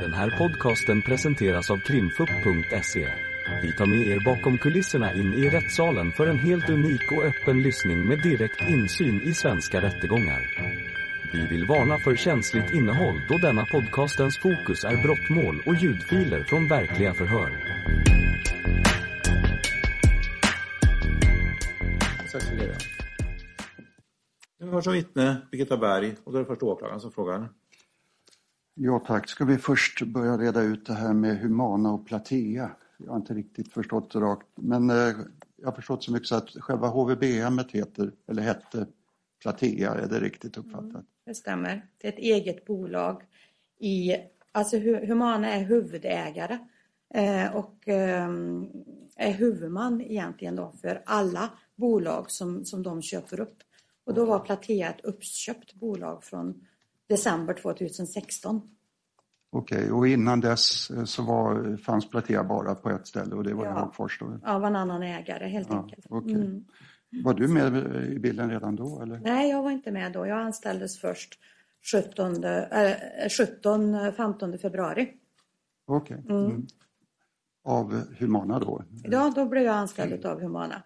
Den här podcasten presenteras av krimfupp.se. Vi tar med er bakom kulisserna in i rättssalen för en helt unik och öppen lyssning med direkt insyn i svenska rättegångar. Vi vill varna för känsligt innehåll då denna podcastens fokus är brottmål och ljudfiler från verkliga förhör. Tack. Nu har som vittne Birgitta Berg och då är det först åklagaren som frågar. Ja tack. Ska vi först börja reda ut det här med Humana och Platea? Jag har inte riktigt förstått det rakt. Men eh, jag har förstått så mycket så att själva HVB heter, eller hette Platea, är det riktigt uppfattat? Mm, det stämmer. Det är ett eget bolag. I, alltså Humana är huvudägare eh, och eh, är huvudman egentligen då för alla bolag som, som de köper upp. Och då var Platea ett uppköpt bolag från december 2016. Okej, okay, och innan dess eh, så var, fanns Platea bara på ett ställe och det var ja. i Hagfors? Då. Ja, var en annan ägare helt ja, enkelt. Okay. Mm. Var du med i bilden redan då? Eller? Nej, jag var inte med då. Jag anställdes först 17, äh, 17 15 februari. Okej. Okay. Mm. Mm. Av Humana då? Ja, då blev jag anställd av Humana.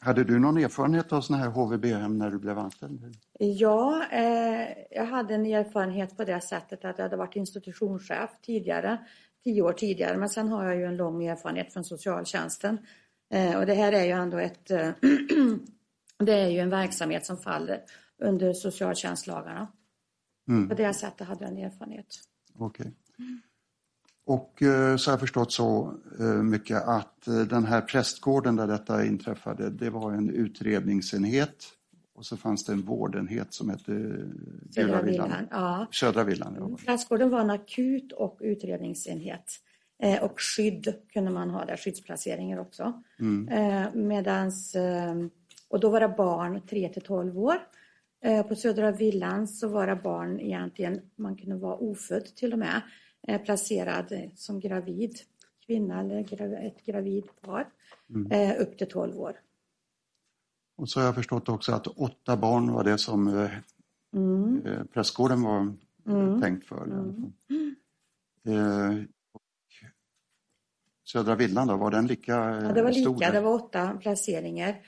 Hade du någon erfarenhet av sådana här HVB-hem när du blev anställd? Ja, eh, jag hade en erfarenhet på det sättet att jag hade varit institutionschef tidigare, tio år tidigare, men sen har jag ju en lång erfarenhet från socialtjänsten. Eh, och det här är ju ändå ett, det är ju en verksamhet som faller under socialtjänstlagarna. Mm. På det sättet hade jag en erfarenhet. Okej. Okay. Och eh, så har jag förstått så mycket att den här prästgården där detta inträffade, det var en utredningsenhet och så fanns det en vårdenhet som hette Södra Villan. Ja. Södra Villan ja. Prästgården var en akut och utredningsenhet. Och skydd kunde man ha där, skyddsplaceringar också. Mm. Medans, och då var det barn 3 till 12 år. På Södra Villan så var det barn egentligen, man kunde vara ofödd till och med, placerad som gravid kvinna eller ett gravid par mm. upp till 12 år. Och så har jag förstått också att åtta barn var det som mm. prästgården var mm. tänkt för. Mm. Eh, Södra villan då, var den lika Ja, det var lika. Det var åtta placeringar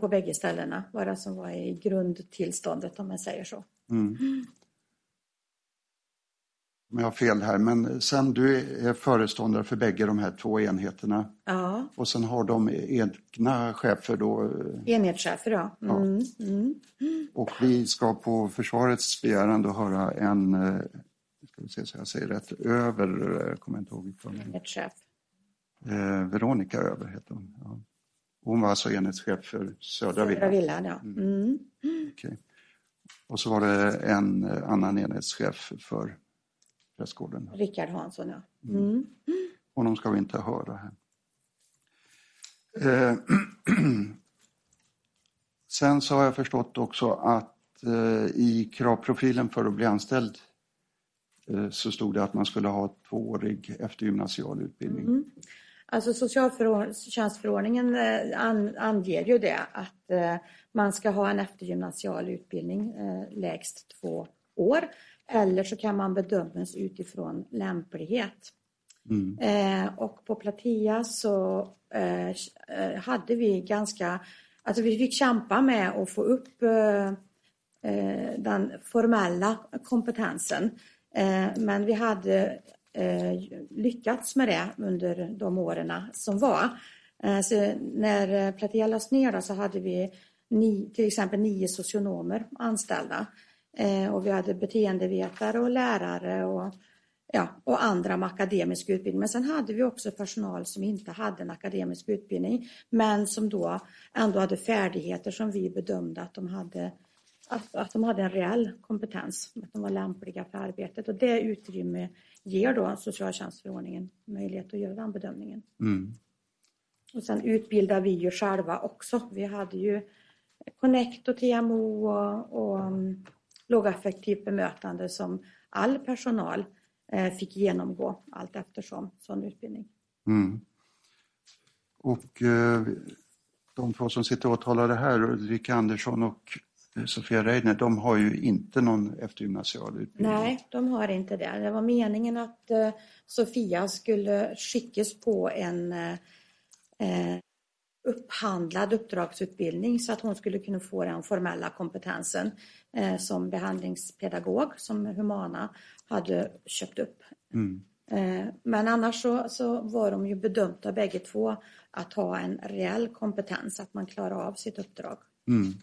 på bägge ställena. Bara som var i grundtillståndet om man säger så. Mm. Om jag har fel här, men sen du är föreståndare för bägge de här två enheterna. Ja. Och sen har de egna chefer då? Enhetschefer, ja. Mm. ja. Mm. Och vi ska på försvarets begäran då höra en, ska vi se så jag säger rätt, över, kommer jag inte ihåg. Enhetschef. Eh, Veronica Över heter hon. Ja. Hon var alltså enhetschef för Södra Villan. Södra Villan, ja. Mm. Okay. Och så var det en annan enhetschef för prästgården. Rickard Hansson, ja. Mm. Honom ska vi inte höra här. Eh, sen så har jag förstått också att eh, i kravprofilen för att bli anställd eh, så stod det att man skulle ha tvåårig eftergymnasial utbildning. Mm. Alltså socialtjänstförordningen anger ju det att man ska ha en eftergymnasial utbildning lägst två år eller så kan man bedömas utifrån lämplighet. Mm. Eh, och på Platea så eh, hade vi ganska, alltså vi fick kämpa med att få upp eh, den formella kompetensen. men vi hade lyckats med det under de åren som var. så när Platea lades ner så hade vi ni, till exempel nio socionomer anställda. Eh, och vi hade beteendevetare och lärare och, ja, och andra med akademisk utbildning. Men sen hade vi också personal som inte hade en akademisk utbildning men som då ändå hade färdigheter som vi bedömde att de hade att, att de hade en reell kompetens, att de var lämpliga för arbetet. Och det utrymme ger då socialtjänstförordningen möjlighet att göra den bedömningen. Mm. Och sen utbildar vi ju själva också. Vi hade ju Connect och TMO och, och lågaffektivt bemötande som all personal eh, fick genomgå allt eftersom sån utbildning. Mm. Och eh, de två som sitter åtalade här, Ulrika Andersson och Sofia Reiner, de har ju inte någon eftergymnasial utbildning. Nej, de har inte det. Det var meningen att eh, Sofia skulle skickas på en upphandlad uppdragsutbildning så att hon skulle kunna få den formella kompetensen eh, som behandlingspedagog som Humana hade köpt upp. Mm. Eh, men annars så, så var de ju bedömda bägge två att ha en reell kompetens, att man klarar av sitt uppdrag. Mm.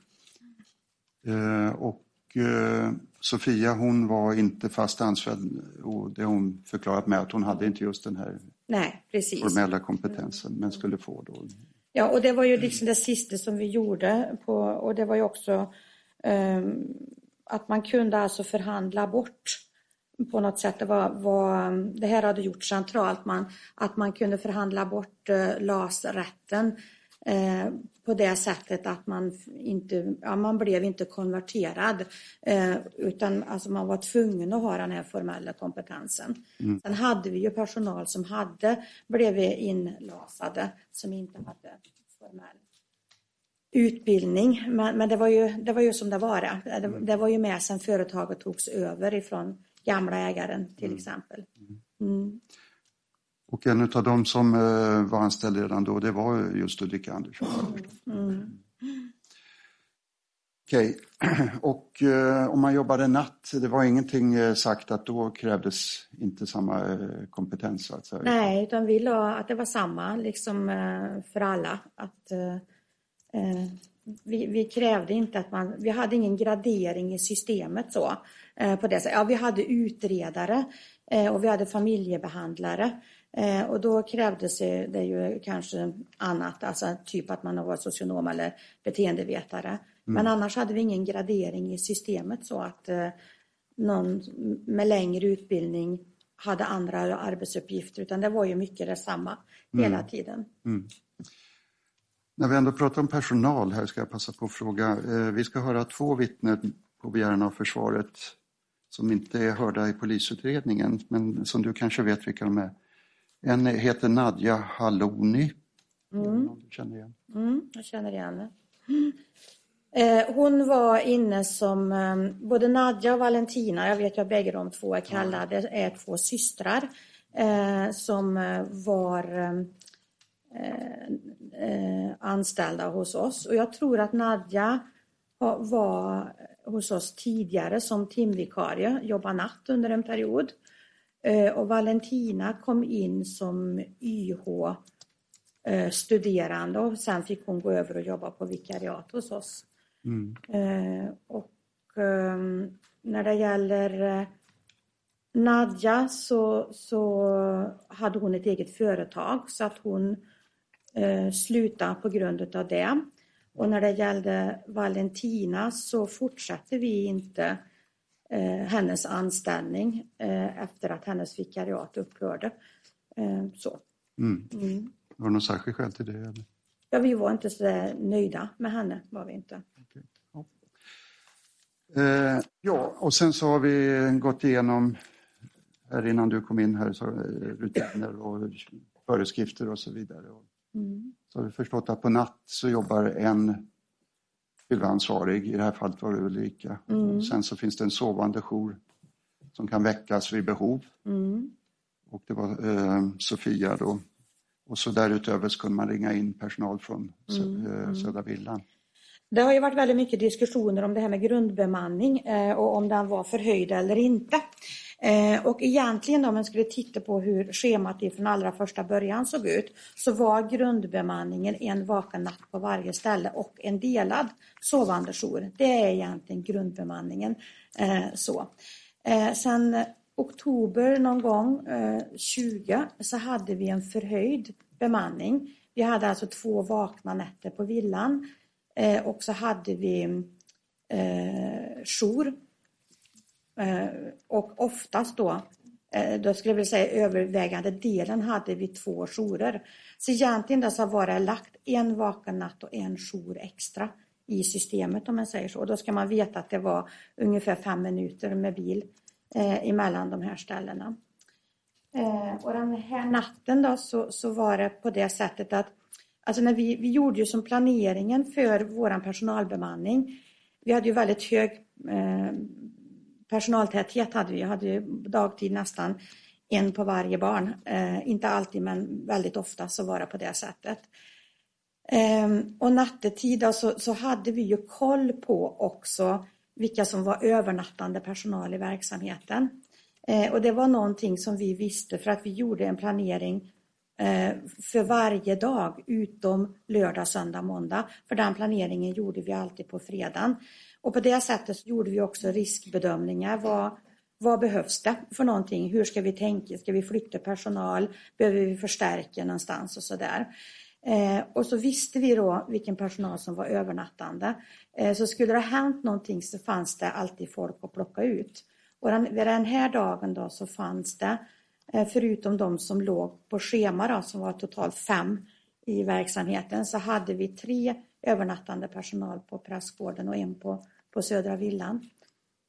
Eh, och eh, Sofia hon var inte fast anställd och det hon förklarat med att hon hade inte just den här Nej, formella kompetensen men skulle få då. Ja, och det var ju liksom det sista som vi gjorde på, och det var ju också um, att man kunde alltså förhandla bort på något sätt. Det, var, var, det här hade gjorts centralt, man, att man kunde förhandla bort uh, LAS-rätten eh, på det sättet att man inte, ja, man blev inte konverterad eh, utan alltså man var tvungen att ha den här formella kompetensen. Mm. Sen hade vi ju personal som hade blivit inlasade som inte hade formell utbildning. Men, men det, var ju, det var ju som det var. Det, det var ju med sen företaget togs över ifrån gamla ägaren till exempel. Mm. Och en av dem som eh, var anställd redan då det var just Ulrika Andersson. Mm. Okej, och eh, om man jobbade natt, det var ingenting eh, sagt att då krävdes inte samma eh, kompetens så att säga? Nej, utan vi la att det var samma liksom eh, för alla. Att, eh, vi, vi krävde inte att man, vi hade ingen gradering i systemet så. På det sättet. Ja, vi hade utredare och vi hade familjebehandlare. Eh, Och då krävdes det ju kanske annat, alltså typ att man var socionom eller beteendevetare. Men annars hade vi ingen gradering i systemet så att eh, någon med längre utbildning hade andra arbetsuppgifter utan det var ju mycket detsamma hela tiden. När vi ändå pratar om personal här ska jag passa på att fråga. Eh, Vi ska höra två vittnen på begäran av försvaret som inte är hörda i polisutredningen men som du kanske vet vilka de är. En heter Nadja Haloni. Du känner igen. Mm, jag känner igen det. Eh, hon var inne som, eh, både Nadja och Valentina, jag vet att bägge de två är kallade, är två systrar eh, som eh, var eh, eh, anställda hos oss. Och jag tror att Nadja var hos oss tidigare som timvikarie, jobbade natt under en period. Eh, och Valentina kom in som YH eh, och sen fick hon gå över och jobba på vikariat hos oss. Eh, och ehm, när det gäller Nadja så, så hade hon ett eget företag så att hon eh, slutade på grund av det. Och när det gällde Valentina så fortsatte vi inte hennes anställning eh, efter att hennes vikariat upphörde. Eh, så. Mm. Mm. Var det något särskilt skäl till det? Eller? Ja, vi var inte så där nöjda med henne, var vi inte. Eh, ja, och sen så har vi gått igenom, här innan du kom in här, så, eh, rutiner och föreskrifter och så vidare. Mm. Så har vi förstått att på natt så jobbar en huvudansvarig, i det här fallet var det Ulrika. Mm. Sen så finns det en sovande jour som kan väckas vid behov. Mm. Och det var eh, Sofia då. Och så därutöver så kunde man ringa in personal från Sö- eh, Södra Villan. Det har ju varit väldigt mycket diskussioner om det här med grundbemanning eh, och om den var förhöjd eller inte. Eh, och egentligen om man skulle titta på hur schemat från allra första början såg ut så var grundbemanningen en vaken natt på varje ställe och en delad sovande jour. Det är egentligen grundbemanningen. Eh, så. Eh, sen oktober någon gång, eh, 20, så hade vi en förhöjd bemanning. Vi hade alltså två vakna nätter på villan eh, och så hade vi eh, jour. Eh, och oftast då, eh, då skulle jag vilja säga övervägande delen hade vi två jourer. Så egentligen då så var det lagt en vaken natt och en jour extra i systemet om man säger så. Och då ska man veta att det var ungefär fem minuter med bil eh, emellan de här ställena. Eh, och den här natten då så, så var det på det sättet att alltså när vi, vi gjorde ju som planeringen för våran personalbemanning vi hade ju väldigt hög eh, personaltäthet. Hade vi. hade ju dagtid nästan en på varje barn. Eh, inte alltid men väldigt ofta så var det på det sättet. Eh, och nattetid då, så, så hade vi ju koll på också vilka som var övernattande personal i verksamheten. Eh, och det var någonting som vi visste för att vi gjorde en planering eh, för varje dag utom lördag, söndag, måndag. För den planeringen gjorde vi alltid på fredagen. Och på det sättet gjorde vi också riskbedömningar. Vad, vad behövs det för någonting? Hur ska vi tänka? Ska vi flytta personal? Behöver vi förstärka någonstans och sådär? Eh, och så visste vi då vilken personal som var övernattande. Eh, så skulle det ha hänt någonting så fanns det alltid folk att plocka ut. Och den, vid den här dagen då så fanns det, eh, förutom de som låg på schema då, som var totalt fem i verksamheten, så hade vi tre övernattande personal på Prästgården och en på, på Södra Villan.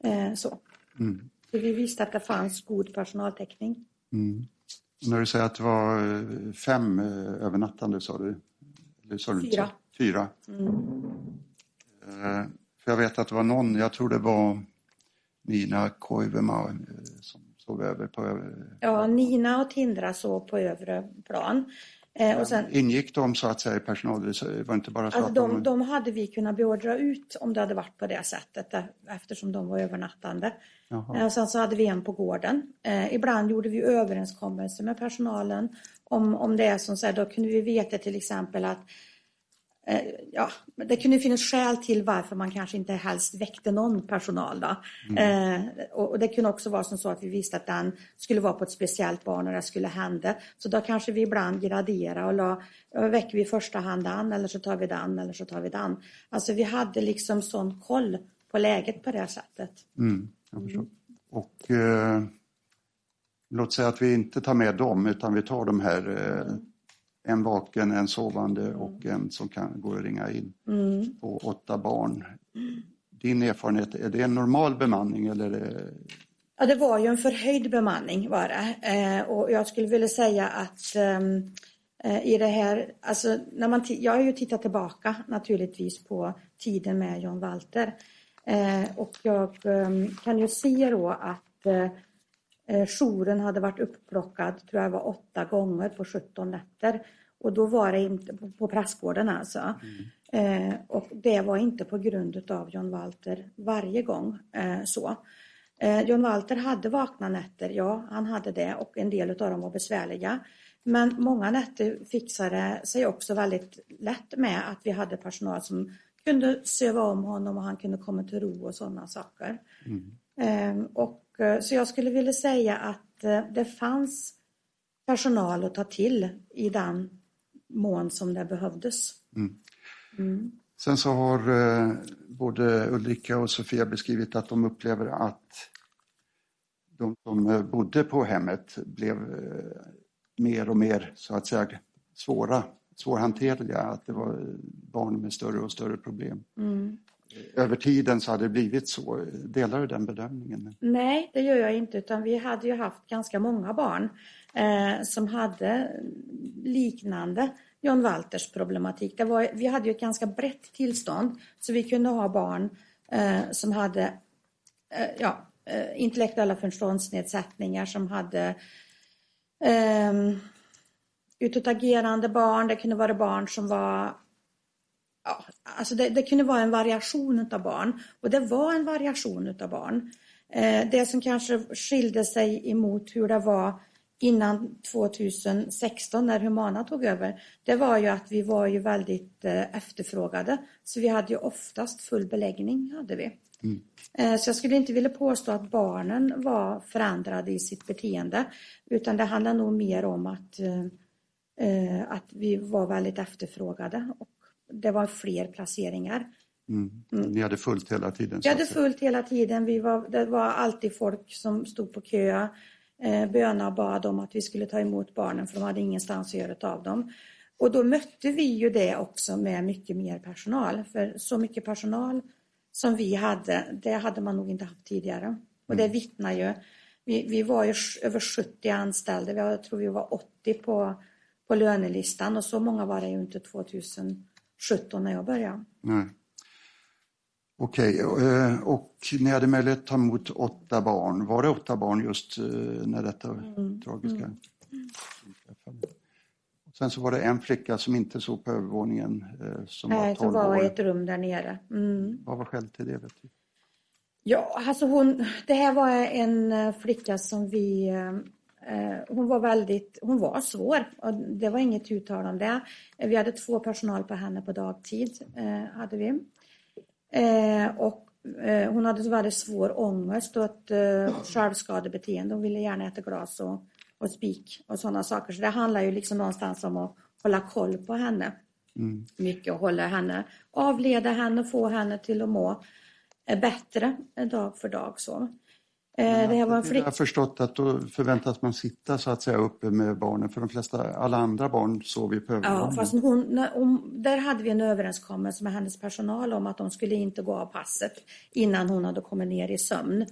Eh, så. Mm. så. vi visste att det fanns god personaltäckning. Mm. När du säger att det var eh, fem övernattande, sa du? Eller sa du Fyra. Fyra. Mm. För jag vet att det var någon, jag tror det var Nina Koivumaa eh, som sov över på övre... Ja, Nina och Tindra sov på övre plan. Eh, och sen, Ingick de så att säga i personal? Det var inte bara så alltså att de, de hade vi kunnat beordra ut om det hade varit på det sättet eh, eftersom de var övernattande. Jaha. Och sen så hade vi en på gården. Eh, ibland gjorde vi överenskommelser med personalen om, om det är som så här, då kunde vi veta till exempel att Eh, ja, det kunde finnas skäl till varför man kanske inte helst väckte någon personal. Då. Mm. Eh, och, det kunde också vara som så att vi visste att den skulle vara på ett speciellt barn och det skulle hända. Så då kanske vi ibland graderade och la, väcker vi i första hand den eller så tar vi den eller så tar vi den. Alltså vi hade liksom sån koll på läget på det sättet. Mm, jag förstår. Mm. Och eh, låt säga att vi inte tar med dem utan vi tar de här eh, en vaken, en sovande och en som kan gå och ringa in mm. på åtta barn. Din erfarenhet, är det en normal bemanning eller? Det... Ja, det var ju en förhöjd bemanning var det. Eh, och jag skulle vilja säga att ehm, eh, i det här, alltså när man jag har ju tittat tillbaka naturligtvis på tiden med John Walter. Eh, och jag ehm, kan ju se då att Eh, jouren hade varit upplockad, tror jag var åtta gånger på 17 nätter. Och då var det inte på, Prästgården alltså. Mm. Eh, och det var inte på grund av John Walter varje gång eh, så. Eh, John Walter hade vakna nätter, ja han hade det och en del av dem var besvärliga. Men många nätter fixade sig också väldigt lätt med att vi hade personal som kunde söva om honom och han kunde komma till ro och sådana saker. Mm. Eh, och Eh, så jag skulle vilja säga att eh, det fanns personal att ta till i den mån som det behövdes. Mm. Mm. Sen så har eh, både Ulrika och Sofia beskrivit att de upplever att de som bodde på hemmet blev mer och mer så att säga svåra, svårhanterliga, att det var barn med större och större problem. Mm över tiden så hade det blivit så. Delar du den bedömningen? Nej, det gör jag inte utan vi hade ju haft ganska många barn eh, som hade liknande John Walters problematik. Det var, vi hade ju ett ganska brett tillstånd så vi kunde ha barn eh, som hade eh, ja, eh, intellektuella funktionsnedsättningar som hade eh, utåtagerande barn, det kunde vara barn som var ja, alltså det, det, kunde vara en variation av barn och det var en variation av barn. Eh, det som kanske skilde sig emot hur det var innan 2016 när Humana tog över, det var ju att vi var ju väldigt eh, efterfrågade. Så vi hade ju oftast full beläggning. hade vi. Mm. Eh, så jag skulle inte vilja påstå att barnen var förändrade i sitt beteende utan det handlar nog mer om att, eh, att vi var väldigt efterfrågade och det var fler placeringar. Mm. Mm. Ni hade fullt hela tiden? Vi hade fullt hela tiden. Vi var, det var alltid folk som stod på kö, eh, böna bad om att vi skulle ta emot barnen för de hade ingenstans att göra av dem. Och då mötte vi ju det också med mycket mer personal. För så mycket personal som vi hade, det hade man nog inte haft tidigare. Och det mm. vittnar ju. Vi, vi var ju över 70 anställda, jag tror vi var 80 på, på lönelistan och så många var det ju inte 2000 17 när jag började. Nej. Okej, eh, och ni hade möjlighet att ta emot åtta barn. Var det åtta barn just eh, när detta Mm. tragiska inträffade? Sen så var det en flicka som inte såg på övervåningen som var Nej, 12 som var i ett rum där nere. Mm. Vad var skälet till det? Vet du? Ja, alltså hon, det här var en eh, flicka som vi, hon var väldigt, hon var svår och det var inget uttal om det. Vi hade två personal på henne på dagtid, eh, hade vi. Eh, och eh, hon hade så väldigt svår ångest och ett eh, självskadebeteende. Hon ville gärna äta glas och, och spik och sådana saker. Så det handlar ju liksom någonstans om att hålla koll på henne. Mm. Mycket och hålla henne, avleda henne och få henne till att må eh, bättre eh, dag för dag. Så. Eh, det här var en Jag flicka. har förstått att då förväntas man sitta så att säga uppe med barnen för de flesta, alla andra barn sover ju på Ja, övervåningen. fast hon, hon, där hade vi en överenskommelse med hennes personal om att de skulle inte gå av passet innan hon hade kommit ner i sömn.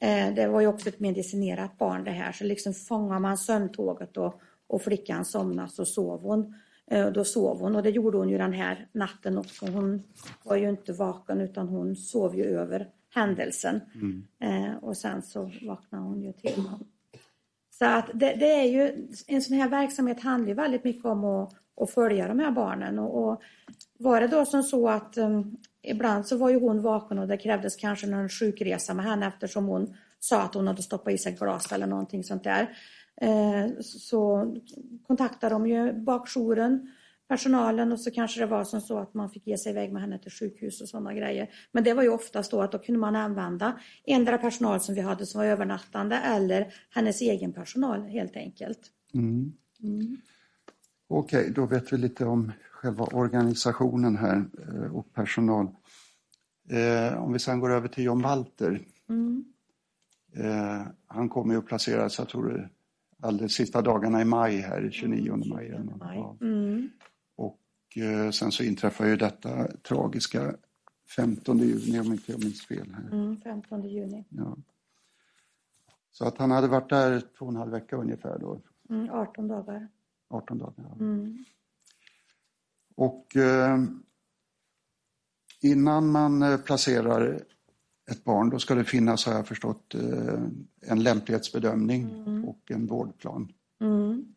Eh, det var ju också ett medicinerat barn det här, så liksom fångar man sömntåget och, och flickan somnade så sov hon. Eh, då sov hon och det gjorde hon ju den här natten också. Hon var ju inte vaken utan hon sov ju över händelsen. Eh, och sen så vaknade hon ju till. Så att det, det är ju, en sån här verksamhet handlar ju väldigt mycket om att, att följa de här barnen. Och, och var det då som så att um, ibland så var ju hon vaken och det krävdes kanske någon sjukresa med henne eftersom hon sa att hon hade stoppat i sig glas eller någonting sånt där. Eh, så kontaktade de ju bakjouren, personalen och så kanske det var som så att man fick ge sig iväg med henne till sjukhus och sådana grejer. Men det var ju oftast då att då kunde man använda endera personal som vi hade som var övernattande eller hennes egen personal helt enkelt. Mm. Okej, då vet vi lite om själva organisationen här eh, och personal. Eh, om vi sen går över till John Walter. Mm. Han kommer ju att placeras, jag tror alldeles sista dagarna i maj här, 29 maj. eller något. Maj. Ja. Mm. Och eh, sen så inträffar ju detta tragiska 15 juni om inte jag minns fel. Här. Mm, 15 juni. Ja. Så att han hade varit där två och en halv vecka ungefär då, Mm, 18 dagar. 18 dagar. ja. Mm. Och eh, innan man eh, placerar ett barn då ska det finnas, har jag förstått, eh, en lämplighetsbedömning och en vårdplan. Mm.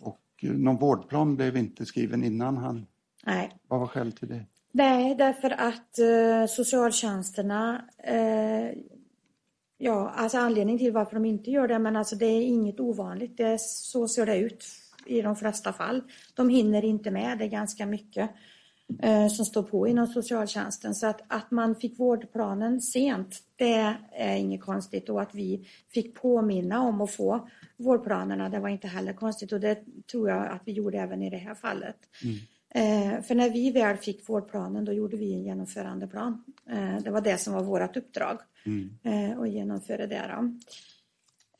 Och eh, någon vårdplan blev inte skriven innan han, Nej. vad var skälet till det? Nej, därför att eh, socialtjänsterna, eh, ja, alltså anledningen till varför de inte gör det, men alltså det är inget ovanligt. Det är, så ser det ut i de flesta fall. De hinner inte med, det är ganska mycket eh, som står på inom socialtjänsten. Så att, att man fick vårdplanen sent, det är inget konstigt. Och att vi fick påminna om att få vårdplanerna, det var inte heller konstigt. Och det tror jag att vi gjorde även i det här fallet. Eh, för när vi väl fick vårdplanen då gjorde vi en genomförandeplan. Eh, det var det som var vårt uppdrag eh, att genomföra det. Då.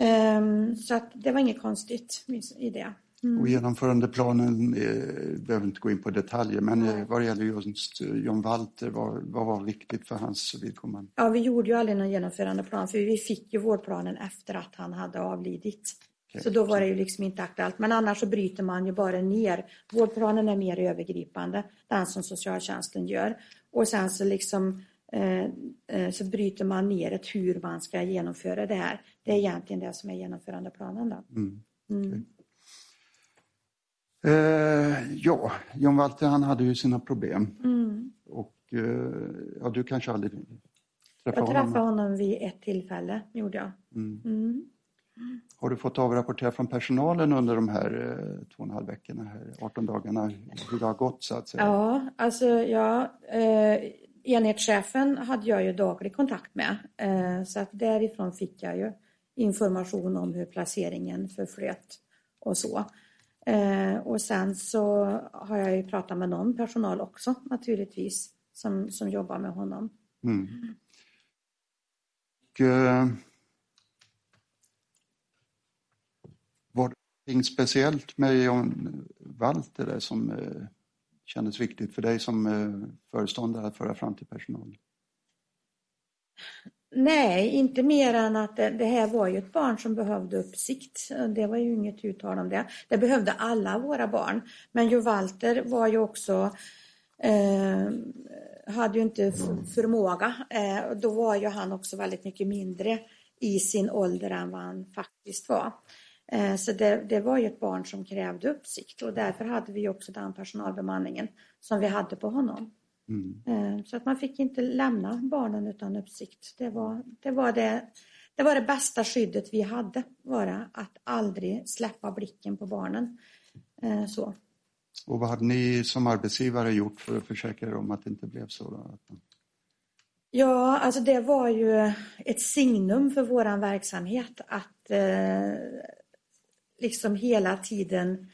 Eh, så att det var inget konstigt i det. Och genomförandeplanen, eh, behöver inte gå in på detaljer, men eh, vad det gäller just eh, John Walter, vad, vad var viktigt för hans vidkommande? Ja, vi gjorde ju aldrig någon genomförandeplan för vi fick ju vårdplanen efter att han hade avlidit. Okej. Så då var det ju liksom inte aktuellt. Men annars så bryter man ju bara ner. Vårdplanen är mer övergripande, den som socialtjänsten gör. Och sen så liksom eh, eh, så bryter man ner ett hur man ska genomföra det här. Det är egentligen det som är genomförandeplanen då. Mm. Mm. Eh, ja, John Walter han hade ju sina problem Mm. och eh, ja, du kanske aldrig träffade Jag honom? träffade honom vid ett tillfälle, gjorde jag. Mm. Mm. Har du fått avrapportera från personalen under de här eh, två och en halv veckorna, här, 18 dagarna, hur det har gått så att säga? Ja, alltså ja, eh, enhetschefen hade jag ju daglig kontakt med. Eh, så att därifrån fick jag ju information om hur placeringen förflöt och så. Eh, och sen så har jag ju pratat med någon personal också naturligtvis som, som jobbar med honom. Mm. Och, eh, var det någonting speciellt med John Walter där som eh, kändes viktigt för dig som eh, föreståndare att föra fram till personalen? Nej, inte mer än att det, det här var ju ett barn som behövde uppsikt. Det var ju inget uttal om det. Det behövde alla våra barn. Men ju Walter var ju också, eh, hade ju inte förmåga. Eh, då var ju han också väldigt mycket mindre i sin ålder än vad han faktiskt var. Eh, så det, det, var ju ett barn som krävde uppsikt och därför hade vi också den personalbemanningen som vi hade på honom. Mm. Eh, så att man fick inte lämna barnen utan uppsikt. Det var det, var det, det, var det bästa skyddet vi hade, var att aldrig släppa blicken på barnen. Eh, så. Och vad hade ni som arbetsgivare gjort för att försäkra er om att det inte blev så? Då? Ja, alltså det var ju ett signum för våran verksamhet att eh, liksom hela tiden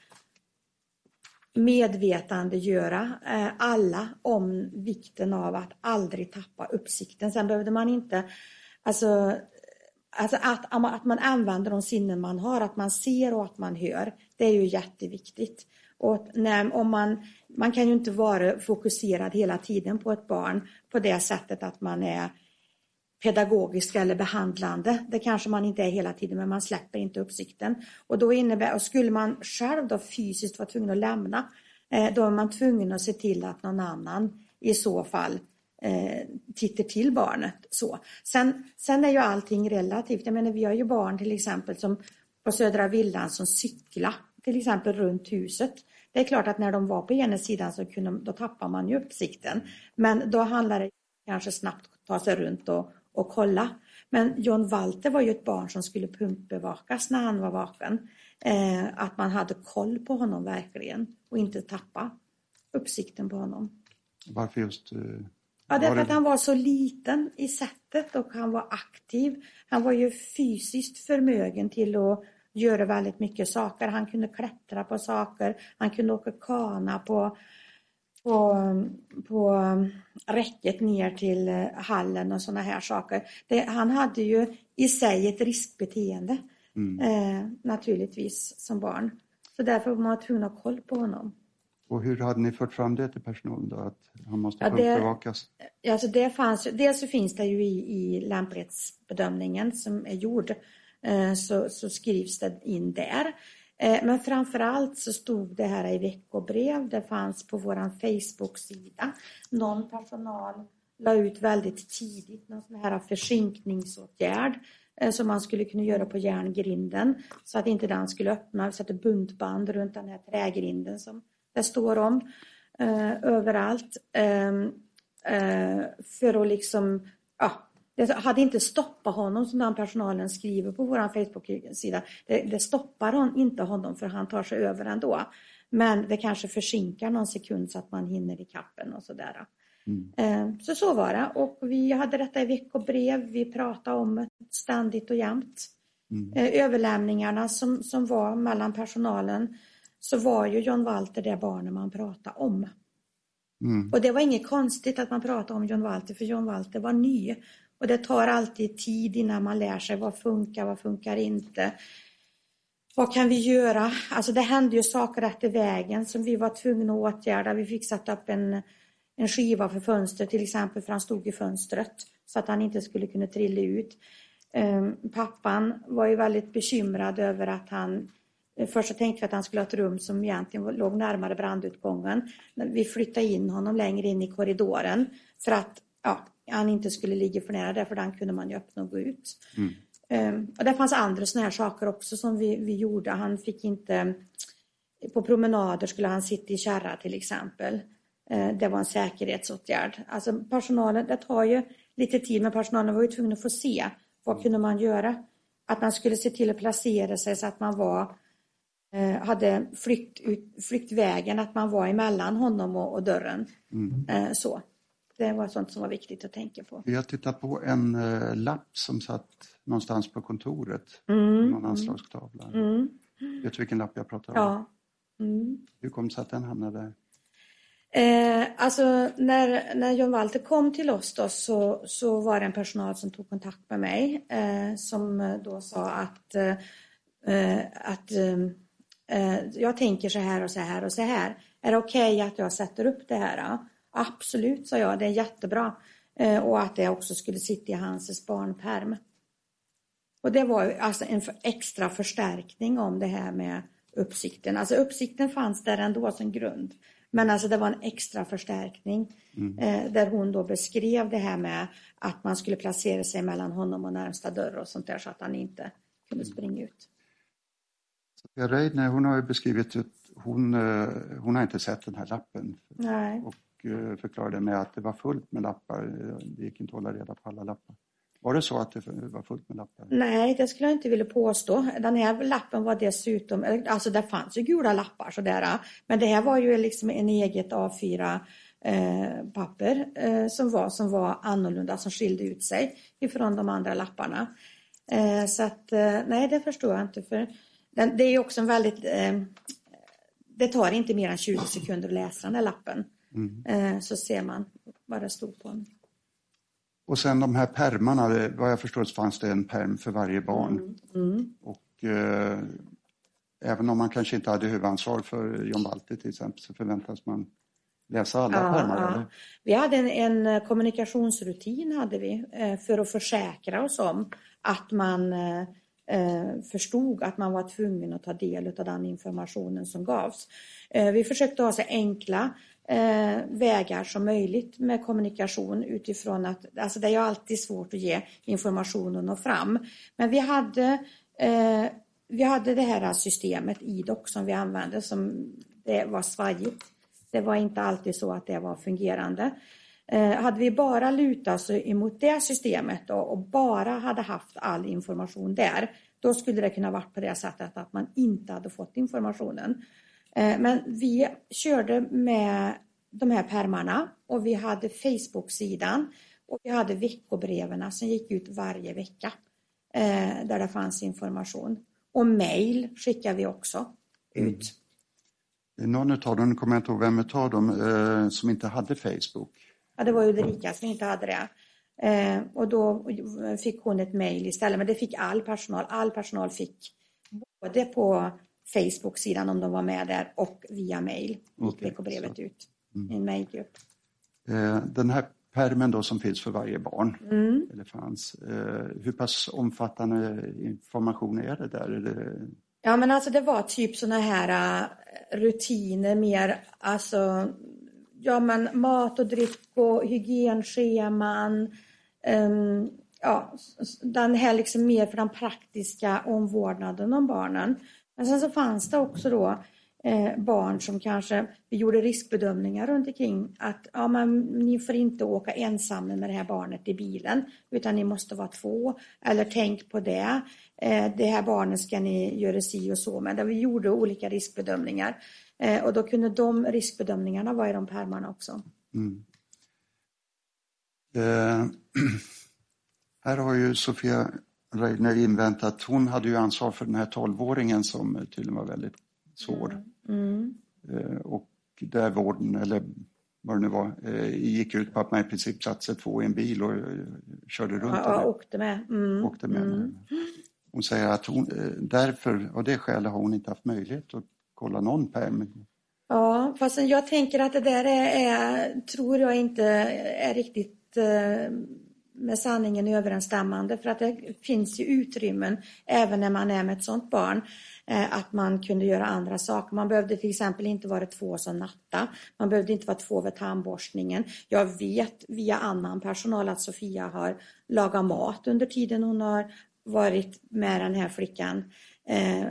medvetandegöra eh, alla om vikten av att aldrig tappa uppsikten. Sen behövde man inte, alltså, alltså att, att man använder de sinnen man har, att man ser och att man hör. Det är ju jätteviktigt. Och när, om man, man kan ju inte vara fokuserad hela tiden på ett barn på det sättet att man är pedagogiska eller behandlande. Det kanske man inte är hela tiden men man släpper inte uppsikten. Och då innebär, och skulle man själv då fysiskt vara tvungen att lämna eh, då är man tvungen att se till att någon annan i så fall eh, tittar till barnet. Så. Sen, sen är ju allting relativt. Jag menar vi har ju barn till exempel som på Södra Villan som cyklar till exempel runt huset. Det är klart att när de var på ena sidan så kunde, då tappar man ju uppsikten. Men då handlar det kanske snabbt att ta sig runt och, och kolla. Men John Walter var ju ett barn som skulle pumpbevakas när han var vaken. Eh, att man hade koll på honom verkligen och inte tappa uppsikten på honom. Varför just? Eh, ja, därför det... att han var så liten i sättet och han var aktiv. Han var ju fysiskt förmögen till att göra väldigt mycket saker. Han kunde klättra på saker, han kunde åka kana på på, på räcket ner till eh, hallen och sådana här saker. Det, han hade ju i sig ett riskbeteende mm. eh, naturligtvis som barn. Så därför var man tvungen att ha koll på honom. Och hur hade ni fört fram det till personalen då, att han måste ja, bevakas? Alltså det fanns, dels så finns det ju i, i lämplighetsbedömningen som är gjord, eh, så, så skrivs det in där. Eh, men framförallt så stod det här i veckobrev, det fanns på vår Facebook-sida. Någon personal la ut väldigt tidigt någon sån här försinkningsåtgärd eh, som man skulle kunna göra på järngrinden så att inte den skulle öppna. Vi satte buntband runt den här trägrinden som det står om eh, överallt. Eh, eh, för att liksom ja, det hade inte stoppat honom som den personalen skriver på vår Facebook-sida. Det, det stoppar hon, inte honom för han tar sig över ändå. Men det kanske försinkar någon sekund så att man hinner i kappen och sådär. Mm. Eh, så så var det och vi hade detta i veckobrev. Vi pratade om det ständigt och jämt. Mm. Eh, överlämningarna som, som var mellan personalen så var ju John Walter det barnet man pratade om. Mm. Och det var inget konstigt att man pratade om John Walter för John Walter var ny och det tar alltid tid innan man lär sig vad funkar, vad funkar inte. Vad kan vi göra? Alltså det hände ju saker efter vägen som vi var tvungna att åtgärda. Vi fick sätta upp en, en skiva för fönstret till exempel för han stod i fönstret så att han inte skulle kunna trilla ut. Ehm, pappan var ju väldigt bekymrad över att han eh, Först så tänkte vi att han skulle ha ett rum som egentligen låg närmare brandutgången. Vi flyttade in honom längre in i korridoren för att ja, han inte skulle ligga för nära där för den kunde man ju öppna och gå ut. Mm. Um, och det fanns andra sådana här saker också som vi, vi gjorde. Han fick inte, på promenader skulle han sitta i kärra till exempel. Uh, det var en säkerhetsåtgärd. Alltså personalen, det tar ju lite tid men personalen var ju tvungen att få se vad kunde man göra. Att man skulle se till att placera sig så att man var uh, hade flykt, ut, flyktvägen, att man var emellan honom och, och dörren. Mm. Uh, så. Det var sånt som var viktigt att tänka på. Jag tittade på en uh, lapp som satt någonstans på kontoret. Mm. Någon anslagstavla. Mm. Vet du vilken lapp jag pratar om? Ja. Mm. Hur kom det sig att den hamnade där? Eh, alltså när, när John Walter kom till oss då, så, så var det en personal som tog kontakt med mig eh, som då sa att, eh, att eh, jag tänker så här och så här och så här. Är det okej okay att jag sätter upp det här? Absolut, sa jag, det är jättebra. Eh, och att det också skulle sitta i hans barnperm. Och det var alltså en extra förstärkning om det här med uppsikten. Alltså uppsikten fanns där ändå som grund. Men alltså det var en extra förstärkning eh, där hon då beskrev det här med att man skulle placera sig mellan honom och närmsta dörr och sånt där så att han inte kunde springa ut. Sofia Reidner, hon har beskrivit att hon, eh, hon har inte sett den här lappen Nej. och Eh, förklarade med att det var fullt med lappar. Det gick inte att hålla reda på alla lappar. Var det så att det var fullt med lappar? Nej, det skulle jag inte vilja påstå. Den här lappen var dessutom, alltså det fanns ju gula lappar sådär, men det här var ju liksom en eget A4 eh, papper eh, som, var, som var annorlunda, som skilde ut sig ifrån de andra lapparna. Eh, så att, eh, nej det förstår jag inte. För den, det är ju också en väldigt, eh, det tar inte mer än 20 sekunder att läsa den här lappen. Eh, så ser man vad det stod på den. Och sen de här permarna, vad jag förstår så fanns det en perm för varje barn. Mm. Och eh, även om man kanske inte hade huvudansvar för John Balti till exempel så förväntas man läsa alla Ja, pärmar? ja. Eller? Vi hade en, en kommunikationsrutin hade vi, eh, för att försäkra oss om att man eh, eh, förstod att man var tvungen att ta del av den informationen som gavs. Eh, Vi försökte ha så enkla eh, vägar som möjligt med kommunikation utifrån att alltså det är ju alltid svårt att ge information och nå fram. Men vi hade, eh, vi hade det här systemet IDOC som vi använde som det var svajigt. Det var inte alltid så att det var fungerande. Eh, hade vi bara lutat oss emot det systemet då, och bara hade haft all information där, då skulle det kunna varit på det sättet att man inte hade fått informationen. Eh, men vi körde med de här pärmarna och vi hade Facebook-sidan och vi hade veckobreven som gick ut varje vecka eh, där det fanns information. Och mail skickar vi också ut. Någon av dem, nu kommer jag inte ihåg vem av dem, eh, som inte hade Facebook. Ja, det var Ulrika som inte hade det. Och då fick hon ett mejl istället, men det fick all personal. All personal fick både på Facebook-sidan om de var med där och via mejl gick Okej, veckobrevet ut i en mejlgrupp. Eh, den här pärmen då som finns för varje barn, Mm. eller fanns, eh, hur pass omfattande information är det där? Är det, Ja, men alltså det var typ såna här äh, rutiner mer, alltså ja men mat och dryck och hygienscheman. ehm, ja, den här liksom mer för den praktiska omvårdnaden om barnen. Men sen så fanns det också då eh, barn som kanske, vi gjorde riskbedömningar runt omkring att ja, men ni får inte åka ensamma med det här barnet i bilen utan ni måste vara två. Eller tänk på det. Eh, det här barnet ska ni göra si och så med. Där vi gjorde olika riskbedömningar. Eh, och då kunde de riskbedömningarna vara i de pärmarna också. mm. eh, här har ju Sofia Reidner inväntat, hon hade ju ansvar för den här 12-åringen som tydligen var väldigt svår. Mm. Eh, och där vården, eller vad det nu var, eh, gick ut på att man i princip satte sig två i en bil och eh, körde runt. Ja, jag åkte med. Mm. åkte med. Mm. Hon säger att hon, därför, av det skälet har hon inte haft möjlighet att kolla någon pärm. Ja, fast jag tänker att det där är, är tror jag inte är riktigt med sanningen överensstämmande för att det finns ju utrymmen även när man är med ett sådant barn eh, att man kunde göra andra saker. Man behövde till exempel inte vara två som natta. Man behövde inte vara två vid tandborstningen. Jag vet via annan personal att Sofia har lagat mat under tiden hon har varit med den här flickan. Eh,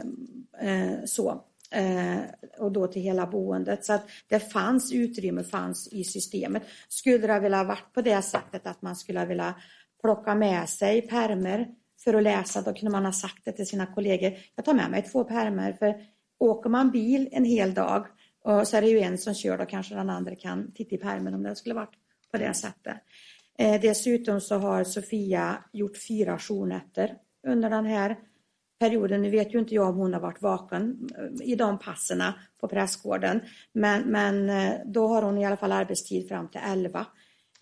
eh, så Eh, och då till hela boendet. Så att det fanns utrymme fanns i systemet. Skulle det vilja varit på det sättet att man skulle vilja plocka med sig permer för att läsa, då kunde man ha sagt det till sina kollegor. Jag tar med mig två permer för åker man bil en hel dag och så är det ju en som kör, då kanske den andra kan titta i pärmen om det skulle varit på det sättet. Eh, dessutom så har Sofia gjort fyra journätter under den här perioden. Nu vet ju inte jag om hon har varit vaken eh, i de passerna på prästgården. Men, men eh, då har hon i alla fall arbetstid fram till 11.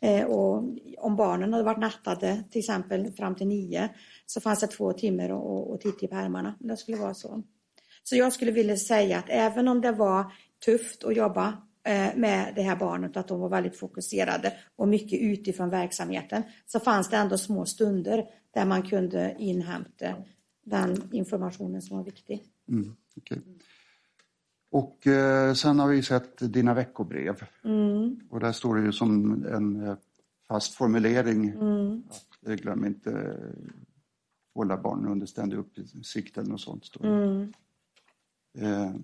Eh, och om barnen hade varit nattade till exempel fram till 9 så fanns det två timmar att- titta i pärmarna. Det skulle vara så. Så jag skulle vilja säga att även om det var tufft att jobba med det här barnet, att de var väldigt fokuserade och mycket utifrån verksamheten, så fanns det ändå små stunder där man kunde inhämta den informationen som var viktig. Mm, okej. Och eh, sen har vi sett dina veckobrev. Mm. Och där står det ju som en eh, fast formulering Mm. att eh, glöm inte eh, hålla barnen under ständig uppsikt eller något sånt. Står. Mm. Eh,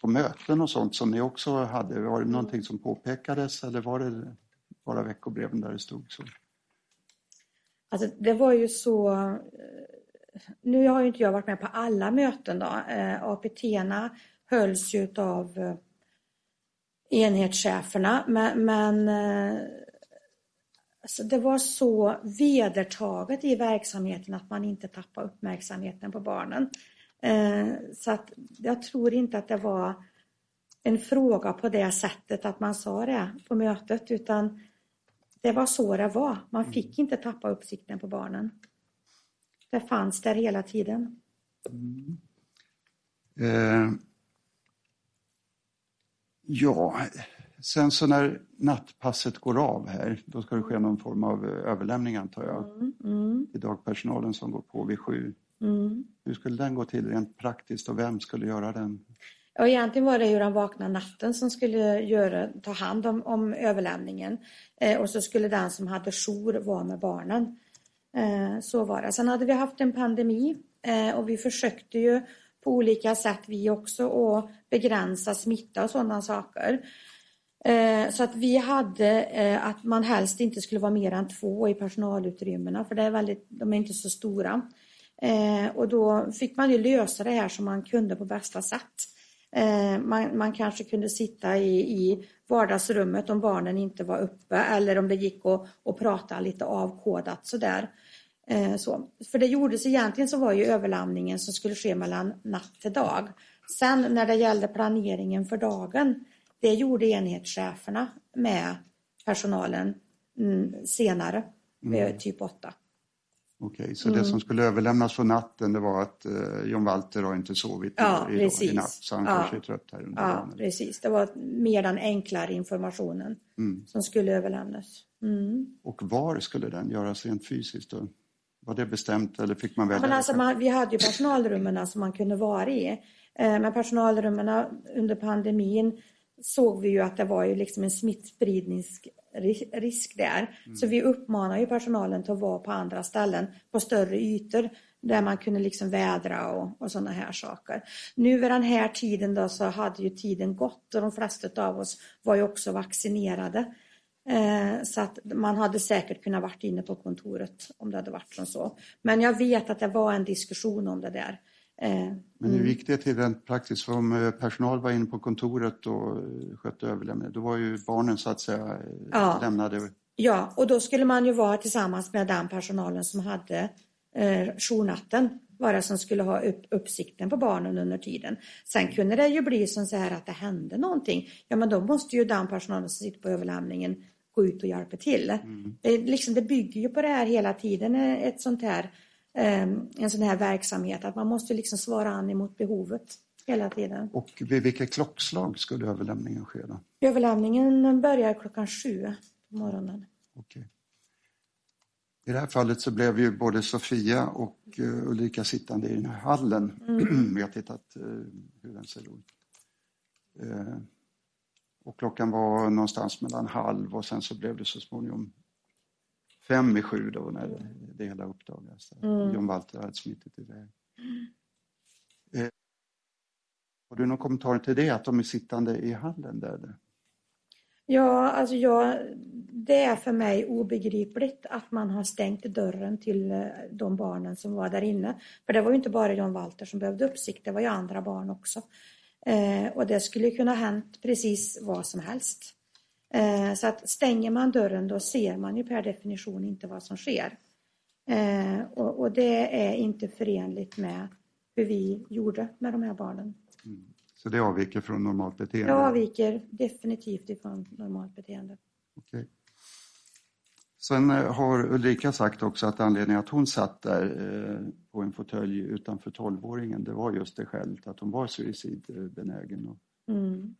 på möten och sånt som ni också hade, var det någonting som påpekades eller var det bara veckobreven där det stod så? Alltså det var ju så, eh, nu har ju inte jag varit med på alla möten då. Eh, apt hölls ju av eh, enhetscheferna men, men eh, alltså det var så vedertaget i verksamheten att man inte tappade uppmärksamheten på barnen. Så att jag tror inte att det var en fråga på det sättet att man sa det på mötet utan det var så det var. Man fick inte tappa uppsikten på barnen. Det fanns där hela tiden. Eh, ja, sen så när nattpasset går av här, då ska det ske någon form av eh, överlämning antar jag, Mm, mm, till dagpersonalen som går på vid sju. mm. Hur skulle den gå till rent praktiskt och vem skulle göra den? Och egentligen var det hur den vakna natten som skulle göra, ta hand om, om överlämningen. Eh, och så skulle den som hade jour vara med barnen. Eh, så var det. Sen hade vi haft en pandemi eh, och vi försökte ju på olika sätt vi också att begränsa smitta och sådana saker. Eh, Så att vi hade eh, att man helst inte skulle vara mer än två i personalutrymmena för det är väldigt, de är inte så stora. Eh, Och då fick man ju lösa det här som man kunde på bästa sätt. Eh, Man, man kanske kunde sitta i, i vardagsrummet om barnen inte var uppe eller om det gick att, att prata lite avkodat sådär. Eh, Så. För det gjordes egentligen så var ju överlämningen som skulle ske mellan natt till dag. Sen när det gällde planeringen för dagen, det gjorde enhetscheferna med personalen mm, senare, vid typ 8. Okej, så Mm. det som skulle överlämnas för natten det var att eh, John Walter har inte sovit Ja, i, i precis. natt så han Ja. kanske är trött här under Ja, dagen. precis. Det var mer den enklare informationen Mm. som skulle överlämnas. Mm. Och var skulle den göras rent fysiskt? Då? Var det bestämt eller fick man Ja, välja? men det alltså man, vi hade ju personalrummen som man kunde vara i. Eh, Men personalrummen under pandemin såg vi ju att det var ju liksom en smittspridningsrisk där. Så vi uppmanar ju personalen till att vara på andra ställen, på större ytor där man kunde liksom vädra och, och sådana här saker. Nu vid den här tiden då så hade ju tiden gått och de flesta av oss var ju också vaccinerade. Eh, Så att man hade säkert kunnat varit inne på kontoret om det hade varit som så. Men jag vet att det var en diskussion om det där. Eh, Men hur gick det till rent praktiskt? För om eh, personal var inne på kontoret och eh, skötte överlämningen, då var ju barnen så att säga Ja. lämnade. Ja, och då skulle man ju vara tillsammans med den personalen som hade eh, journatten, var det som skulle ha upp, uppsikten på barnen under tiden. Sen kunde det ju bli som så här att det hände någonting. Ja, men då måste ju den personalen som sitter på överlämningen gå ut och hjälpa till. Det, liksom, det bygger ju på det här hela tiden, ett sånt här, en sån här verksamhet, att man måste liksom svara an emot behovet hela tiden. Och vid vilket klockslag skulle överlämningen ske då? Överlämningen börjar klockan sju på morgonen. Okej. I det här fallet så blev ju både Sofia och eh, Ulrika sittande i den här hallen. Mm. Vi har tittat eh, hur den ser ut. Eh, och klockan var någonstans mellan halv och sen så blev det så småningom fem i sju då när det, det hela uppdagades. Mm. John Walter hade smittit iväg. Eh, har du någon kommentar till det, att de är sittande i hallen där? Ja, alltså jag, det är för mig obegripligt att man har stängt dörren till eh, de barnen som var där inne. För det var ju inte bara John Walter som behövde uppsikt, det var ju andra barn också. Eh, och det skulle kunna ha hänt precis vad som helst. Eh, så att stänger man dörren då ser man ju per definition inte vad som sker. Eh, och, det är inte förenligt med hur vi gjorde med de här barnen. Så det avviker från normalt beteende? Det avviker definitivt ifrån normalt beteende. Okej. Sen eh, har Ulrika sagt också att anledningen att hon satt där på en fåtölj utanför 12-åringen, det var just det skälet att hon var suicidbenägen. Mm.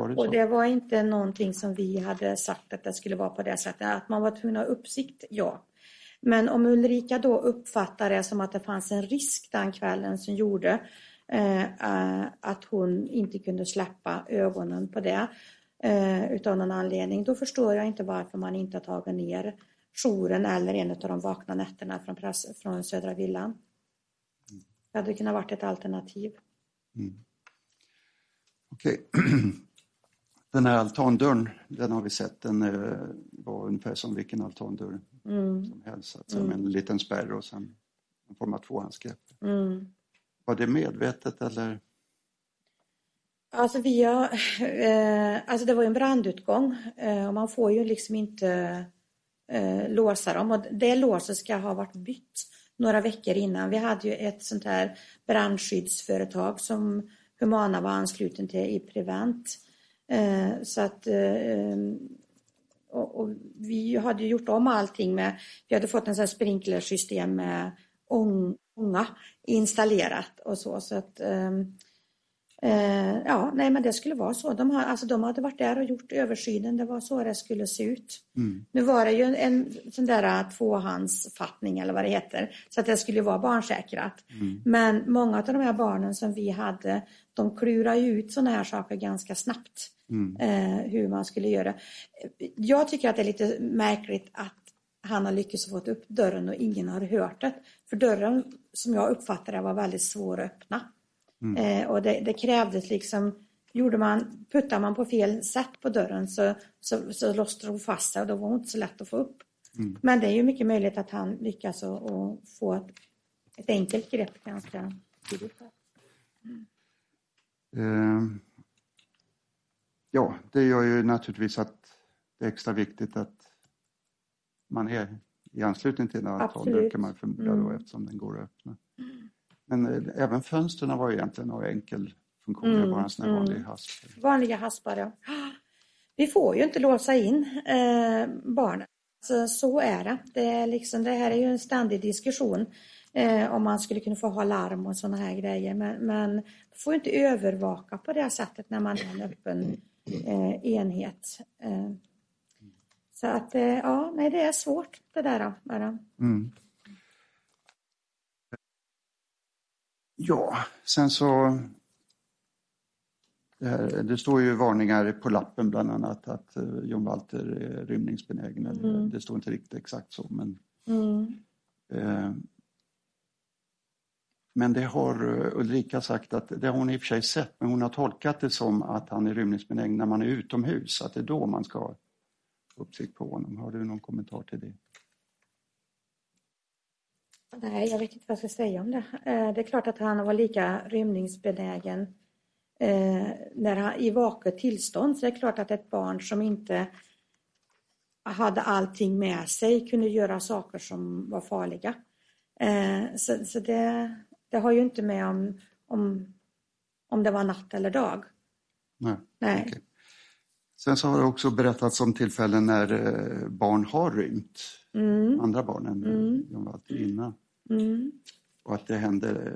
Var det? Och det var inte någonting som vi hade sagt att det skulle vara på det sättet. Att man var tvungen att ha uppsikt, ja. Men om Ulrika då uppfattar det som att det fanns en risk den kvällen som gjorde eh, att hon inte kunde släppa ögonen på det eh, utav någon anledning. Då förstår jag inte varför man inte har tagit ner jouren eller en av de vakna nätterna från, press, från Södra Villan. Det hade kunnat varit ett alternativ. Mm. Okej. Den här altandörren, den har vi sett, den eh, var ungefär som vilken altandörr mm. som helst. Alltså, mm. Med en liten spärr och sen en form av tvåhandsgrepp. Mm. Var det medvetet eller? Alltså, vi har, eh, alltså det var ju en brandutgång eh, och man får ju liksom inte eh, låsa dem och det låset ska ha varit bytt några veckor innan. Vi hade ju ett sånt här brandskyddsföretag som Humana var ansluten till i Prevent. Eh, så att eh, och, och, vi hade gjort om allting med, vi hade fått en sån sprinklersystem med ånga installerat och så. så att, um, Eh, ja, nej men det skulle vara så. De, har, alltså, de hade varit där och gjort översynen. Det var så det skulle se ut. Mm. Nu var det ju en, en sån där äh, tvåhandsfattning eller vad det heter. Så att det skulle vara barnsäkrat. Mm. Men många av de här barnen som vi hade, de klurar ju ut sådana här saker ganska snabbt. Mm. Eh, hur man skulle göra. Jag tycker att det är lite märkligt att han har lyckats få upp dörren och ingen har hört det. För dörren, som jag uppfattar det, var väldigt svår att öppna. Mm. Eh, och det, det, krävdes liksom, gjorde man, puttade man på fel sätt på dörren så, så, så låste de fast sig och då var det inte så lätt att få upp. Mm. Men det är ju mycket möjligt att han lyckas och, och få ett, ett, enkelt grepp ganska tidigt. Mm. Uh, ja, det gör ju naturligtvis att det är extra viktigt att man är i anslutning till en altan, kan man förmoda då, mm. eftersom den går att öppna. Mm. Men eh, även fönstren var egentligen av enkel funktion, mm, bara en sån här vanlig mm. hasp. Vanliga haspar, ja. Vi får ju inte låsa in eh, barnen. Så, så är det. Det, är liksom, det här är ju en ständig diskussion eh, om man skulle kunna få ha larm och sådana här grejer. Men, men får inte övervaka på det sättet när man är en öppen eh, enhet. Eh, så att, eh, ja, nej det är svårt det där. Bara. Mm. Ja, sen så... Det, här, det, står ju varningar på lappen bland annat att uh, John Walter är rymningsbenägen. Mm. Det står inte riktigt exakt så men... Mm. Men det har eh, Ulrika sagt att det har hon i och för sig sett men hon har tolkat det som att han är rymningsbenägen när man är utomhus, att det är då man ska ha uppsikt på honom. Har du någon kommentar till det? Nej, jag vet inte vad jag ska säga om det. Eh, det är klart att han var lika rymningsbenägen eh, när han, i vaket tillstånd. Så det är klart att ett barn som inte hade allting med sig kunde göra saker som var farliga. Så, så det, det har ju inte med om, om, om det var natt eller dag. Nej. Nej. Okay. Sen så har det också berättats om tillfällen när barn har rymt. Mm. Andra barn än mm. de var innan. Mm. Och att det hände,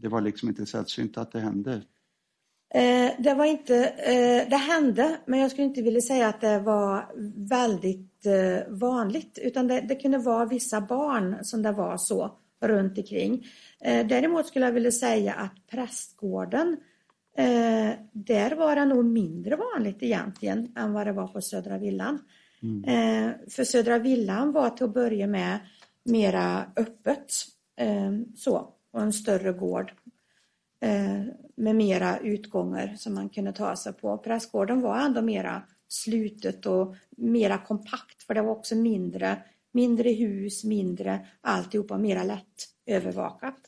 det var liksom inte sällsynt att det hände. Eh, det var inte, eh, det hände, men jag skulle inte vilja säga att det var väldigt eh, vanligt. Utan det, det, kunde vara vissa barn som det var så runt omkring. Eh, däremot skulle jag vilja säga att prästgården, eh, där var det nog mindre vanligt egentligen än vad det var på Södra Villan. Mm. Eh, för Södra Villan var till att börja med mera öppet. Så, och en större gård med mera utgångar som man kunde ta sig på. Prästgården var ändå mera slutet och mera kompakt för det var också mindre, mindre hus, mindre alltihopa, mera lätt övervakat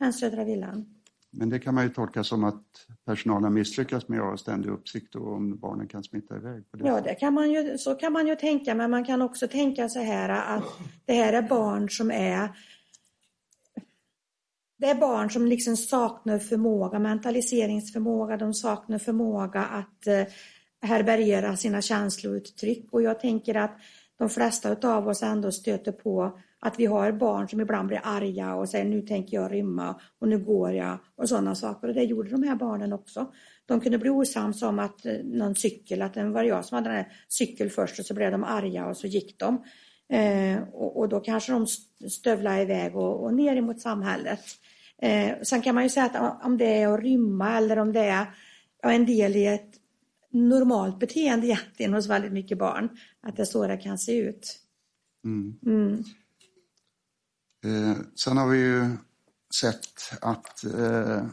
än Södra Villan. Men det kan man ju tolka som att personalen misslyckas med att ha ständig uppsikt och om barnen kan smitta iväg. På det ja, det kan man ju, så kan man ju tänka, men man kan också tänka så här att det här är barn som är det är barn som liksom saknar förmåga, mentaliseringsförmåga, de saknar förmåga att eh, härbärgera sina känslouttryck och jag tänker att de flesta av oss ändå stöter på att vi har barn som ibland blir arga och säger nu tänker jag rymma och nu går jag och sådana saker. Och det gjorde de här barnen också. De kunde bli osams om att eh, någon cykel, att det var jag som hade den här cykel först och så blev de arga och så gick de. Eh, och, och, då kanske de stövlade iväg och, och ner emot samhället. Eh, sen kan man ju säga att om det är att rymma eller om det är ja, en del i ett normalt beteende egentligen hos väldigt mycket barn. Att det är så det kan se ut. Mm. Mm. Eh, sen har vi ju sett att eh,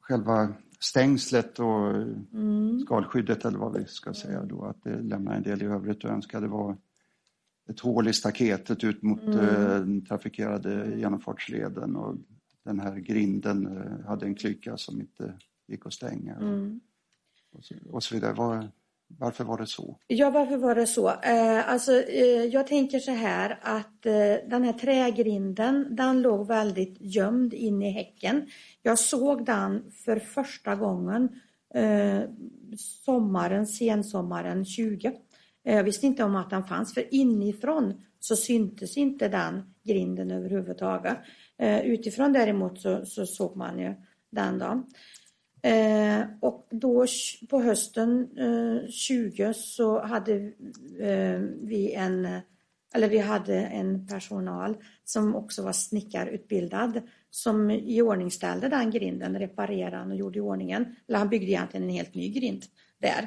själva stängslet och Mm. skalskyddet eller vad vi ska säga då, att det lämnar en del i övrigt att önska. Det var ett hål i staketet ut mot Mm. eh, den trafikerade genomfartsleden och den här grinden eh, hade en klyka som inte gick att stänga Mm. och, så, och så vidare. Var, varför var det så? Ja, varför var det så? Eh, alltså, eh, jag tänker så här att eh, den här trägrinden, den låg väldigt gömd in i häcken. Jag såg den för första gången eh, sommaren, sensommaren 20. Eh, jag visste inte om att den fanns, för inifrån så syntes inte den grinden överhuvudtaget. Eh, utifrån däremot så, så såg man ju den då. Eh, och då på hösten eh, 20 så hade eh, vi en, eller vi hade en personal som också var snickarutbildad som iordningställde den grinden, reparerade den och gjorde i ordningen. Eller han byggde egentligen en helt ny grind där.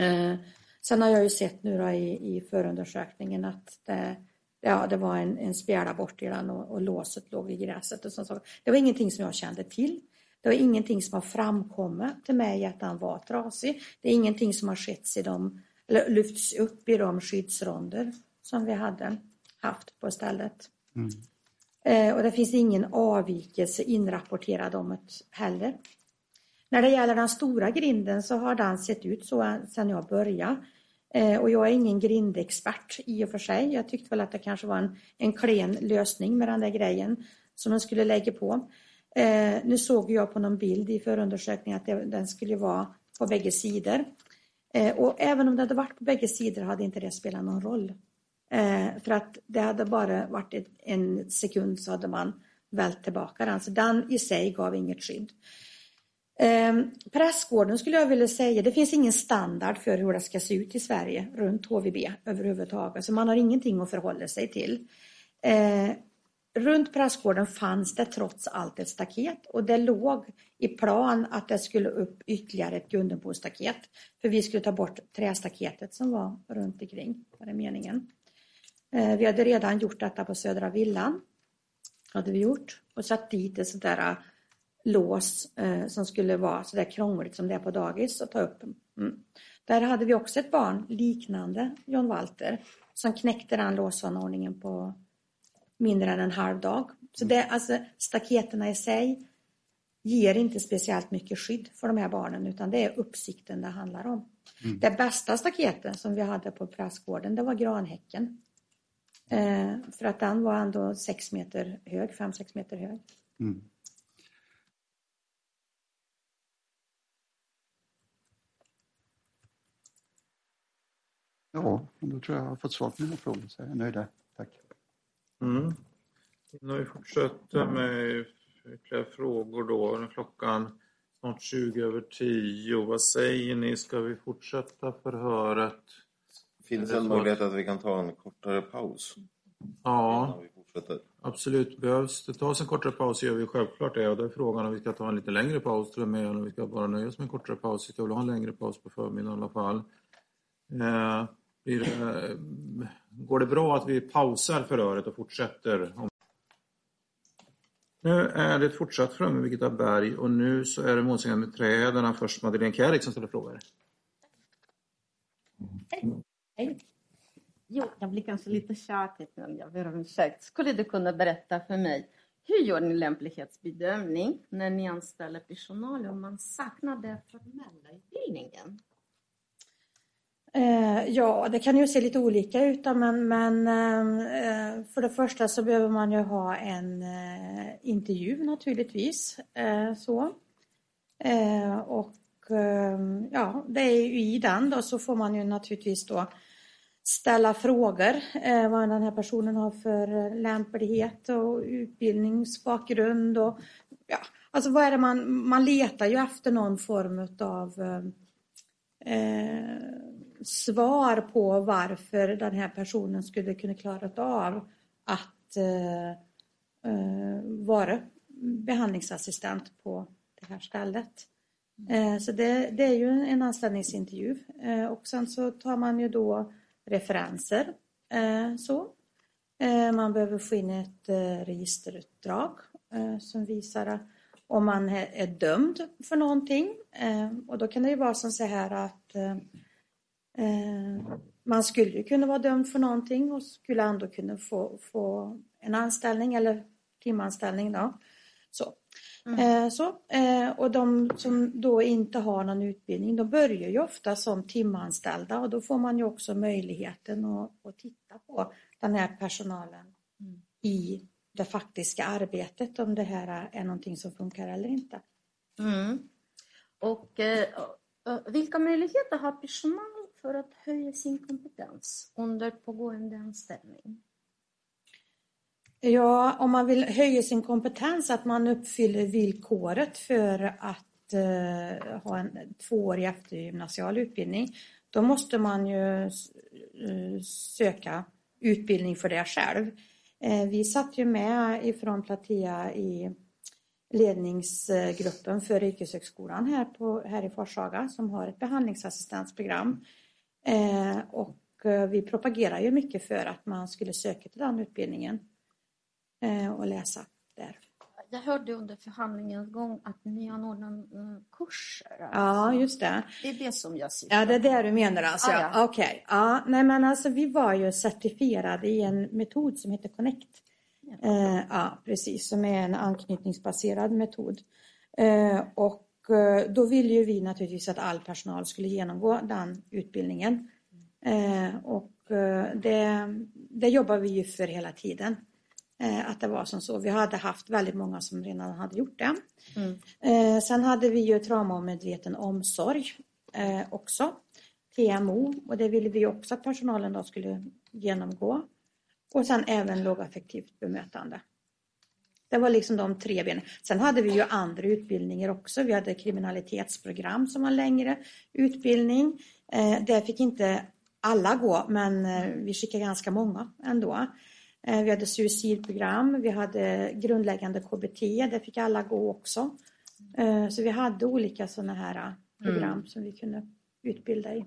Eh, sen har jag ju sett nu då i, i förundersökningen att det, ja, det var en, en spjäla bort i den och, och låset låg i gräset. Och sånt. Det var ingenting som jag kände till. Det var ingenting som har framkommit till mig att den var trasig. Det är ingenting som har skett i de, eller lyfts upp i de skyddsronder som vi hade haft på stället. Eh, och det finns ingen avvikelse inrapporterad om det heller. När det gäller den stora grinden så har den sett ut så sedan jag började. Eh, och jag är ingen grindexpert i och för sig. Jag tyckte väl att det kanske var en, en klen lösning med den där grejen som man skulle lägga på. Eh, nu såg jag på någon bild i förundersökningen att det, den skulle vara på bägge sidor. Eh, och även om det hade varit på bägge sidor hade inte det spelat någon roll. Eh, för att det hade bara varit ett, en sekund så hade man vält tillbaka den. Så den i sig gav inget skydd. Eh, pressgården skulle jag vilja säga, det finns ingen standard för hur det ska se ut i Sverige runt HVB överhuvudtaget. Så man har ingenting att förhålla sig till. Eh, Runt prästgården fanns det trots allt ett staket och det låg i plan att det skulle upp ytterligare ett Gundenbo-staket. För vi skulle ta bort trästaketet som var runt omkring, var det meningen. Eh, vi hade redan gjort detta på Södra Villan. Hade vi gjort. Och satt dit ett sånt där eh, lås eh, som skulle vara så där krångligt som det är på dagis att ta upp. Mm. Där hade vi också ett barn liknande John Walter som knäckte den låsanordningen på mindre än en halv dag. Så det, alltså, staketerna i sig ger inte speciellt mycket skydd för de här barnen utan det är uppsikten det handlar om. Det bästa staketet som vi hade på prästgården det var granhäcken. Eh, för att den var ändå sex meter hög, fem sex meter hög. Mm. Ja, då tror jag jag har fått svar på mina frågor så jag är nöjd där. Mm. Innan vi fortsätter med ytterligare frågor då, är klockan snart 20 över 10. Vad säger ni, ska vi fortsätta förhöret? Finns det en möjlighet att vi kan ta en kortare paus Ja, vi absolut. Behövs det tas en kortare paus så gör vi självklart det. Och då är frågan om vi ska ta en lite längre paus till och med, eller om vi ska bara nöja oss med en kortare paus. Jag vill ha en längre paus på förmiddagen i alla fall. Eh, blir det, eh, går det bra att vi pausar förhöret och fortsätter? Nu är det fortsatt framme med Birgitta Berg och nu så är det målsägande med träden. Först Madeleine Kärrik som ställer frågor. Hej. Jo, jag blir kanske lite tjatig, men jag ber om ursäkt. Skulle du kunna berätta för mig, hur gör ni lämplighetsbedömning när ni anställer personal om man saknar den formella utbildningen? Eh, ja, det kan ju se lite olika ut men, men eh, för det första så behöver man ju ha en eh, intervju naturligtvis. Eh, så. Eh, och eh, ja, det är ju i den då så får man ju naturligtvis då ställa frågor eh, vad den här personen har för lämplighet och utbildningsbakgrund och ja, alltså vad är det man, man letar ju efter någon form av eh, eh svar på varför den här personen skulle kunna klara av att eh, eh, vara behandlingsassistent på det här stället. Eh, så det, det är ju en anställningsintervju eh, och sen så tar man ju då referenser. Eh, så. Eh, man behöver få in ett eh, registerutdrag som visar om man är dömd för någonting. Och då kan det ju vara som så här att man skulle ju kunna vara dömd för någonting och skulle ändå kunna få, få en anställning eller timanställning. Då. Så. Mm. Eh, så, eh, och de som då inte har någon utbildning, de börjar ju ofta som timanställda och då får man ju också möjligheten att, att titta på den här personalen mm. i det faktiska arbetet, om det här är någonting som funkar eller inte. Mm. Och eh, vilka möjligheter har personal för att höja sin kompetens under pågående anställning? Ja, om man vill höja sin kompetens, att man uppfyller villkoret för att eh, ha en tvåårig eftergymnasial utbildning, då måste man ju eh, söka utbildning för det själv. Eh, vi satt ju med ifrån Platea i ledningsgruppen för yrkeshögskolan här, på, här i Forshaga som har ett behandlingsassistansprogram. Eh, och eh, vi propagerar ju mycket för att man skulle söka till den utbildningen. Eh, och läsa där. Jag hörde under förhandlingens gång att ni anordnar kurser. Alltså. Ja, just det. Det är det som jag syftar Ja, det är det du menar alltså. Ah, ja. Okej. Okay. Ja, nej men alltså vi var ju certifierade i en metod som heter Connect. Ja, eh, ja precis, som är en anknytningsbaserad metod. Eh, och då ville ju vi naturligtvis att all personal skulle genomgå den utbildningen. Eh, och eh, det, det jobbar vi ju för hela tiden. Eh, att det var som så. Vi hade haft väldigt många som redan hade gjort det. Mm. Eh, sen hade vi ju traumamedveten omsorg eh, också. TMO och det ville vi också att personalen då skulle genomgå. Och sen även lågaffektivt bemötande. Det var liksom de tre benen. Sen hade vi ju andra utbildningar också. Vi hade kriminalitetsprogram som var längre utbildning. Eh, där fick inte alla gå, men vi skickade ganska många ändå. Eh, vi hade suicidprogram, vi hade grundläggande KBT, det fick alla gå också. Eh, så vi hade olika sådana här eh, program mm. som vi kunde utbilda i.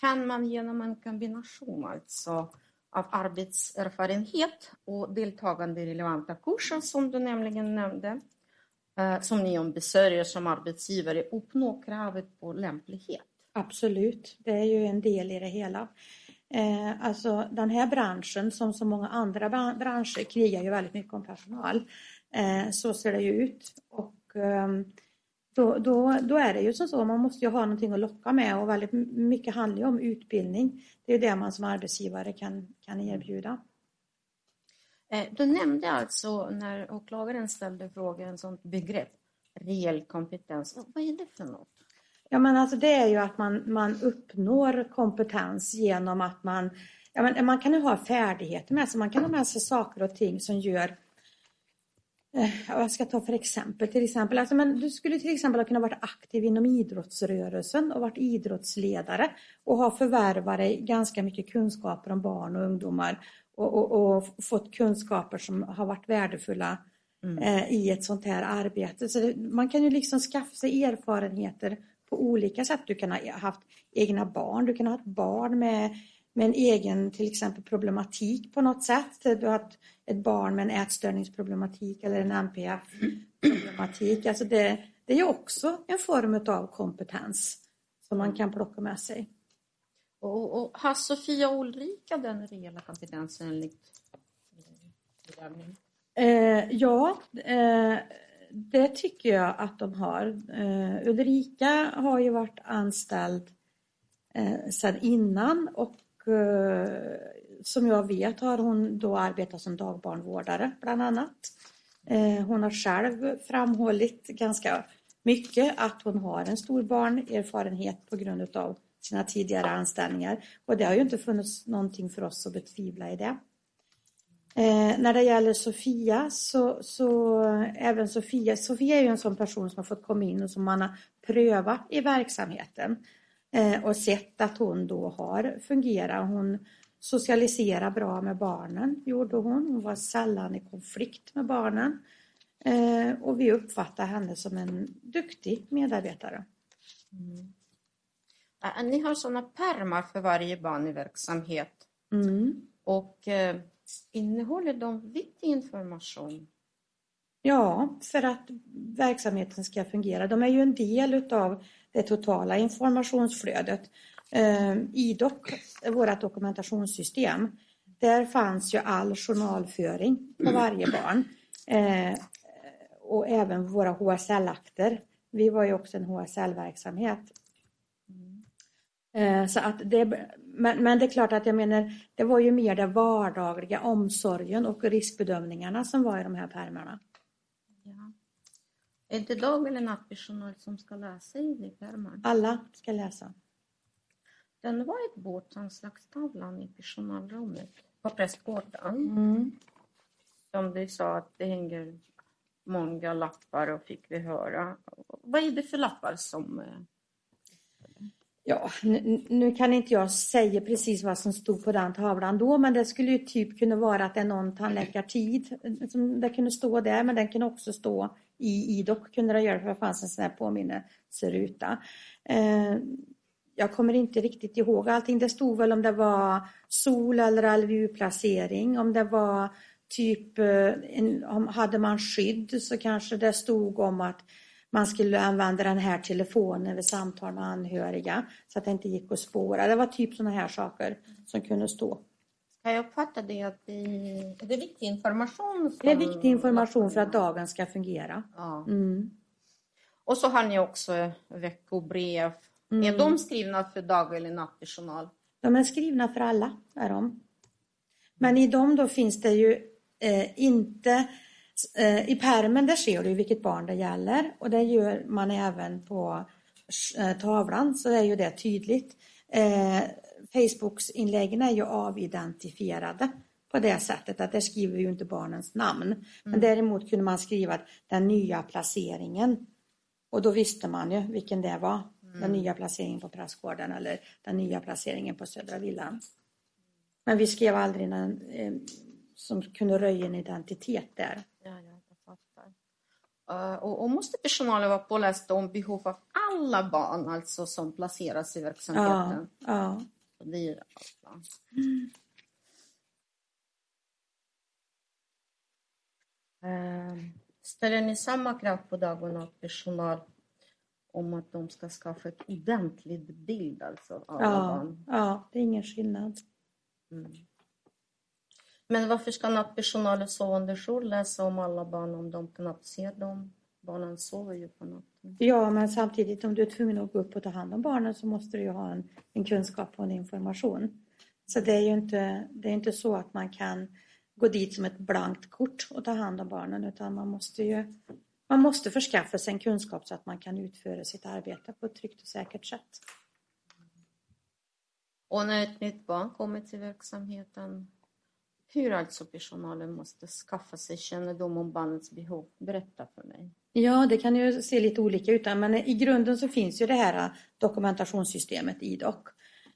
Kan man genom en kombination alltså av arbetserfarenhet och deltagande i relevanta kurser som du nämligen nämnde, eh, som ni ombesörjer som arbetsgivare, uppnå kravet på lämplighet? Absolut, det är ju en del i det hela. Eh, alltså den här branschen som så många andra branscher krigar ju väldigt mycket om personal. Eh, så ser det ju ut. Och ehm, då, då, då är det ju som så, man måste ju ha någonting att locka med och väldigt mycket handlar ju om utbildning. Det är det man som arbetsgivare kan, kan erbjuda. Eh, du nämnde alltså när åklagaren ställde frågan, sånt begrepp, reell kompetens. Vad är det för något? Ja, men alltså det är ju att man, man uppnår kompetens genom att man, ja, men man kan ju ha färdigheter med sig, man kan ha med sig saker och ting som gör eh, jag ska ta för exempel, till exempel, alltså, men du skulle till exempel ha kunnat vara aktiv inom idrottsrörelsen och varit idrottsledare och ha förvärvat dig ganska mycket kunskaper om barn och ungdomar och, och, och fått kunskaper som har varit värdefulla mm. eh, i ett sånt här arbete. Så det, man kan ju liksom skaffa sig erfarenheter på olika sätt. Du kan ha haft egna barn, du kan ha ett barn med, med en egen till exempel problematik på något sätt. Du har ett, barn med en ätstörningsproblematik eller en NPF-problematik. Alltså det, det är också en form av kompetens som man kan plocka med sig. Och, och har Sofia och Ulrika den reella kompetensen enligt bedömning? Eh, ja, eh, det tycker jag att de har. Uh, Ulrika har ju varit anställd uh, sedan innan och Eh, som jag vet har hon då arbetat som dagbarnvårdare bland annat. Eh, hon har själv framhållit ganska mycket att hon har en stor barnerfarenhet på grund av sina tidigare anställningar och det har ju inte funnits någonting för oss att betvivla i det. Eh, när det gäller Sofia så, så även Sofia, Sofia är ju en sån person som har fått komma in och som man har prövat i verksamheten eh, och sett att hon då har fungerat. Hon socialiserar bra med barnen, gjorde hon. Hon var sällan i konflikt med barnen. Eh, och vi uppfattar henne som en duktig medarbetare. Mm. Ni har sådana pärmar för varje barn i verksamhet. Mm. Och eh, innehåller de viktig information? Ja, för att verksamheten ska fungera. De är ju en del utav det totala informationsflödet. Eh, I IDOC, vårt dokumentationssystem, där fanns ju all journalföring på varje barn. Eh, och även våra HSL-akter. Vi var ju också en HSL-verksamhet. Eh, så att det, men, men det är klart att jag menar, det var ju mer det vardagliga, omsorgen och riskbedömningarna som var i de här pärmarna. Är det dag eller nattpersonal som ska läsa i de pärmarna? Alla ska läsa. Den whiteboard, anslagstavlan i personalrummet på prästgården. Mm. Som du sa att det hänger många lappar och fick vi höra. Vad är det för lappar som... eh, Ja, nu, nu kan inte jag säga precis vad som stod på den tavlan då, men det skulle ju typ kunna vara att det är någon tandläkartid som det kunde stå där, men den kunde också stå i IDOC, kunde det göra, för det fanns en sån här påminnelseruta. Eh, jag kommer inte riktigt ihåg allting. Det stod väl om det var sol eller LVU-placering, om det var typ, eh, en, om hade man skydd så kanske det stod om att man skulle använda den här telefonen vid samtal med anhöriga så att det inte gick att spåra. Det var typ sådana här saker som kunde stå. Ska jag uppfatta det att det, är det viktig information? Som Det är viktig information för att dagen ska fungera. Ja. Mm. Och så har ni också veckobrev. Mm. Är de skrivna för dag eller nattpersonal? De är skrivna för alla, är de. Men i dem då finns det ju eh, inte eh, i pärmen där ser du vilket barn det gäller och det gör man även på eh, tavlan så är ju det tydligt. Eh, Facebooks inläggen är ju avidentifierade på det sättet att där skriver vi ju inte barnens namn. Men däremot kunde man skriva den nya placeringen och då visste man ju vilken det var. Den nya placeringen på Prästgården eller den nya placeringen på Södra Villan. Men vi skrev aldrig någon eh, som kunde röja en identitet där. Ja, ja, jag fattar. Eh, och, och måste personalen vara påläst om behov av alla barn alltså som placeras i Ja, verksamheten? ja. Det är alla. Eh, Ställer ni samma krav på dag och nattpersonal om att de ska skaffa ett ordentligt bild alltså av Ja, barn? ja, det är ingen skillnad. Mm. Men varför ska nattpersonalen sovande jour läsa om alla barn om de knappt ser dem? Barnen sover ju på natten. Ja, men samtidigt om du är tvungen att gå upp och ta hand om barnen så måste du ju ha en, en kunskap och en information. Så det är ju inte, det är inte så att man kan gå dit som ett blankt kort och ta hand om barnen utan man måste ju man måste förskaffa sig en kunskap så att man kan utföra sitt arbete på ett tryggt och säkert sätt. Och när ett nytt barn kommer till verksamheten, hur alltså personalen måste skaffa sig kännedom om barnets behov? Berätta för mig. Ja, det kan ju se lite olika ut, men i grunden så finns ju det här äh, dokumentationssystemet IDOC.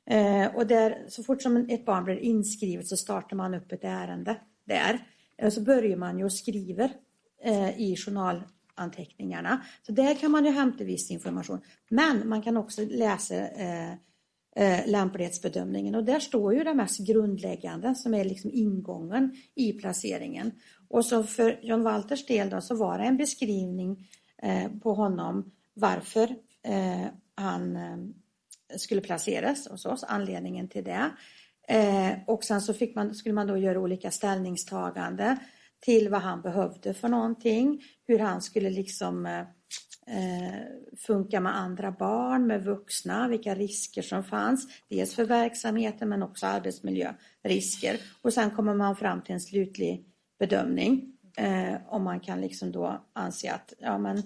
Äh, och där, så fort som ett barn blir inskrivet så startar man upp ett ärende där. Äh, så börjar man ju och skriver i journalanteckningarna. Så där kan man ju hämta viss information. Men man kan också läsa eh, lämplighetsbedömningen och där står ju det mest grundläggande som är liksom ingången i placeringen. Och så för John Walters del då så var det en beskrivning eh, på honom varför eh, han eh, skulle placeras hos oss, anledningen till det. Eh, och sen så fick man, skulle man då göra olika ställningstagande till vad han behövde för någonting, hur han skulle liksom eh, eh, funka med andra barn, med vuxna, vilka risker som fanns, dels för verksamheten men också arbetsmiljörisker. Och sen kommer man fram till en slutlig bedömning eh, om man kan liksom då anse att ja, men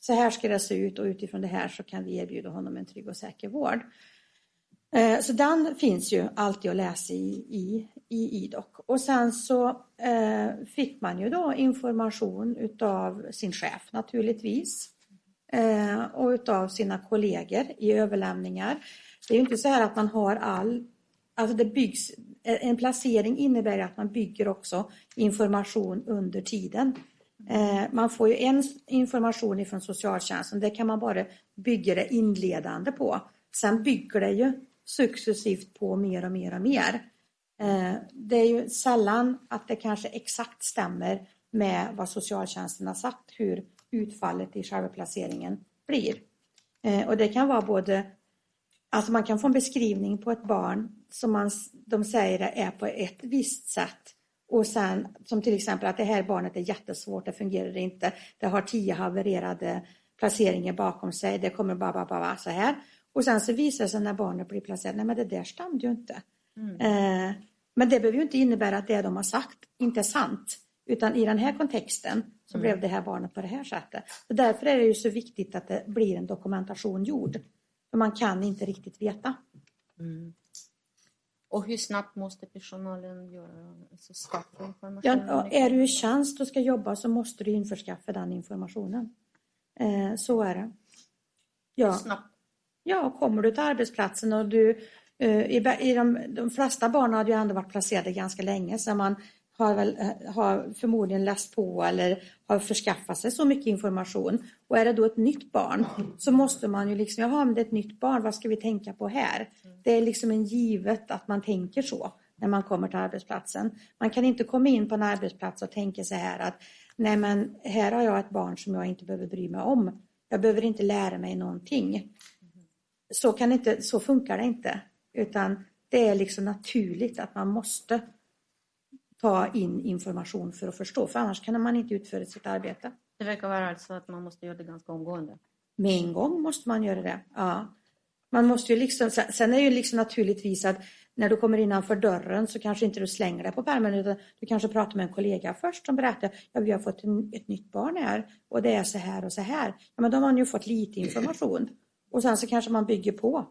så här ska det se ut och utifrån det här så kan vi erbjuda honom en trygg och säker vård. Eh, Så den finns ju alltid att läsa i, i, i IDOC. Och sen så eh, fick man ju då information utav sin chef naturligtvis. Eh, och utav sina kollegor i överlämningar. Det är ju inte så här att man har all, alltså det byggs, en placering innebär att man bygger också information under tiden. Eh, man får ju en information ifrån socialtjänsten, det kan man bara bygga det inledande på. Sen bygger det ju successivt på mer och mer och mer. Eh, det är ju sällan att det kanske exakt stämmer med vad socialtjänsten har sagt hur utfallet i själva placeringen blir. Eh, och det kan vara både, alltså man kan få en beskrivning på ett barn som man, de säger är på ett visst sätt och sen som till exempel att det här barnet är jättesvårt, det fungerar inte, det har tio havererade placeringar bakom sig, det kommer bara, bara, bara så här. Och sen så visar det sig när barnet blir placerat, nej men det där stämde ju inte. Mm. Eh, men det behöver ju inte innebära att det de har sagt inte är sant. Utan i den här kontexten så mm. blev det här barnet på det här sättet. Så därför är det ju så viktigt att det blir en dokumentation gjord. För man kan inte riktigt veta. Mm. Och hur snabbt måste personalen göra, alltså skaffa information? Ja, är du i tjänst och ska jobba så måste du införskaffa den informationen. Eh, så är det. Ja. Snabbt? Ja, kommer du till arbetsplatsen och du eh, i, i de, de flesta barn hade ju ändå varit placerade ganska länge så man har, väl, eh, har förmodligen läst på eller har förskaffat sig så mycket information. Och är det då ett nytt barn så måste man ju liksom, jaha men det är ett nytt barn, vad ska vi tänka på här? Det är liksom en givet att man tänker så när man kommer till arbetsplatsen. Man kan inte komma in på en arbetsplats och tänka så här att nej men här har jag ett barn som jag inte behöver bry mig om. Jag behöver inte lära mig någonting. Så, kan inte, så funkar det inte. Utan det är liksom naturligt att man måste ta in information för att förstå, för annars kan man inte utföra sitt arbete. Det verkar vara alltså att man måste göra det ganska omgående. Med en gång måste man göra det, ja. Man måste ju liksom, sen är det ju liksom naturligtvis att när du kommer innanför dörren så kanske inte du slänger dig på pärmen utan du kanske pratar med en kollega först som berättar ja, vi har fått en, ett nytt barn här och det är så här och så här. Ja, men då har man ju fått lite information och sen så kanske man bygger på.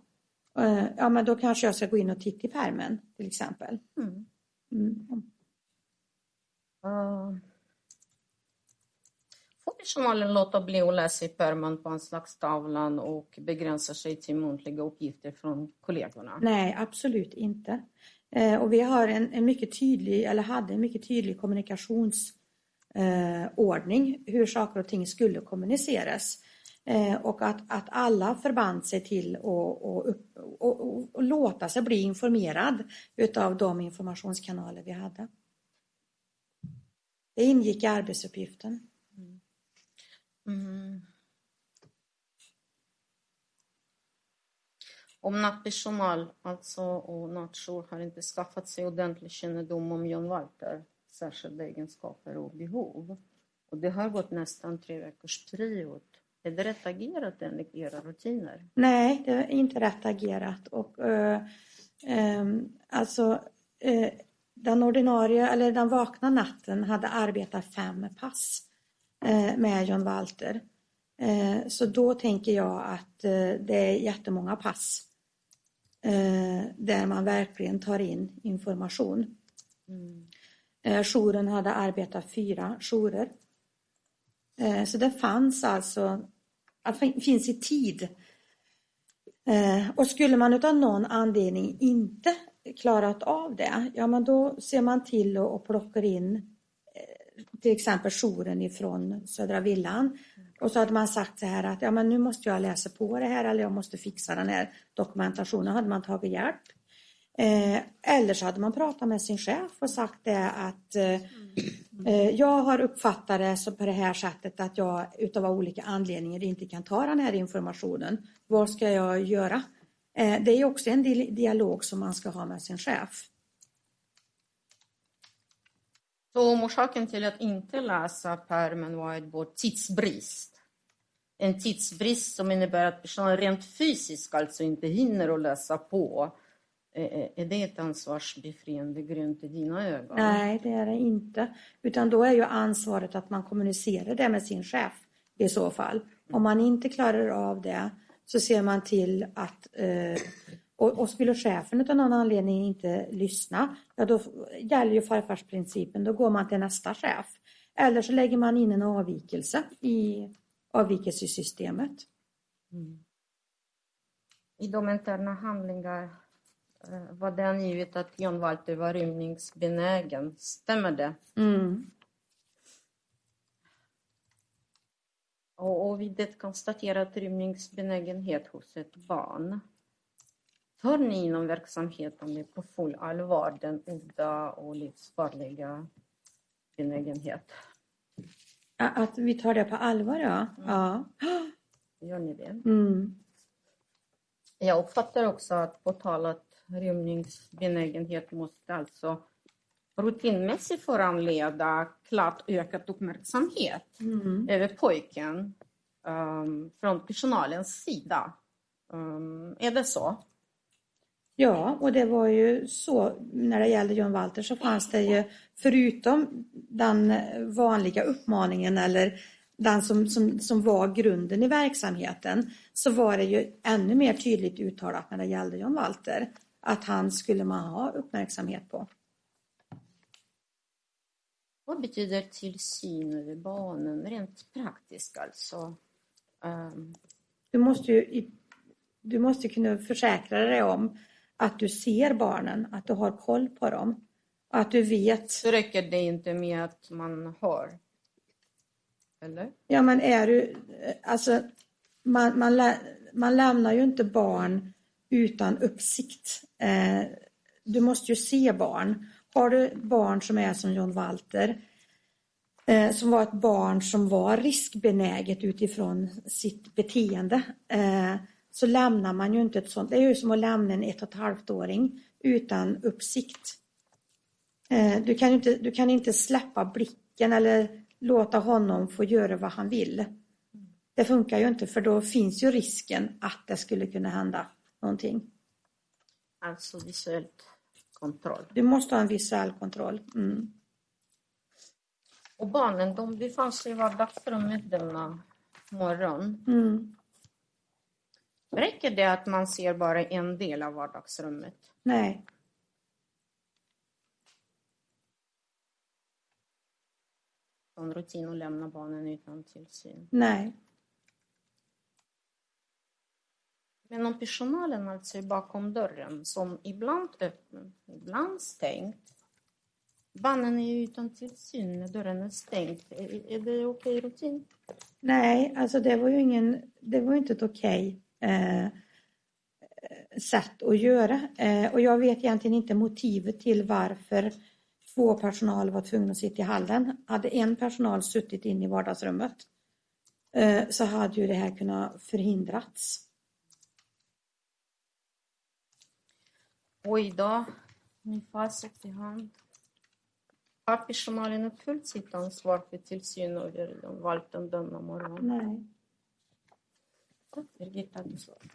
Eh, ja, men då kanske jag ska gå in och titta i pärmen till exempel. Mm. Mm. Får personalen låta bli att läsa i pärmen på anslagstavlan och begränsa sig till muntliga uppgifter från kollegorna? Nej, absolut inte. Uh, och vi har en, en, mycket tydlig, eller hade en mycket tydlig kommunikationsordning uh, hur saker och ting skulle kommuniceras. Och att, att alla förband sig till att och, och, och, låta sig bli informerad utav de informationskanaler vi hade. Det ingick i arbetsuppgiften. Mm. Mm. Om nattpersonal alltså, och nattjour har inte skaffat sig ordentlig kännedom om John Walter särskilda egenskaper och behov. Och det har gått nästan tre veckors period. Är det rätt agerat enligt era rutiner? Nej, det är inte rätt agerat. Och, uh, um, alltså, uh, den ordinarie, eller den vakna natten hade arbetat fem pass eh, med John Walter. Eh, så då tänker jag att eh, det är jättemånga pass där man verkligen tar in information. Mm. Jouren hade arbetat fyra jourer. Så det fanns alltså, det finns i tid. Och skulle man av någon anledning inte klarat av det, ja men då ser man till och, plockar in eh, till exempel jouren ifrån Södra Villan. Och så hade man sagt så här att ja, men nu måste jag läsa på det här eller jag måste fixa den här dokumentationen. hade man tagit hjälp. Eh, eller så hade man pratat med sin chef och sagt det att eh, eh, jag har uppfattat det så på det här sättet att jag utav olika anledningar inte kan ta den här informationen. Vad ska jag göra? Eh, det är också en dialog som man ska ha med sin chef. Så orsaken till att inte läsa pärmen vår tidsbrist. En tidsbrist som innebär att personen rent fysiskt alltså inte hinner att läsa på. Eh, eh, är det ett ansvarsbefriande grund i dina ögon? Nej, det är det inte. Utan då är ju ansvaret att man kommunicerar det med sin chef i så fall. Om man inte klarar av det så ser man till att eh, och, och skulle chefen av någon anledning inte lyssna, ja då gäller ju farfarsprincipen, då går man till nästa chef. Eller så lägger man in en avvikelse i avvikelsesystemet. Mm. I de interna handlingar eh, var det angivet att John Walter var rymningsbenägen. Stämmer det? Mm. Och, och vid det konstaterat rymningsbenägenhet hos ett barn. Tar ni inom verksamheten på full allvar den udda och livsfarliga benägenhet? Att vi tar det på allvar, ja. ja. Gör ni det? Mm. Jag uppfattar också att påtalat rymningsbenägenhet måste alltså rutinmässigt föranleda klart ökad uppmärksamhet Mm. över pojken um, från personalens sida. Um, är det så? Ja, och det var ju så när det gällde John Walter så fanns det ju förutom den vanliga uppmaningen eller den som, som, som var grunden i verksamheten så var det ju ännu mer tydligt uttalat när det gällde John Walter att han skulle man ha uppmärksamhet på. Vad betyder tillsyn över barnen rent praktiskt alltså? Um, Du måste ju du måste kunna försäkra dig om att du ser barnen, att du har koll på dem. Att du vet så räcker det inte med att man hör? Eller? Ja, men är du... Alltså, man, man, lä, man lämnar ju inte barn utan uppsikt. Eh, du måste ju se barn. Har du barn som är som John Walter, eh, som var ett barn som var riskbenäget utifrån sitt beteende, eh, så lämnar man ju inte ett sånt. Det är ju som att lämna en ett och ett halvt åring utan uppsikt. Eh, du, kan ju inte, du kan inte släppa blicken eller låta honom få göra vad han vill. Det funkar ju inte för då finns ju risken att det skulle kunna hända någonting. Alltså visuellt kontroll. Du måste ha en visuell kontroll. Mm. Och barnen de befann sig i vardagsrummet denna morgon. Mm. Räcker det att man ser bara en del av vardagsrummet? Nej, Som rutin att lämna barnen utan tillsyn. nej. Men om personalen alltså är bakom dörren, som ibland öppen, ibland stängt. Barnen är ju utan tillsyn när dörren är stängd. Är, är det okej rutin? Nej, alltså det var ju ingen, det var inte ett okej eh, sätt att göra. Eh, och jag vet egentligen inte motivet till varför två personal var tvungna att sitta i hallen. Hade en personal suttit inne i vardagsrummet eh, så hade ju det här kunnat förhindrats. Och idag, med facit i hand, har personalen uppfyllt sitt ansvar för tillsyn över de valten denna morgon? Nej. Tack Birgitta, du svarade.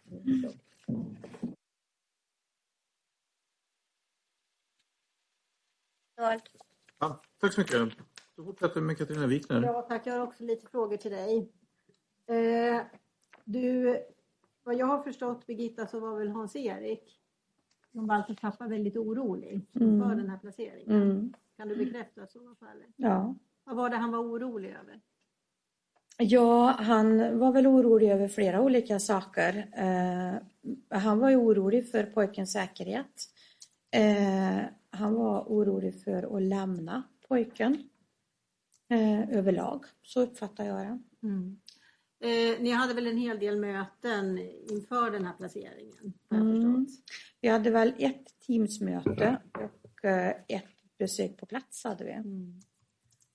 Ja, tack så mycket. Då fortsätter vi med Katarina Wikner. Ja, tack. Jag har också lite frågor till dig. Eh, du, vad jag har förstått Birgitta så var väl Hans-Erik som Walters pappa väldigt orolig Mm. för den här placeringen. Mm. Kan du bekräfta att så var fallet? Ja. Vad var det han var orolig över? Ja, han var väl orolig över flera olika saker. Eh, han var ju orolig för pojkens säkerhet. Eh, han var orolig för att lämna pojken eh, överlag. Så uppfattar jag det. Eh, ni hade väl en hel del möten inför den här placeringen? Mm. Vi hade väl ett teamsmöte och eh, ett besök på plats hade vi.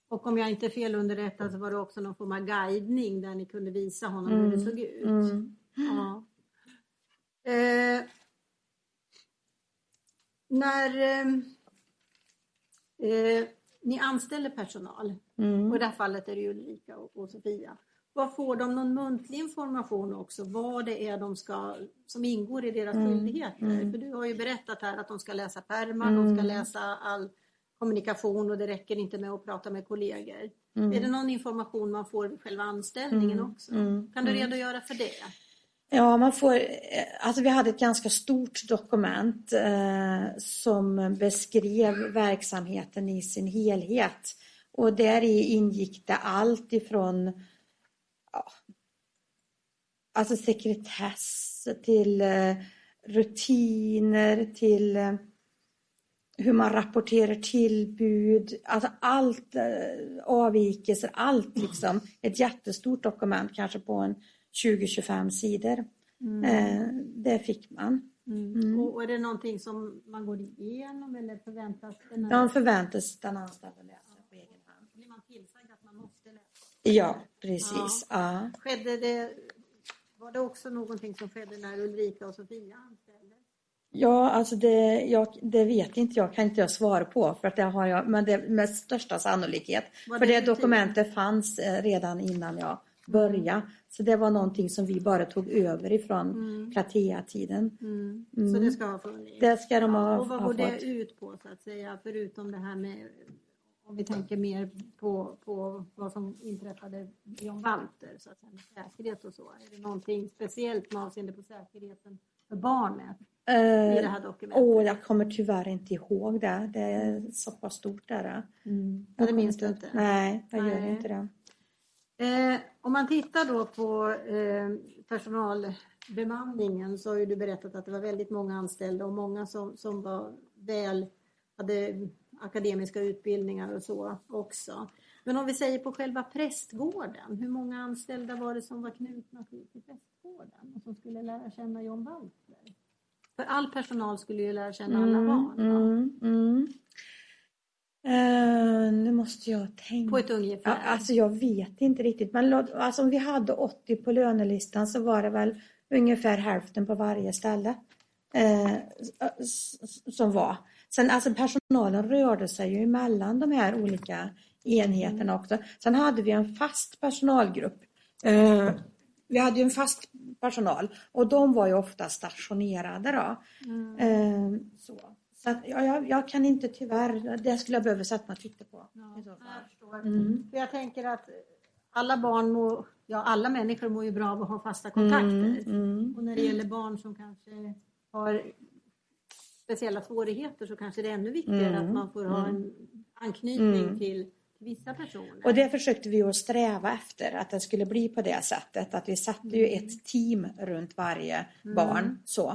Och om jag inte är fel underrättad så var det också någon form av guidning där ni kunde visa honom hur det såg ut. Mm. Ja. Eh, när eh, eh, ni anställer personal, Mm. och i det här fallet är det ju Ulrika och, och Sofia, vad får de någon muntlig information också? Vad det är de ska, som ingår i deras Mm. skyldigheter? Mm. För du har ju berättat här att de ska läsa pärmar, de ska Mm. läsa all kommunikation och det räcker inte med att prata med kollegor. Mm. Är det någon information man får vid själva anställningen Mm. också? Mm. Kan du Mm. redogöra för det? Ja, man får, eh, alltså vi hade ett ganska stort dokument eh, som beskrev verksamheten i sin helhet. Och där ingick det allt ifrån ja, alltså sekretess till eh, rutiner till eh, hur man rapporterar tillbud, alltså allt, eh, avvikelser, allt liksom. Ett jättestort dokument, kanske på en 20-25 sidor. Mm. Det fick man. Mm. Och, och är det någonting som man går igenom eller förväntas den här... De förväntas den anställda läsa på egen hand. Blir man tillsagd att man måste läsa? Ja, precis. Ja. Skedde det, var det också någonting som skedde när Ulrika och Sofia anställdes? Ja, alltså det, jag, det vet inte jag, kan inte jag svara på, för att det har jag, men det med största sannolikhet. Var för det det dokumentet fanns eh, redan innan jag började. Så det var någonting som vi bara tog över ifrån Mm. Platea-tiden. Mm. Mm. Så det ska ha funnits? Det ska de ha, Och vad ha går det fått. ut på så att säga, förutom det här med om vi tänker mer på, på vad som inträffade John Walter, så att säga, med säkerhet och så. Är det någonting speciellt med avseende på säkerheten för barnet i det Eh, här dokumentet? Åh, jag kommer tyvärr inte ihåg det. Det är så pass stort där. Mm. Ja, det minns du inte? Nej, jag gör Nej. inte det. Eh, om man tittar då på eh, personalbemanningen så har ju du berättat att det var väldigt många anställda och många som, som var väl, hade akademiska utbildningar och så också. Men om vi säger på själva prästgården, hur många anställda var det som var knutna till, till prästgården och som skulle lära känna John Walter? För all personal skulle ju lära känna alla barn. va? mm, mm. Eh, nu måste jag tänka. På ett ungefär. Ja, alltså jag vet inte riktigt. Men alltså om vi hade 80 på lönelistan så var det väl ungefär hälften på varje ställe eh, som var. Sen alltså personalen rörde sig ju emellan de här olika enheterna också. Sen hade vi en fast personalgrupp. Eh, vi hade ju en fast personal och de var ju ofta stationerade då. Mm. Eh, så. Så att, ja, jag, jag kan inte tyvärr, det skulle jag behöva sätta mig och titta på. Ja, jag. Mm. Jag tänker att alla barn mår, ja alla människor mår ju bra av att ha fasta kontakter. Mm, mm. Och när det gäller barn som kanske har speciella svårigheter så kanske det är ännu viktigare Mm, att man får ha en anknytning Mm. till vissa personer. Och det försökte vi att sträva efter, att det skulle bli på det sättet. Att vi satte ju ett team runt varje barn. Så.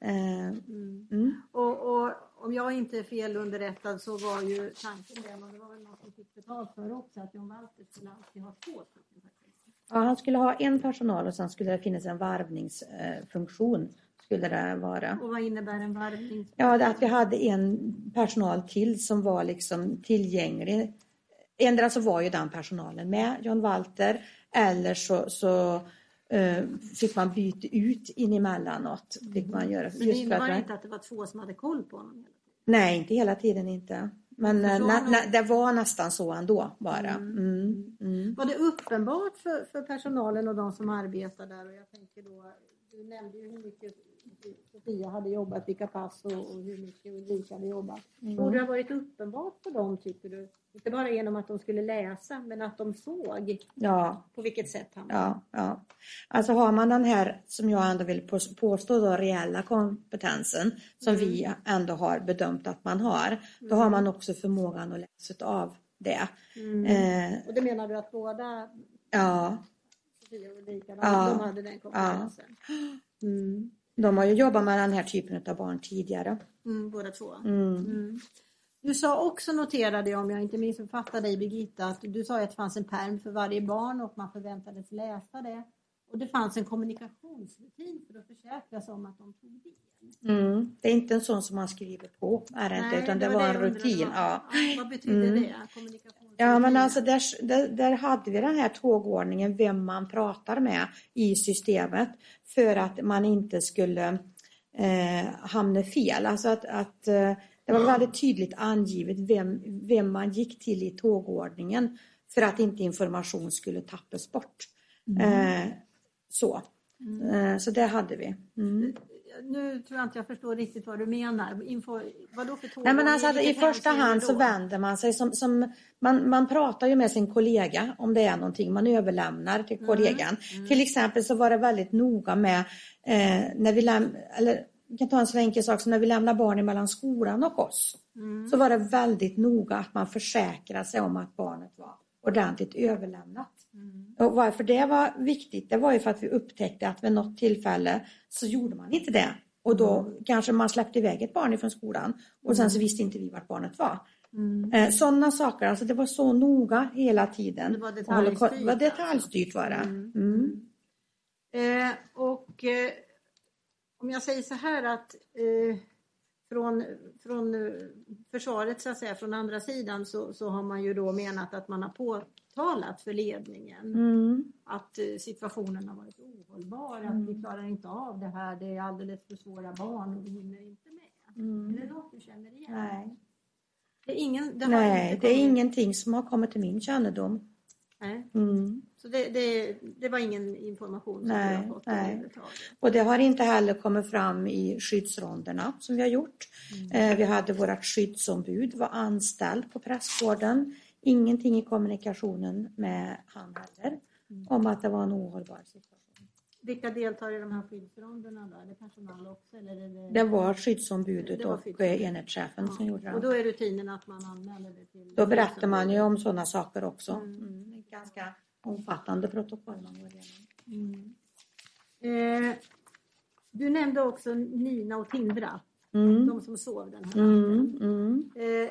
Eh, Mm. mm. Och, och om jag inte är fel underrättad så var ju tanken den, och det var väl något som fick betalt för också, att John Walter skulle alltid ha två stycken. Ja, han skulle ha en personal och sen skulle det finnas en varvningsfunktion. Skulle det vara. Och vad innebär en varvning? Ja, det att vi hade en personal till som var liksom tillgänglig. Ändra så var ju den personalen med John Walter eller så, så eh, fick man byta ut in emellanåt. Fick man göra. Men det innebar inte att det var två som hade koll på honom? Nej, inte hela tiden inte. Men eh, nä, nä, det var nästan så ändå bara. Mm. Mm. Mm. Var det uppenbart för, för personalen och de som arbetar där? Och jag tänker då, du nämnde ju hur mycket Sofia hade jobbat, vilka pass och, och hur mycket Ulrika hade jobbat. Mm. Borde det ha varit uppenbart för dem tycker du? Inte bara genom att de skulle läsa, men att de såg Ja, på vilket sätt han ja, ja. Alltså har man den här, som jag ändå vill pås- påstå, då, reella kompetensen som vi ändå har bedömt att man har, då har man också förmågan att läsa av det. Mm. Eh, Och det menar du att båda ja, Sofia och Ulrika, Ja. de hade den kompetensen? Mm. De har ju jobbat med den här typen av barn tidigare. Mm, båda två? Mm. Mm. Du sa också, noterade jag om jag inte missuppfattade dig Birgitta, att du sa att det fanns en perm för varje barn och man förväntades läsa det. Och det fanns en kommunikationsrutin för att försäkra sig om att de tog del. Mm. Det är inte en sån som man skriver på, är det inte, utan det, var jag en rutin. Ja. Vad betyder Mm. det? Ja, men alltså där, där, där hade vi den här tågordningen, vem man pratar med i systemet för att man inte skulle eh, hamna fel. Alltså att, att eh, det var väldigt tydligt angivet vem, vem man gick till i tågordningen för att inte information skulle tappas bort. Eh, så. Eh, så det hade vi. Mm. Nu tror jag inte jag förstår riktigt vad du menar. Info, vadå för tåg? Nej, men alltså, I första hand så vänder man sig som, som man, man pratar ju med sin kollega om det är någonting man överlämnar till kollegan. Till exempel så var det väldigt noga med eh, när vi läm eller vi kan ta en så enkel sak som när vi lämnar barnen mellan skolan och oss. Så var det väldigt noga att man försäkrade sig om att barnet var ordentligt överlämnat. Och varför det var viktigt, det var ju för att vi upptäckte att vid något tillfälle så gjorde man inte det Och då kanske man släppte iväg ett barn ifrån skolan och sen Mm. så visste inte vi vart barnet var. Eh, Sådana saker, alltså det var så noga hela tiden. Det var detaljstyrt, Det var detaljstyrt var det. Mm. Mm. Eh, och eh, om jag säger så här att eh, från, från eh, försvaret så att säga, från andra sidan så, så har man ju då menat att man har påtalat för ledningen Mm. att eh, situationen har varit ohållbar, att vi klarar inte av det här, det är alldeles för svåra barn och vi hinner inte med. Mm. Är det något du känner igen? Nej, Det är, ingen, det Nej det är ingenting som har kommit till min kännedom. Nej. Mm. Så det, det, det var ingen information som Nej, du har fått nej. Och det har inte heller kommit fram i skyddsronderna som vi har gjort. Mm. Eh, vi hade vårt skyddsombud var anställd på prästgården. Ingenting i kommunikationen med han heller Mm. om att det var en ohållbar situation. Vilka deltar i de här skyddsronderna då? Är det personal också? Eller är det... Det var skyddsombudet Det var och skyddsombudet. enhetschefen som gjorde Och det. då är rutinen att man anmäler det till... Då berättar man ju om sådana saker också. Mm. Mm. Ganska omfattande protokoll man går igenom. Mm. Eh, du nämnde också Nina och Tindra, Mm. de som sov den här Mm. natten. Mm. Eh,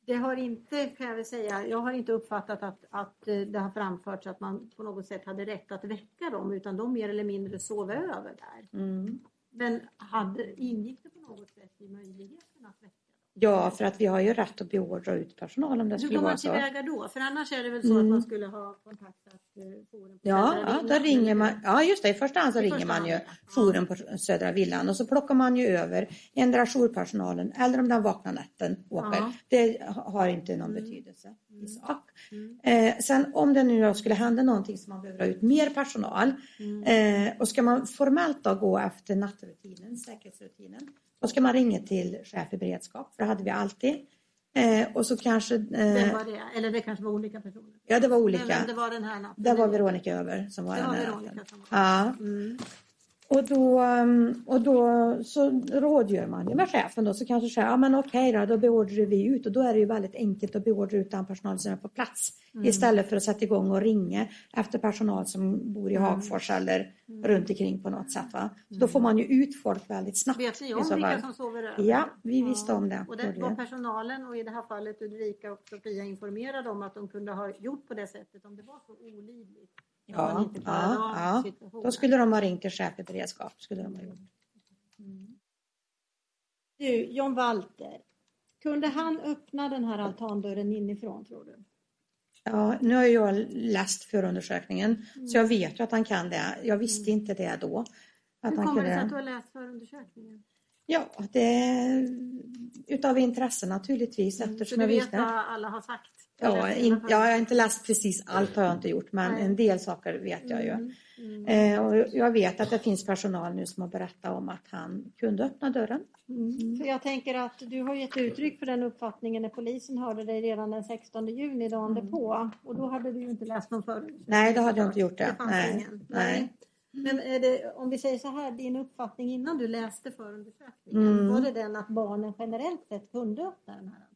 det har inte, kan jag väl säga, jag har inte uppfattat att, att eh, det har framförts att man på något sätt hade rätt att väcka dem, utan de mer eller mindre sov över där. Mm. Men hade, ingick det på något sätt i möjligheten att väcka? Ja, för att vi har ju rätt att beordra ut personal om det Hur skulle går man så. tillväga då? För annars är det väl så Mm. att man skulle ha kontaktat Ja, ja, då ringer man. Ja, just det. I första hand så I ringer man hand, ju jouren på Södra Villan och så plockar man ju över endera jourpersonalen eller om den vaknar natten åker. Ja. Det har inte någon Mm. betydelse i sak. Mm. Eh, sen om det nu skulle hända någonting som man behöver ha ut mer personal Mm. eh, och ska man formellt då gå efter nattrutinen, säkerhetsrutinen, då ska man ringa till chef i beredskap, för det hade vi alltid. Eh, och så kanske, Vem eh, var det? Eller det kanske var olika personer? ja det var Men olika. det var den här natten? Det var Veronica Över som var Det den var här Veronica natten. som var Ja. Mm. Och då, um, och då så rådgör man ju med chefen då, så kanske säger ja men okej då, då beordrar vi ut och då är det ju väldigt enkelt att beordra ut den personal som är på plats Mm. istället för att sätta igång och ringa efter personal som bor i Mm. Hagfors eller runt omkring på något sätt. Va? Så då får man ju ut folk väldigt snabbt. Vet ni om vilka som sover över? Ja, vi visste om det. Och det var personalen och i det här fallet Ulrika och Sofia informerade om att de kunde ha gjort på det sättet om det var så olidligt. Ja, ja, ja. situationen. Då skulle de ha ringt till chef i beredskap. Skulle de ha gjort. Du, John Walter. Kunde han öppna den här altandörren inifrån tror du? Ja, nu har jag läst förundersökningen Mm. så jag vet ju att han kan det. Jag visste inte det då. Att Hur han kommer det sig att du har läst förundersökningen? Ja, det är utav intresse naturligtvis Mm, Så eftersom du jag vet vad alla har sagt? Ja, in, ja, jag har inte läst precis allt har jag inte gjort men en del saker vet jag ju. Mm, mm, Eh, och jag vet att det finns personal nu som har berättat om att han kunde öppna dörren. mm. För jag tänker att du har gett uttryck för den uppfattningen när polisen hörde dig redan den 16 juni dagen Mm. på och då hade du ju inte läst någon förundersökning. Nej, då hade jag inte gjort det. Det Nej, ingen. nej. Men är det, om vi säger så här, din uppfattning innan du läste förundersökningen, Mm. var det den att barnen generellt sett kunde öppna den här?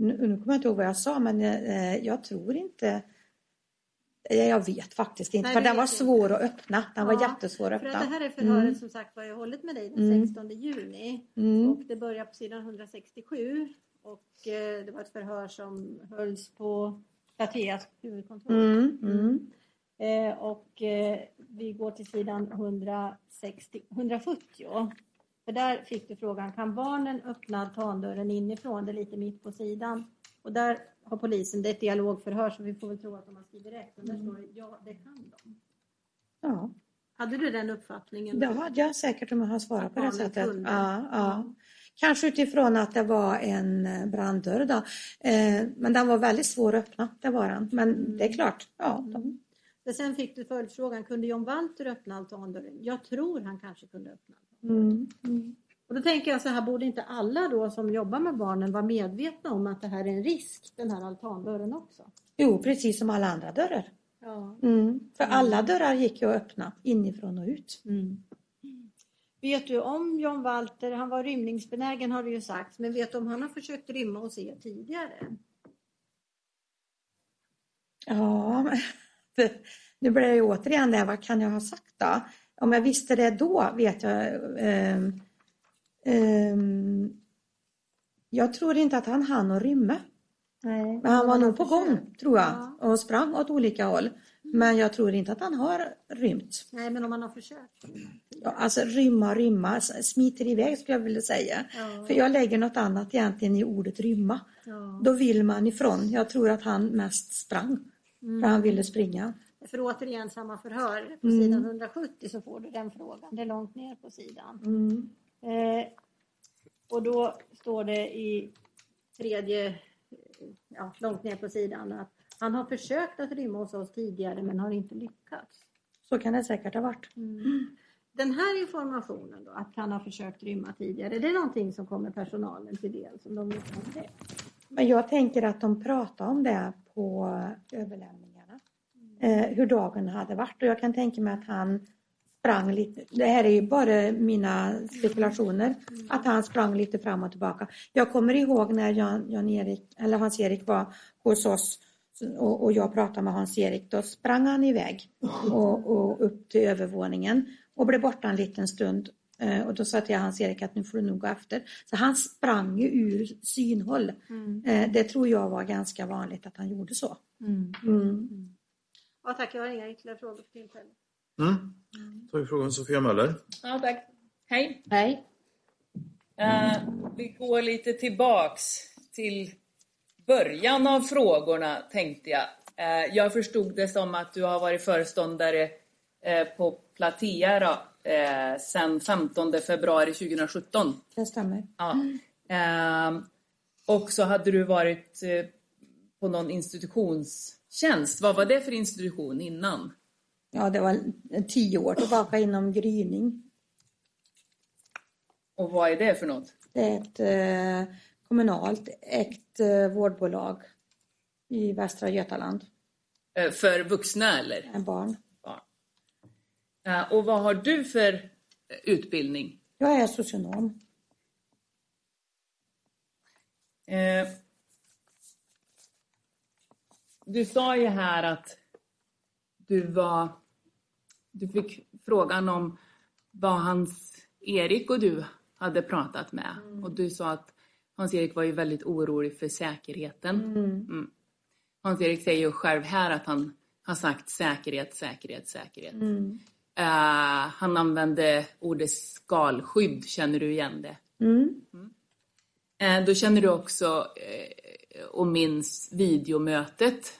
Nu, nu kommer jag inte ihåg vad jag sa men eh, jag tror inte eh, jag vet faktiskt inte, Nej, för den var svår inte. att öppna. Den var Ja, jättesvår att För öppna. att det här är förhöret Mm. som sagt var jag hållit med dig den Mm. 16 juni Mm. och det börjar på sidan 167 och eh, det var ett förhör som hölls på Plateas huvudkontor. Mm. Mm. Eh, och eh, vi går till sidan 160, 170. För där fick du frågan, kan barnen öppna altandörren inifrån? Det är lite mitt på sidan. Och där har polisen, det är ett dialogförhör så vi får väl tro att de har skrivit rätt. Och där står det, ja det kan de. Ja. Hade du den uppfattningen? Det hade jag säkert om jag har svarat på det sättet. kunde. Ja, ja. Kanske utifrån att det var en eh, branddörr då. Eh, men den var väldigt svår att öppna, det var den. Men Mm. det är klart, ja. De, Men sen fick du följdfrågan, kunde John Walter öppna altandörren? Jag tror han kanske kunde öppna den. Mm. Mm. Och då tänker jag så här, borde inte alla då som jobbar med barnen vara medvetna om att det här är en risk, den här altandörren också? Jo, precis som alla andra dörrar. Ja. Mm. För alla dörrar gick ju att öppna inifrån och ut. Mm. Vet du om John Walter, han var rymningsbenägen har du ju sagt, men vet du om han har försökt rymma hos er tidigare? Ja, nu blir det återigen det, vad kan jag ha sagt då? Om jag visste det då vet jag ehm, ehm, jag tror inte att han hann att rymma. Nej, Men han var nog på gång, tror jag, Ja. och sprang åt olika håll. Men jag tror inte att han har rymt. Nej, men om man har försökt. Ja, alltså rymma, rymma, smiter iväg skulle jag vilja säga. Ja. För jag lägger något annat egentligen i ordet rymma. Ja. Då vill man ifrån. Jag tror att han mest sprang. För han ville springa. För återigen samma förhör, på Mm. sidan 170 så får du den frågan. Det är långt ner på sidan. Mm. Eh, och då står det i tredje, ja, långt ner på sidan att han har försökt att rymma hos oss tidigare men har inte lyckats. Så kan det säkert ha varit. Den här informationen då, att han har försökt rymma tidigare, det är någonting som kommer personalen till del som de vet om det. Men jag tänker att de pratade om det på överlämningarna. Eh, hur dagen hade varit och jag kan tänka mig att han sprang lite, det här är ju bara mina spekulationer, att han sprang lite fram och tillbaka. Jag kommer ihåg när Jan, Jan-Erik, eller Hans-Erik var hos oss och, och jag pratade med Hans-Erik, då sprang han iväg och, och upp till övervåningen och blev borta en liten stund. Eh, Och då sa jag till Hans-Erik att nu får du nog gå efter. Så han sprang ju ur synhåll. Eh, Det tror jag var ganska vanligt att han gjorde så. Mm. Ja tack, jag har inga ytterligare frågor för tillfället. Mm. Då tar vi frågan Sofia Möller. Ja, tack. Hej. Nej. Eh, vi går lite tillbaks till början av frågorna tänkte jag. Eh, jag förstod det som att du har varit föreståndare eh, på Platea då, sedan 15 februari 2017. Det stämmer. Ja. Och så hade du varit på någon institutionstjänst. Vad var det för institution innan? Ja, det var tio år tillbaka inom gryning. Och vad är det för något? Det är ett eh, kommunalt ägt eh, vårdbolag i Västra Götaland. Eh, för vuxna eller? En barn. barn? Och vad har du för utbildning? Jag är socionom. Du sa ju här att du var... Du fick frågan om vad Hans Erik och du hade pratat med. Och du sa att Hans Erik var ju väldigt orolig för säkerheten. Mm. Hans Erik säger ju själv här att han har sagt säkerhet, säkerhet, säkerhet. Eh, han använde ordet skalskydd, känner du igen det? Mm. Eh, Då känner du också eh, och minns videomötet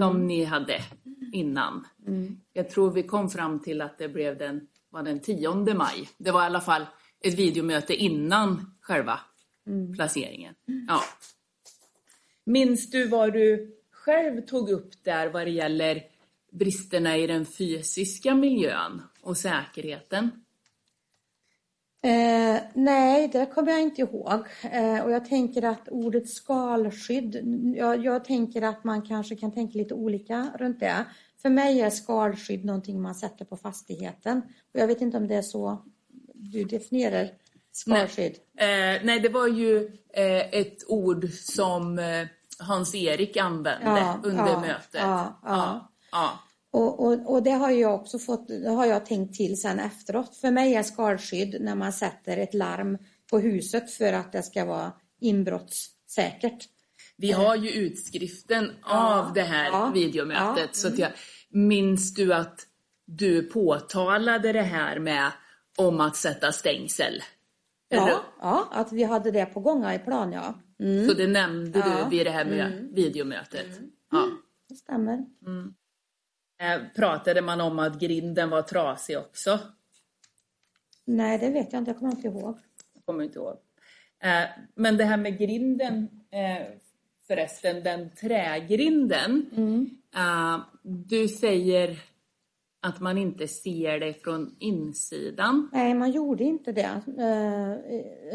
som ni hade innan. Jag tror vi kom fram till att det blev den, var den 10 maj. Det var i alla fall ett videomöte innan själva placeringen. Ja. Minns du vad du själv tog upp där vad det gäller bristerna i den fysiska miljön och säkerheten? Eh, nej, det kommer jag inte ihåg. Eh, och jag tänker att ordet skalskydd, jag, jag tänker att man kanske kan tänka lite olika runt det. För mig är skalskydd någonting man sätter på fastigheten. Och jag vet inte om det är så du definierar skalskydd. Eh, nej, det var ju eh, ett ord som eh, Hans-Erik använde Ja, under ja, mötet. ja, ja. Ja. Och, och, och det har jag också fått, det har jag tänkt till sen efteråt. För mig är skalskydd när man sätter ett larm på huset för att det ska vara inbrottssäkert. Vi har ju utskriften av det här ja, videomötet. ja, Så att jag, minns du att du påtalade det här med om att sätta stängsel? Ja, ja, att vi hade det på gång i plan, ja. Mm, Så det nämnde Ja. Mm. du vid det här mö- videomötet? Ja. det stämmer. Eh, pratade man om att grinden var trasig också? Nej, det vet jag inte. Jag kommer inte ihåg. Jag kommer inte ihåg. Eh, men det här med grinden eh, förresten, den trägrinden. Eh, du säger att man inte ser det från insidan. Nej, man gjorde inte det. Eh,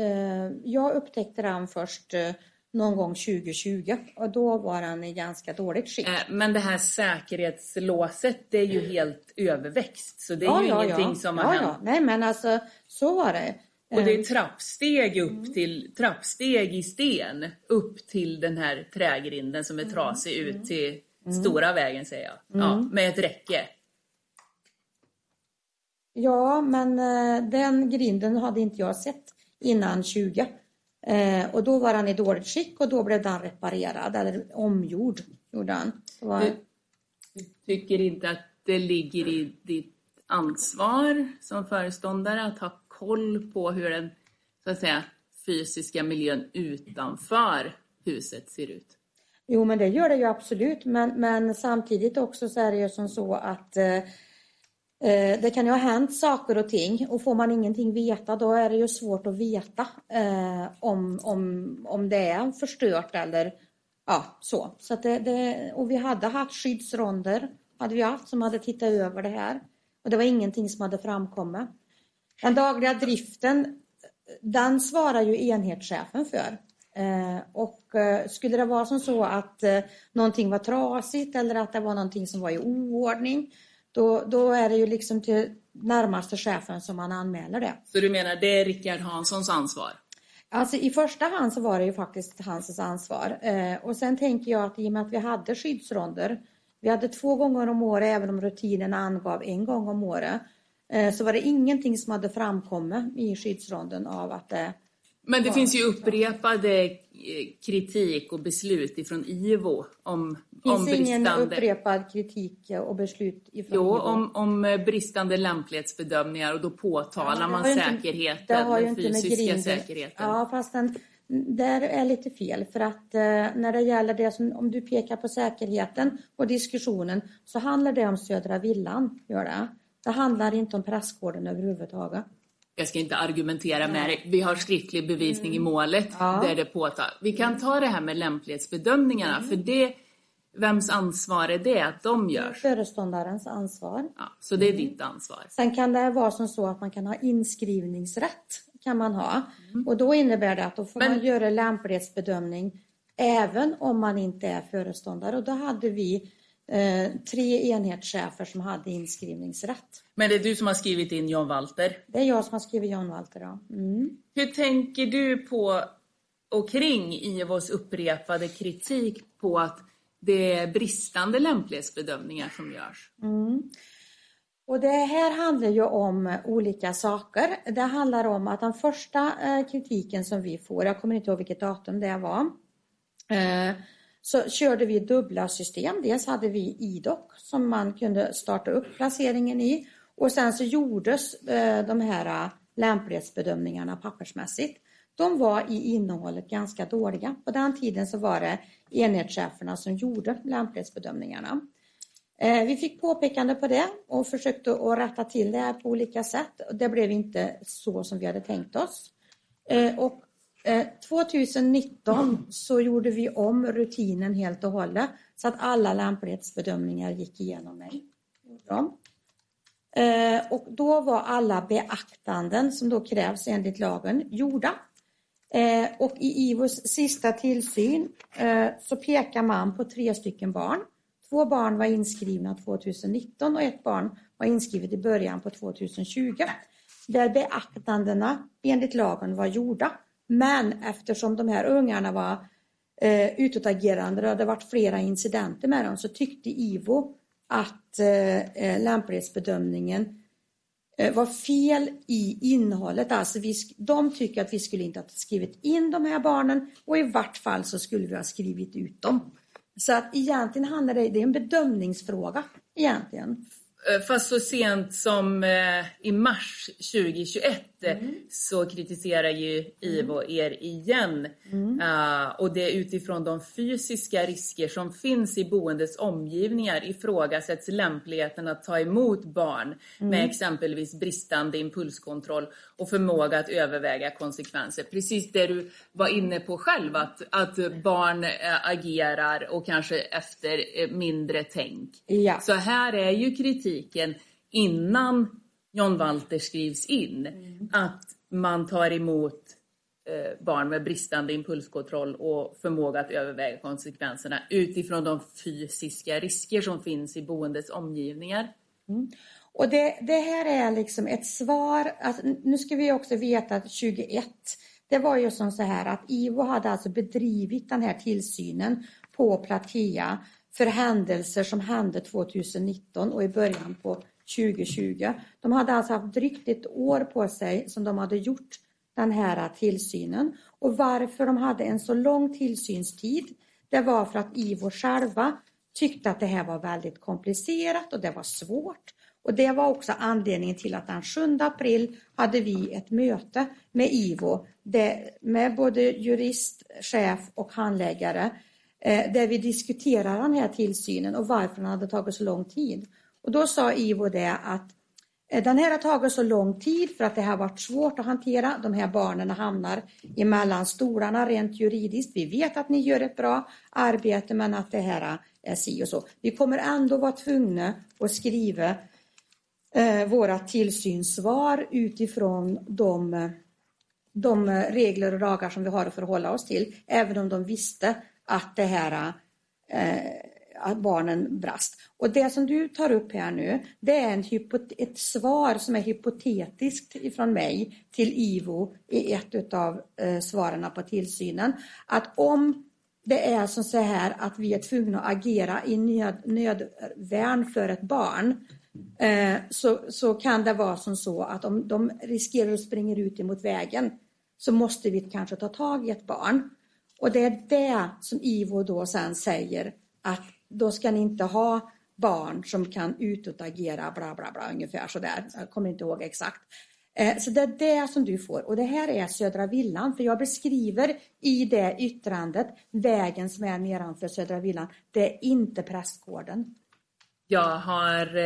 eh, Jag upptäckte den först eh, någon gång 2020 och då var den i ganska dåligt skick. Eh, men det här säkerhetslåset, det är ju helt överväxt. Så det är ju ingenting som har ja, hänt. Ja. Nej, men alltså så var det. Och det Eh, är trappsteg upp till, trappsteg i sten upp till den här trägrinden som är trasig ut till stora vägen säger jag. Ja, med ett räcke. Ja, men eh, den grinden hade inte jag sett innan 20. Eh, och då var han i dåligt skick och då blev den reparerad eller omgjord. Gjorde han. Var... Du tycker inte att det ligger i ditt ansvar som föreståndare att ha koll på hur den så att säga, fysiska miljön utanför huset ser ut? Jo, men det gör det ju absolut. Men, men samtidigt också så är det ju som så att eh, Eh, det kan ju ha hänt saker och ting och får man ingenting veta då är det ju svårt att veta eh, om, om, om det är förstört eller ja, så. så det, det, och vi hade haft skyddsronder hade vi haft som hade tittat över det här och det var ingenting som hade framkommit. Den dagliga driften den svarar ju enhetschefen för. Eh, och eh, skulle det vara som så att någonting var trasigt eller att det var någonting som var i oordning, då, då är det ju liksom till närmaste chefen som man anmäler det. Så du menar det är Rickard Hanssons ansvar? Alltså i första hand så var det ju faktiskt hans ansvar. och sen tänker jag att i och med att vi hade skyddsronder, vi hade två gånger om året, även om rutinen angav en gång om året, så var det ingenting som hade framkommit i skyddsronden av att det men det finns ju upprepade eh, kritik och beslut ifrån IVO om, finns om bristande... ingen upprepad kritik och beslut ifrån jo, IVO? om, om eh, bristande lämplighetsbedömningar och då påtalar ja, man säkerheten, inte, den fysiska säkerheten. Ja, fast den, där är lite fel för att eh, när det gäller det som, om du pekar på säkerheten och diskussionen så handlar det om Södra Villan, gör det. Det handlar inte om prästgården överhuvudtaget jag ska inte argumentera med dig. Vi har skriftlig bevisning mm. i målet ja. där det påtar. Vi kan ta det här med lämplighetsbedömningarna mm. för det Vems ansvar är det att de görs? Föreståndarens ansvar. Ja, så det är mm. ditt ansvar. Sen kan det vara som så att man kan ha inskrivningsrätt. kan man ha. Mm. Och då innebär det att då får Men... man göra lämplighetsbedömning även om man inte är föreståndare. Och då hade vi eh, tre enhetschefer som hade inskrivningsrätt. Men det är du som har skrivit in John Walter? Det är jag som har skrivit John Walter, ja. Mm. Hur tänker du på och kring IVOs upprepade kritik på att det är bristande lämplighetsbedömningar som görs? Mm. Och det här handlar ju om olika saker. Det handlar om att den första eh, kritiken som vi får, jag kommer inte ihåg vilket datum det var, eh, så körde vi dubbla system. Dels hade vi IDOC som man kunde starta upp placeringen i och sen så gjordes eh, de här eh, lämplighetsbedömningarna pappersmässigt. De var i innehållet ganska dåliga. På den tiden så var det enhetscheferna som gjorde lämplighetsbedömningarna. Eh, vi fick påpekande på det och försökte att rätta till det här på olika sätt. Det blev inte så som vi hade tänkt oss. Och Eh, 2019 så gjorde vi om rutinen helt och hållet så att alla lämplighetsbedömningar gick igenom mig. Ja. Eh, och då var alla beaktanden som då krävs enligt lagen gjorda. Eh, och i IVOs sista tillsyn så pekar man på tre stycken barn. Två barn var inskrivna 2019 och ett barn var inskrivet i början på 2020. Där beaktandena enligt lagen var gjorda. Men eftersom de här ungarna var eh, utåtagerande, det hade varit flera incidenter med dem, så tyckte IVO att eh, eh lämplighetsbedömningen eh, var fel i innehållet. Alltså vi, de tycker att vi skulle inte ha skrivit in de här barnen och i vart fall så skulle vi ha skrivit ut dem. Så att egentligen handlar det, det är en bedömningsfråga egentligen. Eh, fast så sent som eh, i mars 2021 mm. så kritiserar ju IVO mm. er igen. Mm. Och det är utifrån de fysiska risker som finns i boendets omgivningar ifrågasätts lämpligheten att ta emot barn mm. med exempelvis bristande impulskontroll och förmåga att överväga konsekvenser. Precis det du var inne på själv, att, att barn agerar och kanske efter mindre tänk. Ja. Så här är ju kritiken innan John Walter skrivs in, mm. att man tar emot eh, barn med bristande impulskontroll och förmåga att överväga konsekvenserna utifrån de fysiska risker som finns i boendets omgivningar. Mm. Och det, det, här är liksom ett svar, alltså, nu ska vi också veta att 21, det var ju som så här att IVO hade alltså bedrivit den här tillsynen på Platea för händelser som hände 2019 och i början på 2020. De hade alltså haft drygt ett år på sig som de hade gjort den här tillsynen. Och varför de hade en så lång tillsynstid, det var för att IVO själva tyckte att det här var väldigt komplicerat och det var svårt. Och det var också anledningen till att den 7 april hade vi ett möte med IVO med både jurist, chef och handläggare eh, Eh, där vi diskuterade den här tillsynen och varför den hade tagit så lång tid. Och då sa IVO det att eh, den här har tagit så lång tid för att det har varit svårt att hantera. De här barnen hamnar emellan stolarna rent juridiskt. Vi vet att ni gör ett bra arbete men att det här är si och så. Vi kommer ändå vara tvungna att skriva eh, våra tillsynssvar utifrån de, de regler och lagar som vi har att förhålla oss till. Även om de visste att det här eh, att barnen brast. Och det som du tar upp här nu, det är en ett svar som är hypotetiskt ifrån mig till IVO i ett av eh, svaren på tillsynen. Att om det är som så här att vi är tvungna att agera i nöd, nödvärn för ett barn eh, så, så kan det vara som så att om de riskerar att springa ut emot vägen så måste vi kanske ta tag i ett barn. Och det är det som IVO då sen säger att då ska ni inte ha barn som kan utåtagera bla bla bla ungefär sådär. Jag kommer inte ihåg exakt. Eh, så det är det som du får och det här är Södra Villan för jag beskriver i det yttrandet vägen som är nedanför Södra Villan. Det är inte prästgården. Jag har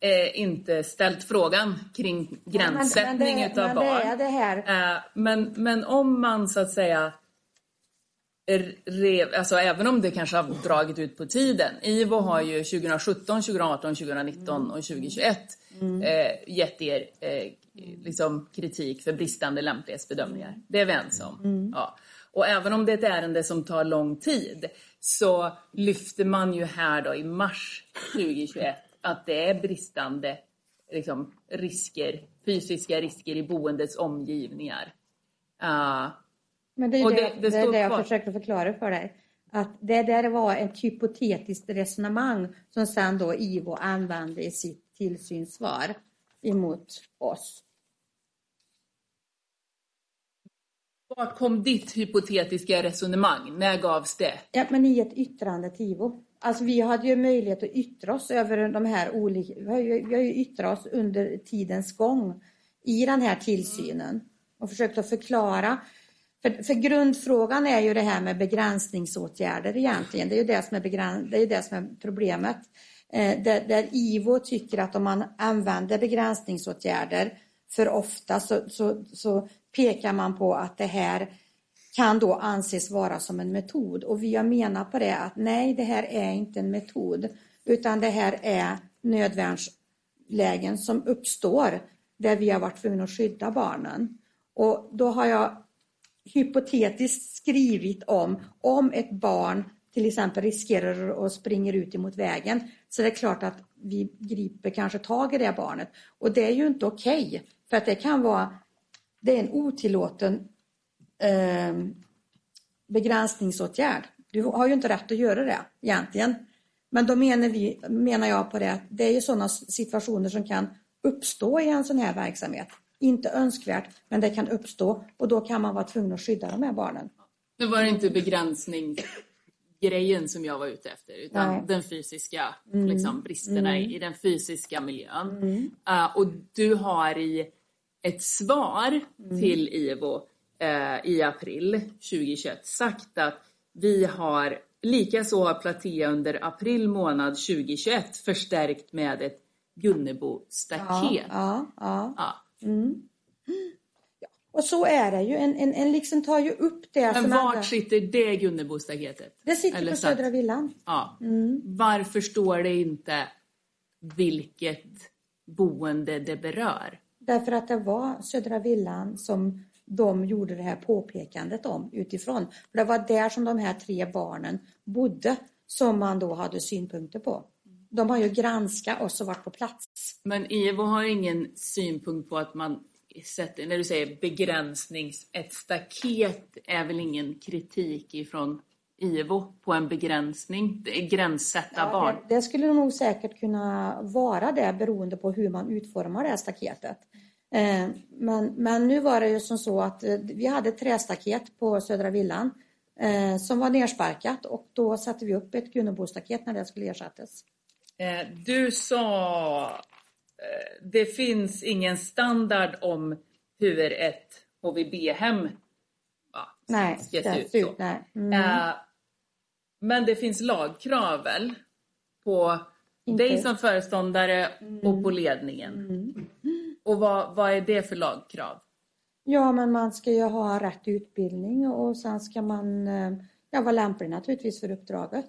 eh, inte ställt frågan kring gränssättning ja, men, men det, utav barn. Det det här. Eh, men, men om man så att säga rev, alltså även om det kanske har dragit ut på tiden. IVO har ju 2017, 2018, 2019 och 2021 mm. eh, gett er eh, liksom kritik för bristande lämplighetsbedömningar. Det är vi ense om. Mm. Ja. Och även om det är ett ärende som tar lång tid så lyfter man ju här då i mars 2021 att det är bristande liksom, risker, fysiska risker i boendets omgivningar. Uh, men det är det, det, det, det, är det jag försöker förklara för dig. Att det där var ett hypotetiskt resonemang som sen då IVO använde i sitt tillsynssvar emot oss. Var kom ditt hypotetiska resonemang? När gavs det? Ja, men i ett yttrande till IVO. Alltså vi hade ju möjlighet att yttra oss över de här olika, vi har ju, vi har ju yttrat oss under tidens gång i den här tillsynen och försökt att förklara för, för, grundfrågan är ju det här med begränsningsåtgärder egentligen. Det är ju det som är, begräns, det är, det som är problemet. Eh, där, där, IVO tycker att om man använder begränsningsåtgärder för ofta så, så, så, pekar man på att det här kan då anses vara som en metod. Och vi har menat på det att nej, det här är inte en metod utan det här är nödvärnslägen som uppstår där vi har varit tvungna att skydda barnen. Och då har jag hypotetiskt skrivit om, om ett barn till exempel riskerar att springa ut emot vägen, så det är klart att vi griper kanske tag i det barnet. Och det är ju inte okej, okay, för att det kan vara, det är en otillåten eh, begränsningsåtgärd. Du har ju inte rätt att göra det egentligen. Men då menar, vi, menar jag på det att det är ju sådana situationer som kan uppstå i en sån här verksamhet inte önskvärt, men det kan uppstå och då kan man vara tvungen att skydda de här barnen. Nu var det inte begränsningsgrejen som jag var ute efter, utan Nej. den fysiska mm. liksom, bristerna mm. i den fysiska miljön. Mm. Uh, och du har i ett svar mm. till IVO uh, i april 2021 sagt att vi har Likaså har Platea under april månad 2021 förstärkt med ett Gunnebo-staket. Ja, ja, ja. Mm. Ja. Och så är det ju. En, en, en liksom tar ju upp det Men vart andra... sitter det Gunnebostaketet? Det sitter Eller på Södra Villan. Ja. Mm. Varför står det inte vilket boende det berör? Därför att det var Södra Villan som de gjorde det här påpekandet om utifrån. För det var där som de här tre barnen bodde som man då hade synpunkter på de har ju granskat oss och varit på plats. Men IVO har ingen synpunkt på att man sätter, när du säger begränsnings, ett staket är väl ingen kritik ifrån IVO på en begränsning, gränssätta barn? Det, det skulle nog säkert kunna vara det beroende på hur man utformar det här staketet. Eh, men, men nu var det ju som så att eh, vi hade ett trästaket på Södra Villan eh, som var nersparkat och då satte vi upp ett Gunnebostaket när det skulle ersättas. Du sa det finns ingen standard om hur ett HVB-hem nej, se ut. Så. Nej. Mm. Men det finns lagkrav väl? På Inte. dig som föreståndare och på ledningen. Mm. Och vad, vad är det för lagkrav? Ja, men man ska ju ha rätt utbildning och sen ska man eh, ja, vara lämplig naturligtvis för uppdraget.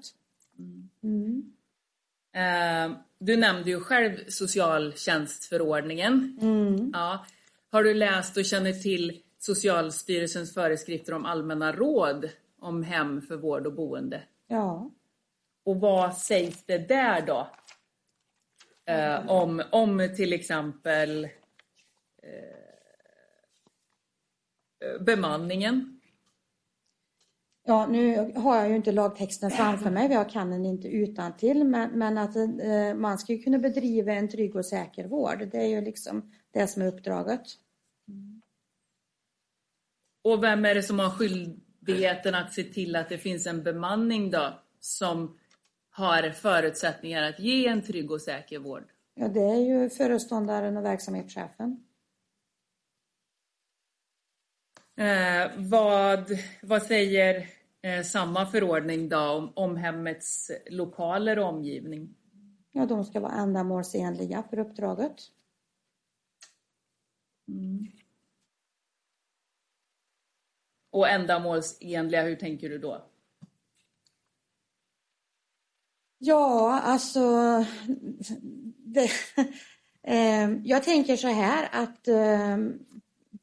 Mm. Eh, du nämnde ju själv socialtjänstförordningen. Mm. Ja. Har du läst och känner till Socialstyrelsens föreskrifter om allmänna råd om hem för vård och boende? Ja. Och vad sägs det där då? Eh, om, om till exempel Eh, eh, bemanningen? Ja, nu har jag ju inte lagtexten framför mig, jag kan den inte utan till men, men att eh, man ska ju kunna bedriva en trygg och säker vård. Det är ju liksom det som är uppdraget. Och vem är det som har skyldigheten att se till att det finns en bemanning då som har förutsättningar att ge en trygg och säker vård? Ja, det är ju föreståndaren och verksamhetschefen. Eh, vad, vad säger eh, samma förordning då om, om hemmets lokaler och omgivning? Ja, de ska vara ändamålsenliga för uppdraget. Mm. Och ändamålsenliga, hur tänker du då? Ja, alltså... Det, eh, jag tänker så här att eh,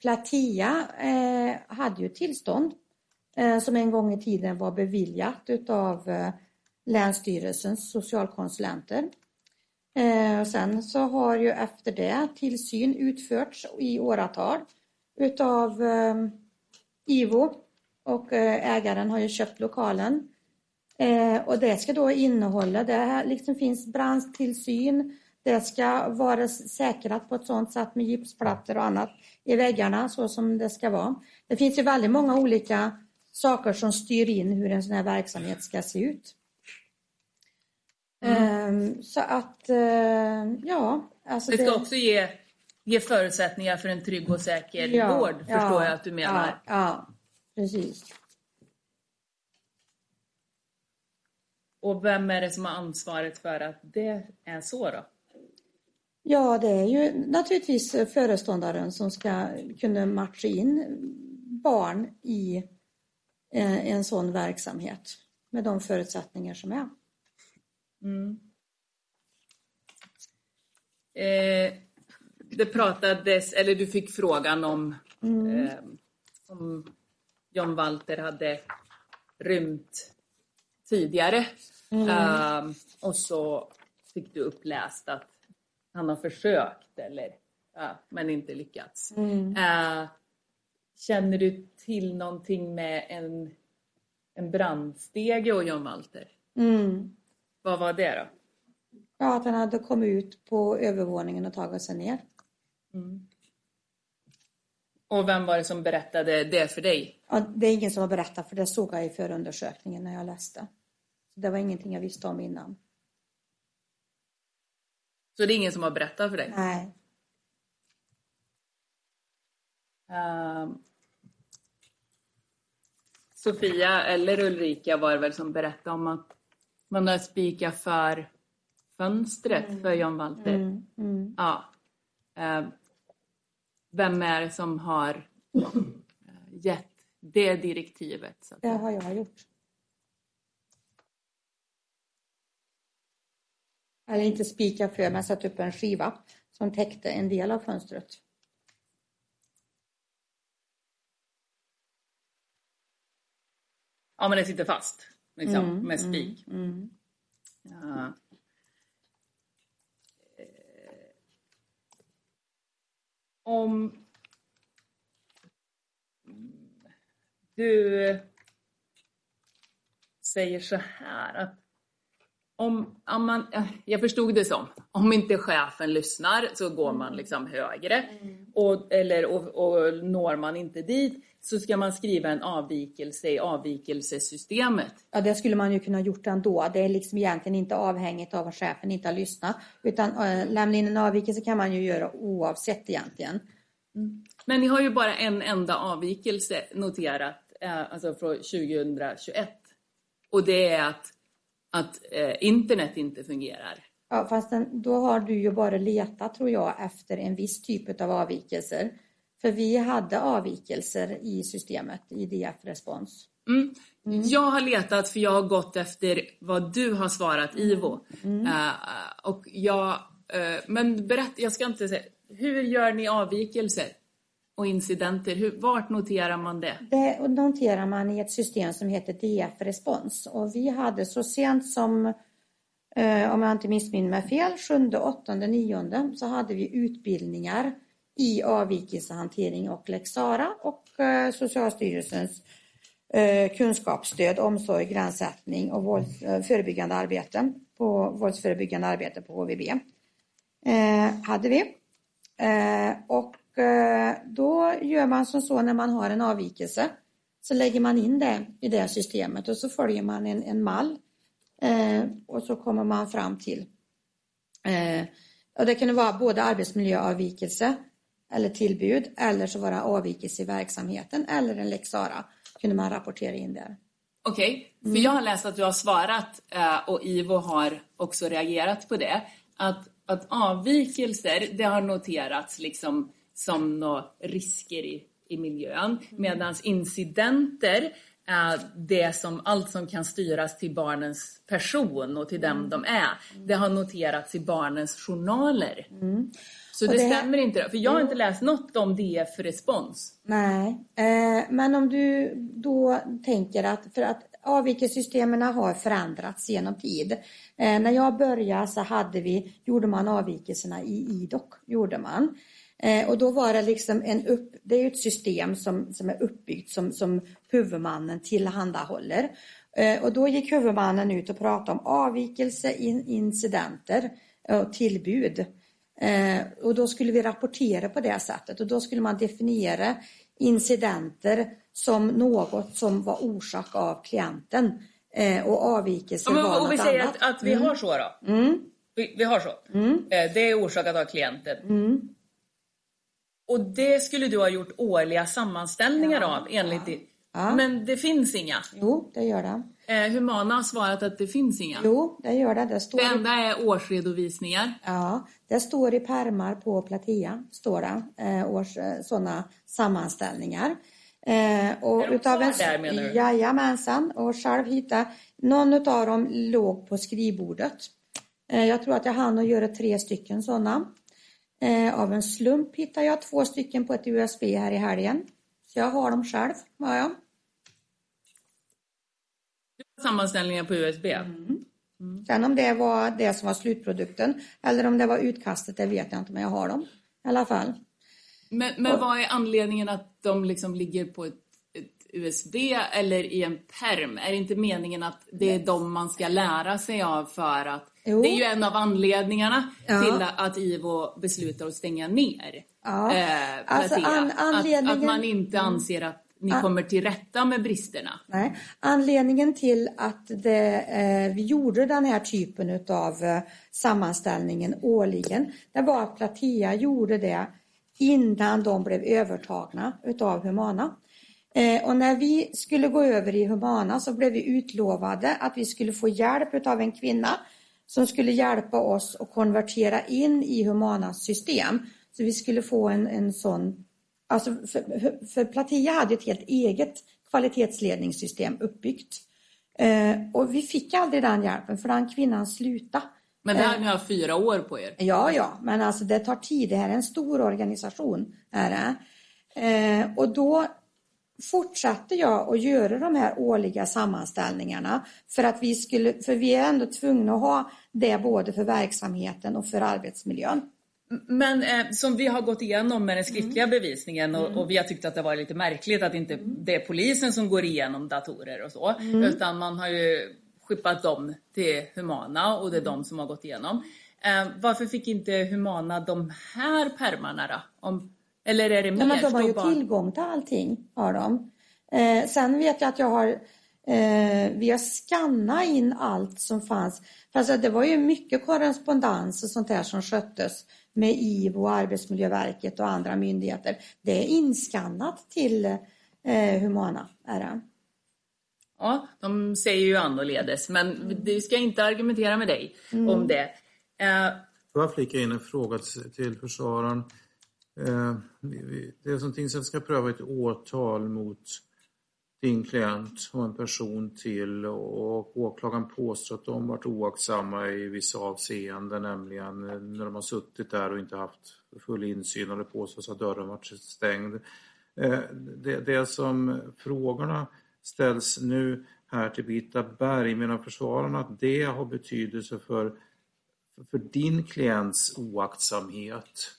Platia eh, hade ju tillstånd eh, som en gång i tiden var beviljat utav eh, Länsstyrelsens socialkonsulenter. Eh, sen så har ju efter det tillsyn utförts i åratal utav eh, IVO och eh, ägaren har ju köpt lokalen. Eh, och det ska då innehålla, det liksom finns brandtillsyn, det ska vara säkrat på ett sådant sätt med gipsplattor och annat i väggarna så som det ska vara. Det finns ju väldigt många olika saker som styr in hur en sån här verksamhet ska se ut. Mm. Um, så att, uh, ja. Alltså det ska det... också ge, ge förutsättningar för en trygg och säker ja, vård, förstår ja, jag att du menar. Ja, ja, precis. Och vem är det som har ansvaret för att det är så då? Ja, det är ju naturligtvis föreståndaren som ska kunna matcha in barn i eh, en sån verksamhet med de förutsättningar som är. Mm. Eh, det pratades, eller du fick frågan om, mm. eh, om John Walter hade rymt tidigare. Mm. Eh, och så fick du uppläst att han har försökt eller ja, men inte lyckats. Mm. Uh, känner du till någonting med en, en brandstege och John Walter? Mm. Vad var det då? Ja, att han hade kommit ut på övervåningen och tagit sig ner. Mm. Och vem var det som berättade det för dig? Ja, det är ingen som har berättat för det såg jag i förundersökningen när jag läste. Det var ingenting jag visste om innan. Så det är ingen som har berättat för dig? Nej. Uh, Sofia eller Ulrika var det väl som berättade om att man har spikat för fönstret mm. för John Walter. Mm. Mm. Ja. Uh, vem är det som har uh, gett det direktivet? Så det har jag gjort. Eller inte spikar för, men satt upp en skiva som täckte en del av fönstret. Ja, men det sitter fast liksom, mm, med spik. Mm, mm. Ja. Om du säger så här att om, om man, jag förstod det som, om inte chefen lyssnar så går man liksom högre och, eller, och, och når man inte dit så ska man skriva en avvikelse i avvikelsesystemet. Ja, det skulle man ju kunna gjort ändå. Det är liksom egentligen inte avhängigt av att chefen inte har lyssnat. Utan äh, lämna in en avvikelse kan man ju göra oavsett egentligen. Mm. Men ni har ju bara en enda avvikelse noterat, äh, alltså från 2021. Och det är att, att äh, internet inte fungerar. Ja, fast den, då har du ju bara letat, tror jag, efter en viss typ av avvikelser. För vi hade avvikelser i systemet, i DF-respons. Mm. Mm. Jag har letat för jag har gått efter vad du har svarat Ivo. Mm. Uh, och jag, uh, men berätta, jag ska inte säga, hur gör ni avvikelser och incidenter? Hur, vart noterar man det? Det noterar man i ett system som heter DF-respons. Och vi hade så sent som, eh, om jag inte missminner mig fel, 7, 8, 9 så hade vi utbildningar i avvikelsehantering och lex och eh, Socialstyrelsens eh, kunskapsstöd, omsorg, gränssättning och vålds, eh, förebyggande arbete på våldsförebyggande arbete på HVB. Eh, hade vi. Eh, och då gör man som så när man har en avvikelse så lägger man in det i det systemet och så följer man en, en mall och så kommer man fram till och det kan vara både arbetsmiljöavvikelse eller tillbud eller så var det avvikelse i verksamheten eller en lex Sara kunde man rapportera in där. Okej, okay. för mm. jag har läst att du har svarat eh, och Ivo har också reagerat på det. Att, att avvikelser, det har noterats liksom som några risker i, i miljön. Mm. Medan incidenter är det som, allt som kan styras till barnens person och till dem mm. de är. Det har noterats i barnens journaler. Mm. Så det, det, stämmer inte? För jag har inte läst något om DF-respons. Nej, eh, men om du då tänker att, för att avvikelsesystemen har förändrats genom tid. Eh, när jag började så hade vi, gjorde man avvikelserna i IDOC, gjorde man. Eh, och då var det liksom en upp, det är ju ett system som, som är uppbyggt som, som huvudmannen tillhandahåller. Eh, och då gick huvudmannen ut och pratade om avvikelse, in, incidenter och tillbud. Eh, och då skulle vi rapportera på det sättet och då skulle man definiera incidenter som något som var orsak av klienten eh, och avvikelser ja, var och något vi säger annat. Att, att vi mm. har så då? Mm. Vi, vi, har så? Mm. Eh, det är orsakat av klienten? Och det skulle du ha gjort årliga sammanställningar ja, av enligt ja. Ja. Men det finns inga? Jo, det gör det. Eh, Humana har svarat att det finns inga? Jo, det gör det. Det, står det enda är årsredovisningar? Ja, det står i permar på Platea, står det, eh, års, eh, sådana sammanställningar. Eh, och är de utav en, där menar du? Jajamensan, och själv hittade, någon av dem låg på skrivbordet. Eh, jag tror att jag hann att göra tre stycken sådana. Eh, av en slump hittade jag två stycken på ett USB här i helgen. Så jag har dem själv, har jag. Sammanställningar på USB? Mm. Mm. Sen om det var det som var slutprodukten eller om det var utkastet, det vet jag inte, men jag har dem i alla fall. Men, men och, vad är anledningen att de liksom ligger på ett, ett, USB eller i en perm? Är det inte meningen att det är de man ska lära sig av för att jo. det är ju en av anledningarna ja. till att IVO beslutar att stänga ner ja. eh, alltså an, anledningen... att, att man inte mm. anser att ni kommer till rätta med bristerna? Nej, anledningen till att det, eh, vi gjorde den här typen av eh, sammanställningen årligen, det var att Platea gjorde det innan de blev övertagna utav Humana. Eh, och när vi skulle gå över i Humana så blev vi utlovade att vi skulle få hjälp utav en kvinna som skulle hjälpa oss att konvertera in i Humanas system. Så vi skulle få en, en sån Alltså för, för Platia hade ett helt eget kvalitetsledningssystem uppbyggt. Eh, och vi fick aldrig den hjälpen för den kvinnan slutade. Men det här eh, ni har fyra år på er? Ja, ja, men alltså det tar tid. Det här är en stor organisation. Är eh, och då fortsatte jag att göra de här årliga sammanställningarna för att vi skulle, för vi är ändå tvungna att ha det både för verksamheten och för arbetsmiljön. Men eh, som vi har gått igenom med den skriftliga Mm. bevisningen och, och vi har tyckt att det var lite märkligt att inte det är polisen som går igenom datorer och så. Mm. Utan man har ju skickat dem till Humana och det är de som har gått igenom. Eh, varför fick inte Humana de här pärmarna då? Om, eller är det mer? Ja, men de har ju tillgång till allting. Har de. Eh, sen vet jag att jag har eh, vi har skannat in allt som fanns. För alltså, det var ju mycket korrespondens och sånt där som sköttes med IVO, Arbetsmiljöverket och andra myndigheter. Det är inskannat till eh, Humana. Är det. Ja, de säger ju annorledes, men du ska inte argumentera med dig Mm. om det. Eh, Får jag flika in en fråga till- till försvararen? Eh, det är som ska pröva ett åtal mot din klient och en person till och åklagaren påstår att de varit oaktsamma i vissa avseenden, nämligen när de har suttit där och inte haft full insyn och det påstås att dörren varit stängd. Eh, det, det som frågorna ställs nu här till Birgitta Berg, menar försvararna att det har betydelse för för din klients oaktsamhet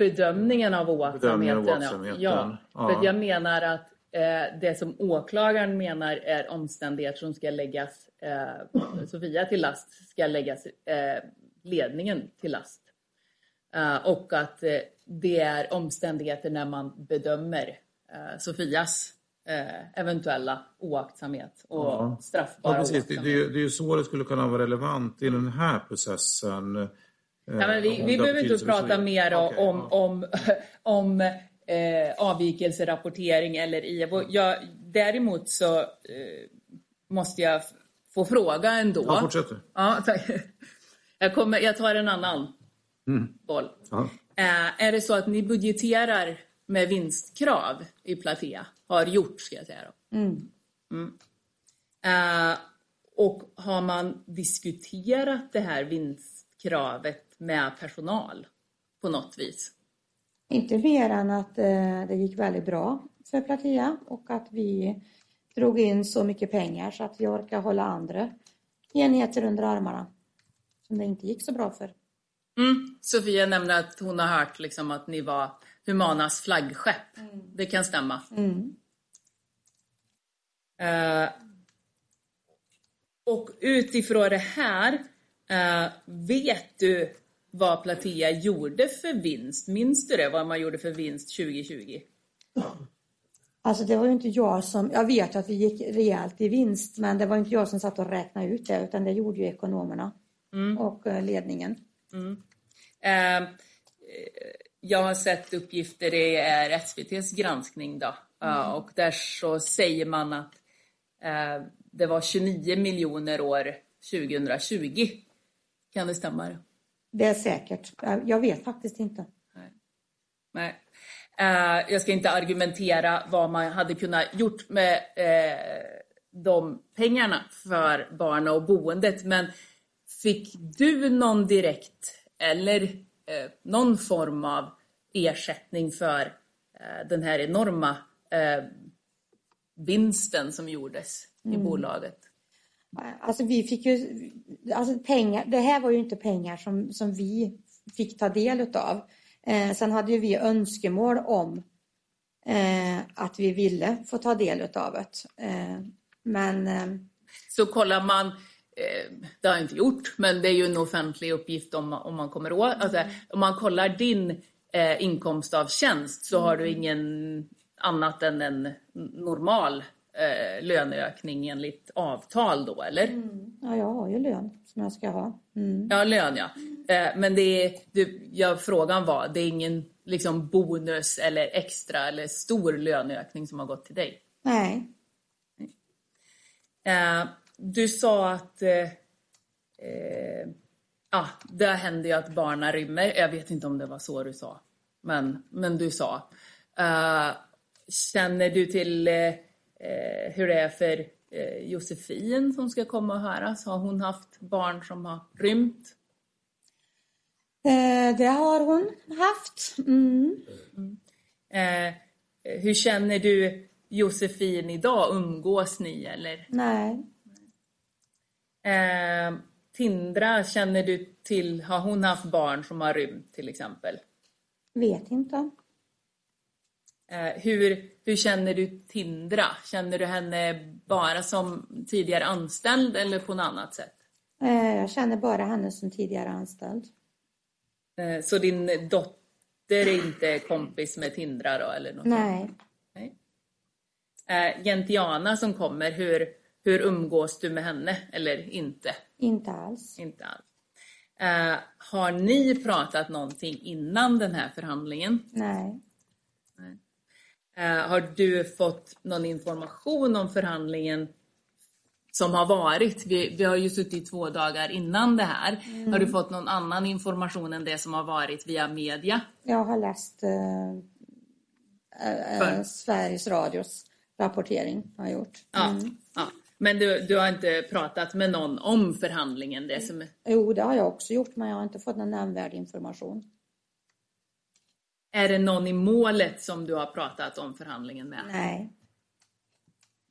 bedömningen av Bedömningen oaktsamheten. av Ja. ja. För jag menar att eh, det som åklagaren menar är omständigheter som ska läggas eh, Sofia till last ska läggas eh, ledningen till last. Eh, och att eh, det är omständigheter när man bedömer eh, Sofias eventuella oaktsamhet och Ja. straffbara Ja, precis. Det, det, det är ju så det skulle kunna vara relevant i den här processen. Eh, Ja, men vi, om vi behöver inte prata mer om, ja. om, om eh, avvikelserapportering eller IVO. Jag, däremot så eh, måste jag få fråga ändå. Ja, fortsätt du. Ja, jag, kommer, jag tar en annan Mm. boll. Ja. Eh, är det så att ni budgeterar med vinstkrav i Platea? Har gjort, ska jag säga. Då. Mm. Eh, och har man diskuterat det här vinstkravet med personal på något vis? Inte mer än att eh, det gick väldigt bra för Platea och att vi drog in så mycket pengar så att vi orkar hålla andra enheter under armarna som det inte gick så bra för. Mm. Sofia nämnde att hon har hört liksom att ni var Humanas flaggskepp. Det kan stämma. Mm. Eh, och utifrån det här, eh, vet du vad Platea gjorde för vinst? Minns du det? Vad man gjorde för vinst 2020? Alltså det var ju inte jag som, jag vet att vi gick rejält i vinst men det var inte jag som satt och räknade ut det utan det gjorde ju ekonomerna och eh, ledningen. Eh, eh, jag har sett uppgifter, det är SVTs granskning då. Ja, och där så säger man att eh, det var 29 miljoner år 2020. Kan det stämma? Det är säkert. Jag- vet faktiskt inte. Nej. Eh, jag ska inte argumentera vad man hade kunnat gjort med eh, de pengarna för barna och boendet. Men fick du någon direkt eller eh, någon form av ersättning för eh, den här enorma eh, vinsten som gjordes i bolaget? Alltså vi fick ju, alltså pengar, det här var ju inte pengar som, som vi fick ta del utav. Eh, sen hade ju vi önskemål om eh, att vi ville få ta del utav det. Eh, men eh, Så kollar man, eh, det har jag inte gjort, men det är ju en offentlig uppgift om, om man kommer åt. Alltså, om man kollar din eh, inkomst av tjänst så har du ingen annat än en normal eh, löneökning enligt avtal då, eller? ja, jag har ju lön som jag ska ha. Mm. Ja, lön ja. Eh, men det är, du, ja, frågan var, det är ingen liksom, bonus eller extra eller stor löneökning som har gått till dig? Nej, Eh, du sa att eh, eh, ja, det händer ju att barnen rymmer. Jag vet inte om det var så du sa, men, men du sa. Eh, känner du till eh, hur det är för eh, Josefin som ska komma och höras? Har hon haft barn som har rymt? eh, det har hon haft. Mm. Eh, hur känner du Josefin idag? Umgås ni eller? Nej, Eh, Tindra, känner du till, har hon haft barn som har rymt till exempel? Vet inte. Eh, hur, hur känner du Tindra? Känner du henne bara som tidigare anställd eller på något annat sätt? Eh, jag känner bara henne som tidigare anställd. Eh, så din dotter är inte kompis med Tindra då? Eller något Nej. Nej. Gentiana som kommer, hur, hur umgås du med henne eller inte? Inte alls. Inte alls. Har ni pratat någonting innan den här förhandlingen? Nej. Eh, har du fått någon information om förhandlingen som har varit? Vi, vi har ju suttit två dagar innan det här. Har du fått någon annan information än det som har varit via media? Jag har läst eh, eh, Sveriges Radios rapportering. Har jag gjort. Ja. Mm. ja. Men du, du har inte pratat med någon om förhandlingen? Det som, Jo, det har jag också gjort, men jag har inte fått någon nämnvärd information. Är det någon i målet som du har pratat om förhandlingen med? Nej.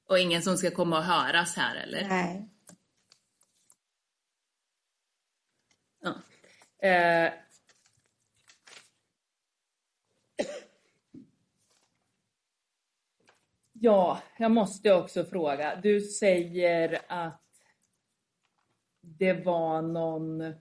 Och ingen som ska komma och höras här eller? Nej. Ja. Eh. Ja, jag måste också fråga. Du säger att det var någon...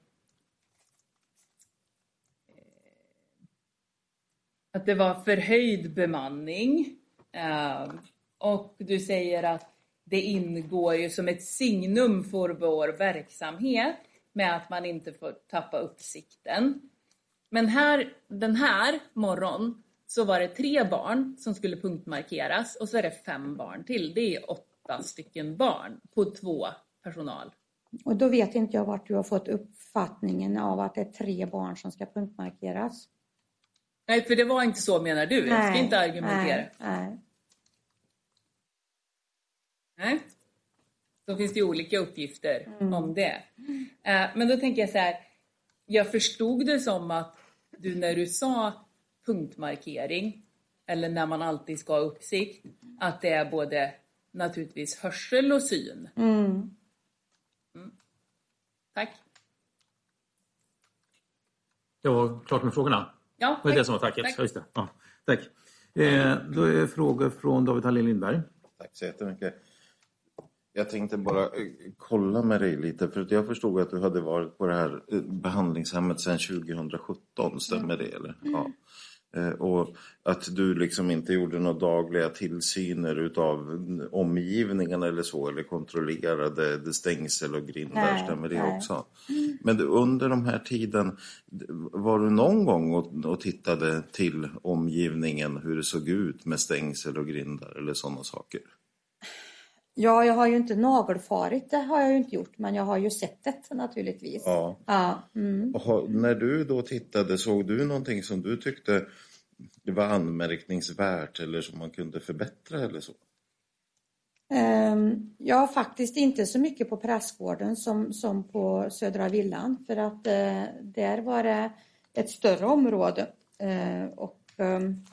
Att det var förhöjd bemanning. Eh, och du säger att det ingår ju som ett signum för vår verksamhet med att man inte får tappa uppsikten. Men här, den här morgon så var det tre barn som skulle punktmarkeras och så är det fem barn till. Det är åtta stycken barn på två personal. Och då vet inte jag vart du har fått uppfattningen av att det är tre barn som ska punktmarkeras. Nej, för det var inte så menar du. Jag ska Nej, inte argumentera. Nej, nej. Nej. Då finns det olika uppgifter Mm. om det. Eh, Men då tänker jag så här. Jag förstod det som att du när du sa punktmarkering eller när man alltid ska ha uppsikt, att det är både naturligtvis hörsel och syn. Mm. Tack. Det var klart med frågorna. Ja, Det var det som var tacket. Tack. Just det. Ja, tack. Eh, då är frågor från David Hallin Lindberg. Tack så jättemycket. Jag tänkte bara eh, kolla med dig lite, för att jag förstod att du hade varit på det här eh, behandlingshemmet sedan 2017, stämmer det? Eller? Ja. Eh, Och att du liksom inte gjorde några dagliga tillsyner utav omgivningen eller så, eller kontrollerade det stängsel och grindar, Nej, stämmer det nej. också? Men du, under de här tiden, var du någon gång och, och tittade till omgivningen, hur det såg ut med stängsel och grindar eller sådana saker? Ja, jag har ju inte nagelfarit, det har jag ju inte gjort, men jag har ju sett det naturligtvis. Ja. Ja, mm. Och när du då tittade, såg du någonting som du tyckte var anmärkningsvärt eller som man kunde förbättra eller så? Ehm, Ja, faktiskt inte så mycket på prästgården som, som på Södra Villan för att eh, där var det ett större område eh, och ehm,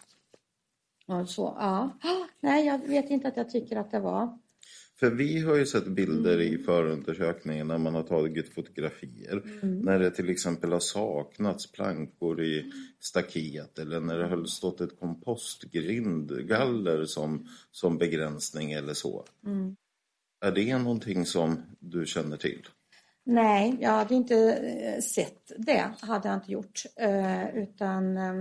och så, ja. Nej, jag vet inte att jag tycker att det var. För vi har ju sett bilder i förundersökningen när man har tagit fotografier. När det till exempel har saknats plankor i staket eller när det har stått ett kompostgrindgaller som, som begränsning eller så. Är det någonting som du känner till? Nej, jag hade inte eh, sett det, hade jag inte gjort. Eh, utan eh,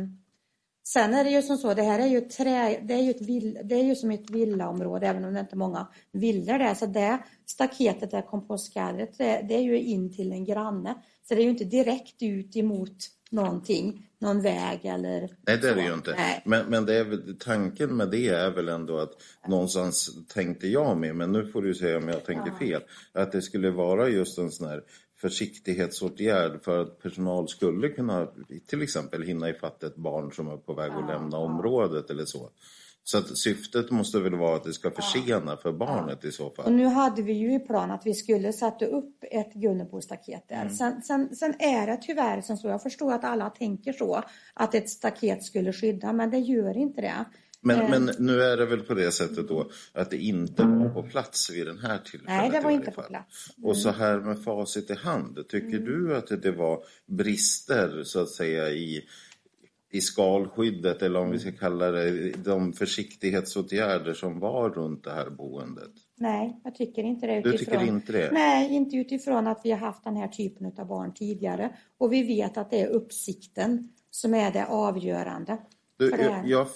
sen är det ju som så, det här är ju trä, det är ju, ett vill, det är ju som ett villaområde, även om det inte är många villor där. Så det staketet, det här kompostgallret, det, det är ju in till en granne. Så det är ju inte direkt ut emot någonting, någon väg eller Nej, det är det ju inte. Nej. Men, men det är, tanken med det är väl ändå att någonstans tänkte jag med, men nu får du säga om jag tänker fel, att det skulle vara just en sån här försiktighetsåtgärd för att personal skulle kunna till exempel hinna ifatt ett barn som är på väg att lämna området eller så. Så att syftet måste väl vara att det ska försena för barnet i så Och fall. nu hade vi ju i plan att vi skulle sätta upp ett Gunnebostaket där. Mm. Sen, sen, sen är det tyvärr som så, jag förstår att alla tänker så, att ett staket skulle skydda, men det gör inte det. Men, Eh. men nu är det väl på det sättet då att det inte var på plats vid den här tillfället? Nej, det var inte på plats. Och så här med facit i hand, tycker Mm. du att det var brister så att säga i, i skalskyddet eller om vi ska kalla det de försiktighetsåtgärder som var runt det här boendet? Nej, jag tycker inte det Du utifrån. tycker inte det? Nej, inte utifrån att vi har haft den här typen av barn tidigare. Och vi vet att det är uppsikten som är det avgörande. Du, jag, jag,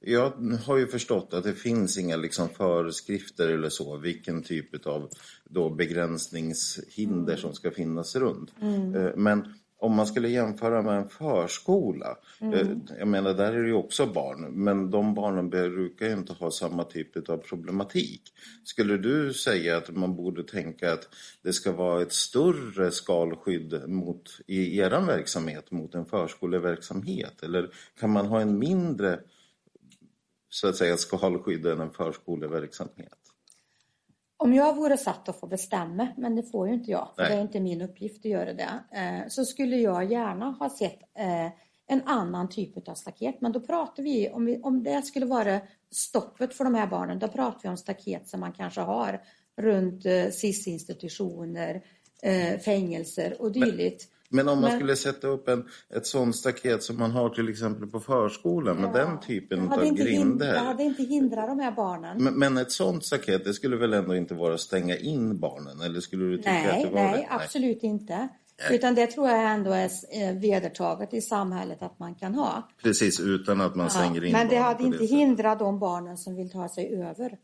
jag har ju förstått att det finns inga liksom föreskrifter eller så, vilken typ av då begränsningshinder som ska finnas runt. Eh, Men om man skulle jämföra med en förskola, eh, jag menar där är det ju också barn, men de barnen brukar ju inte ha samma typ av problematik. Skulle du säga att man borde tänka att det ska vara ett större skalskydd mot, i er verksamhet mot en förskoleverksamhet? Eller kan man ha en mindre så att säga skalskydd än en förskoleverksamhet? Om jag vore satt att få bestämma, men det får ju inte jag, för Nej. det är inte min uppgift att göra det, eh, så skulle jag gärna ha sett eh, en annan typ av staket. Men då pratar vi, om, vi, om det skulle vara stoppet för de här barnen, då pratar vi om staket som man kanske har runt eh, SIS-institutioner, fängelser och dylikt. Men om man Men- skulle sätta upp en, ett sånt staket som man har till exempel på förskolan med den typen av hind- det grinder. hade inte hindrat de här barnen. Men, men ett sånt staket, det skulle väl ändå inte vara att stänga in barnen? Eller skulle du tycka att Nej, det var nej, det? absolut inte. Utan det tror jag ändå är eh, vedertaget i samhället att man kan ha. Precis, utan att man Ja, stänger in men det hade inte det hindrat de barnen som vill ta sig över.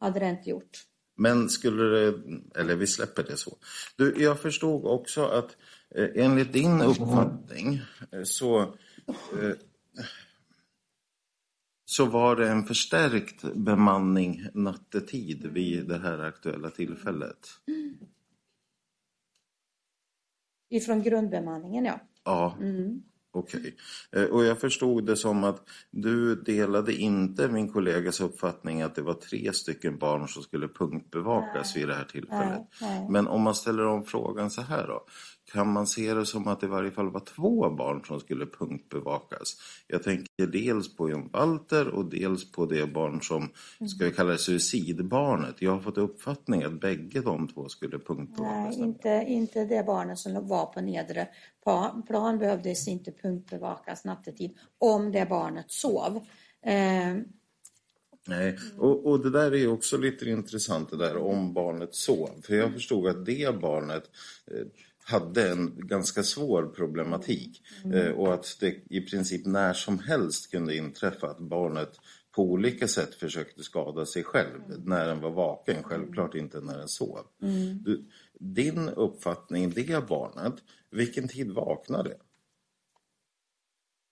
Hade det inte gjort. Men skulle det, eller vi släpper det så. Du, jag förstod också att enligt din uppfattning eh, så, eh, så var det en förstärkt bemanning nattetid vid det här aktuella tillfället. Ifrån grundbemanningen, ja. Ja, Mm. okej. Eh, Och jag förstod det som att du delade inte min kollegas uppfattning att det var tre stycken barn som skulle punktbevakas vid det här tillfället. Nej, nej. Men om man ställer om frågan så här då. Kan man se det som att det i varje fall var två barn som skulle punktbevakas? Jag tänker dels på John Walter och dels på det barn som, ska vi kalla det suicidbarnet. Jag har fått uppfattning att bägge de två skulle punktbevakas. Nej, inte, inte det barnet som var på nedre plan behövdes inte punktbevakas nattetid om det barnet sov. Eh, Nej, och, och det där är ju också lite intressant det där om barnet sov. För jag förstod att det barnet eh, hade en ganska svår problematik eh, och att det i princip när som helst kunde inträffa att barnet på olika sätt försökte skada sig själv när den var vaken, självklart inte när den sov. Du, din uppfattning, det barnet, vilken tid vaknade?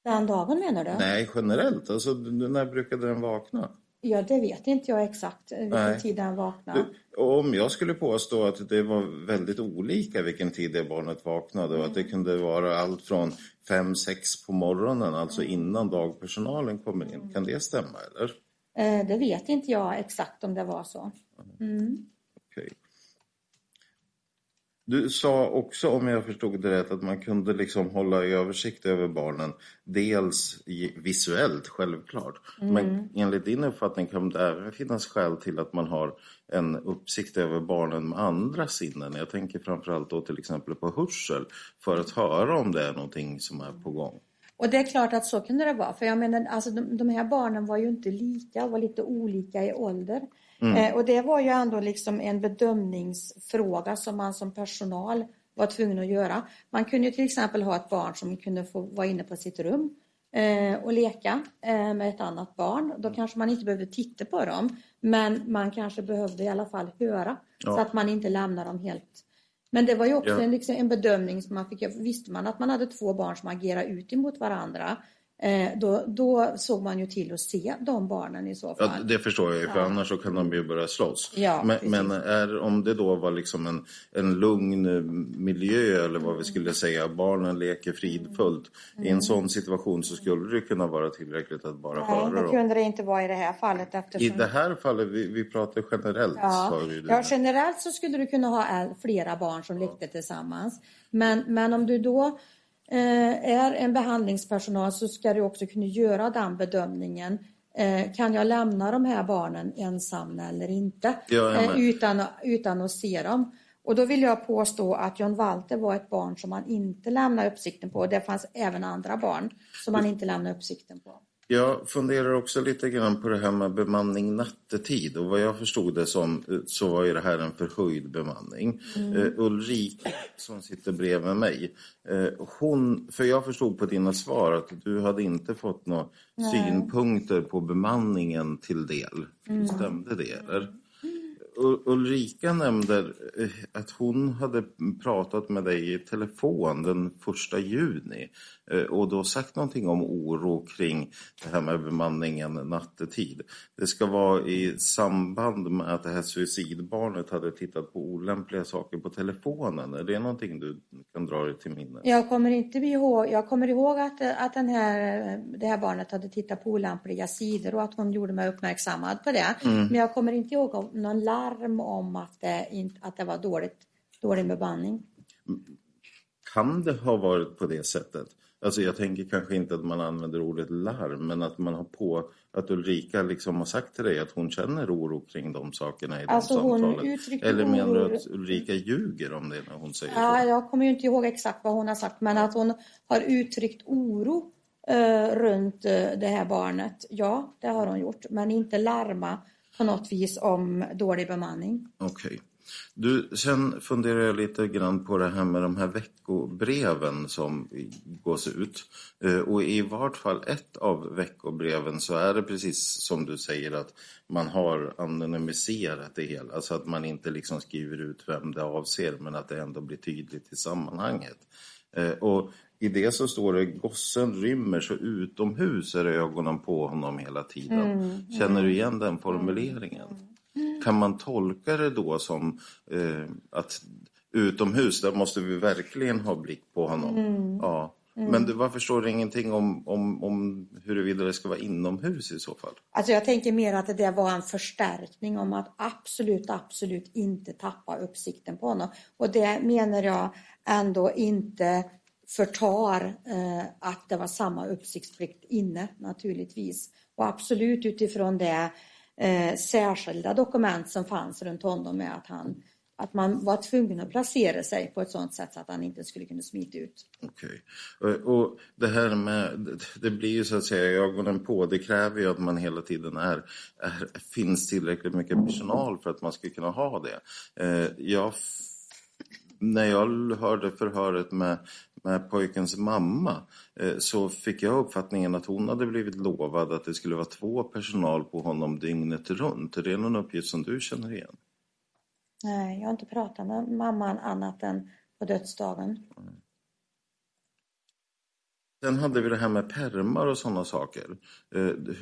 den dagen menar du? Nej, generellt, alltså när brukade den vakna? Ja, det vet inte jag exakt eh, vilken Nej. tid den vaknade. Du, om jag skulle påstå att det var väldigt olika vilken tid det barnet vaknade och att det kunde vara allt från 5-6 på morgonen, alltså innan dagpersonalen kommer in. Kan det stämma eller? Eh, det vet inte jag exakt om det var så. Mm. Okej. Du sa också, om jag förstod det rätt, att man kunde liksom hålla översikt över barnen. Dels visuellt, självklart. Men enligt din uppfattning kan det även finnas skäl till att man har en uppsikt över barnen med andra sinnen. Jag tänker framförallt då till exempel på hörsel. För att höra om det är någonting som är på gång. Och det är klart att så kunde det vara. För jag menar, alltså de, de här barnen var ju inte lika, var lite olika i ålder. Eh, och det var ju ändå liksom en bedömningsfråga som man som personal var tvungen att göra. Man kunde till exempel ha ett barn som kunde få vara inne på sitt rum eh, och leka eh, med ett annat barn. Då kanske man inte behövde titta på dem. Men man kanske behövde i alla fall höra. Ja. Så att man inte lämnar dem helt men det var ju också Ja. en, liksom, en bedömning som man fick. Visste man att man hade två barn som agerade ut emot varandra, då, då såg man ju till att se de barnen i så fall. Ja, det förstår jag ju, för Ja. annars så kan de ju börja slåss. Ja, men men är, om det då var liksom en, en lugn eh, miljö, eller vad vi skulle säga, barnen leker fridfullt. I en sån situation så skulle det kunna vara tillräckligt att bara Mm. Nej, höra det dem. kunde det inte vara i det här fallet I eftersom... det här fallet, vi, vi pratar generellt, Ja, det. ja, generellt så skulle du kunna ha flera barn som lekte tillsammans. Men, men om du då eh, är en behandlingspersonal så ska du också kunna göra den bedömningen Eh, kan jag lämna de här barnen ensamma eller inte? Ja. Eh, utan, utan att se dem. Och då vill jag påstå att John Walter var ett barn som man inte lämnade uppsikten på. Det fanns även andra barn som man inte lämnade uppsikten på. Jag funderar också lite grann på det här med bemanning nattetid och vad jag förstod det som så var ju det här en förhöjd bemanning. Uh, Ulrika som sitter bredvid mig, eh, hon, för jag förstod på dina svar att du hade inte fått några synpunkter på bemanningen till del. Stämde det eller? Ulrika nämnde eh, att hon hade pratat med dig i telefon den första juni och då sagt någonting om oro kring det här med bemanningen nattetid. Det ska vara i samband med att det här suicidbarnet hade tittat på olämpliga saker på telefonen. Är det någonting du kan dra dig till minnes? Jag kommer inte ihåg, jag kommer ihåg att, att den här, det här barnet hade tittat på olämpliga sidor och att hon gjorde mig uppmärksammad på det. Men jag kommer inte ihåg om, någon larm om att det, att det var dåligt, dålig bemanning. Kan det ha varit på det sättet? Alltså jag tänker kanske inte att man använder ordet larm, men att man har på att Ulrika liksom har sagt till dig att hon känner oro kring de sakerna i de Alltså, hon samtalen. Eller menar du att Ulrika ljuger om det när hon säger Ja, så? jag kommer ju inte ihåg exakt vad hon har sagt, men att hon har uttryckt oro eh, runt eh, det här barnet. Ja, det har hon gjort, men inte larma på något vis om dålig bemanning. Okej. Du, sen funderar jag lite grann på det här med de här veckobreven som gås ut. Eh, Och i vart fall ett av veckobreven så är det precis som du säger att man har anonymiserat det hela. Så att man inte liksom skriver ut vem det avser men att det ändå blir tydligt i sammanhanget. Eh, Och i det så står det gossen rymmer så utomhus är ögonen på honom hela tiden. Känner du igen den formuleringen? Kan man tolka det då som eh, att utomhus, där måste vi verkligen ha blick på honom? Ja. Men du, varför står det ingenting om, om, om huruvida det ska vara inomhus i så fall? Alltså jag tänker mer att det var en förstärkning om att absolut, absolut inte tappa uppsikten på honom. Och det menar jag ändå inte förtar eh, att det var samma uppsiktsplikt inne naturligtvis. Och absolut utifrån det eh, särskilda dokument som fanns runt honom med att, han, att man var tvungen att placera sig på ett sådant sätt så att han inte skulle kunna smita ut. Okej. Och- Och det här med, det blir ju så att säga ögonen på, det kräver ju att man hela tiden är, är finns tillräckligt mycket personal för att man ska kunna ha det. Eh, jag, när jag hörde förhöret med, med pojkens mamma eh, så fick jag uppfattningen att hon hade blivit lovad att det skulle vara två personal på honom dygnet runt. Är det någon uppgift som du känner igen? Nej, jag har inte pratat med mamman annat än på dödsdagen. Sen hade vi det här med permar och sådana saker. Eh,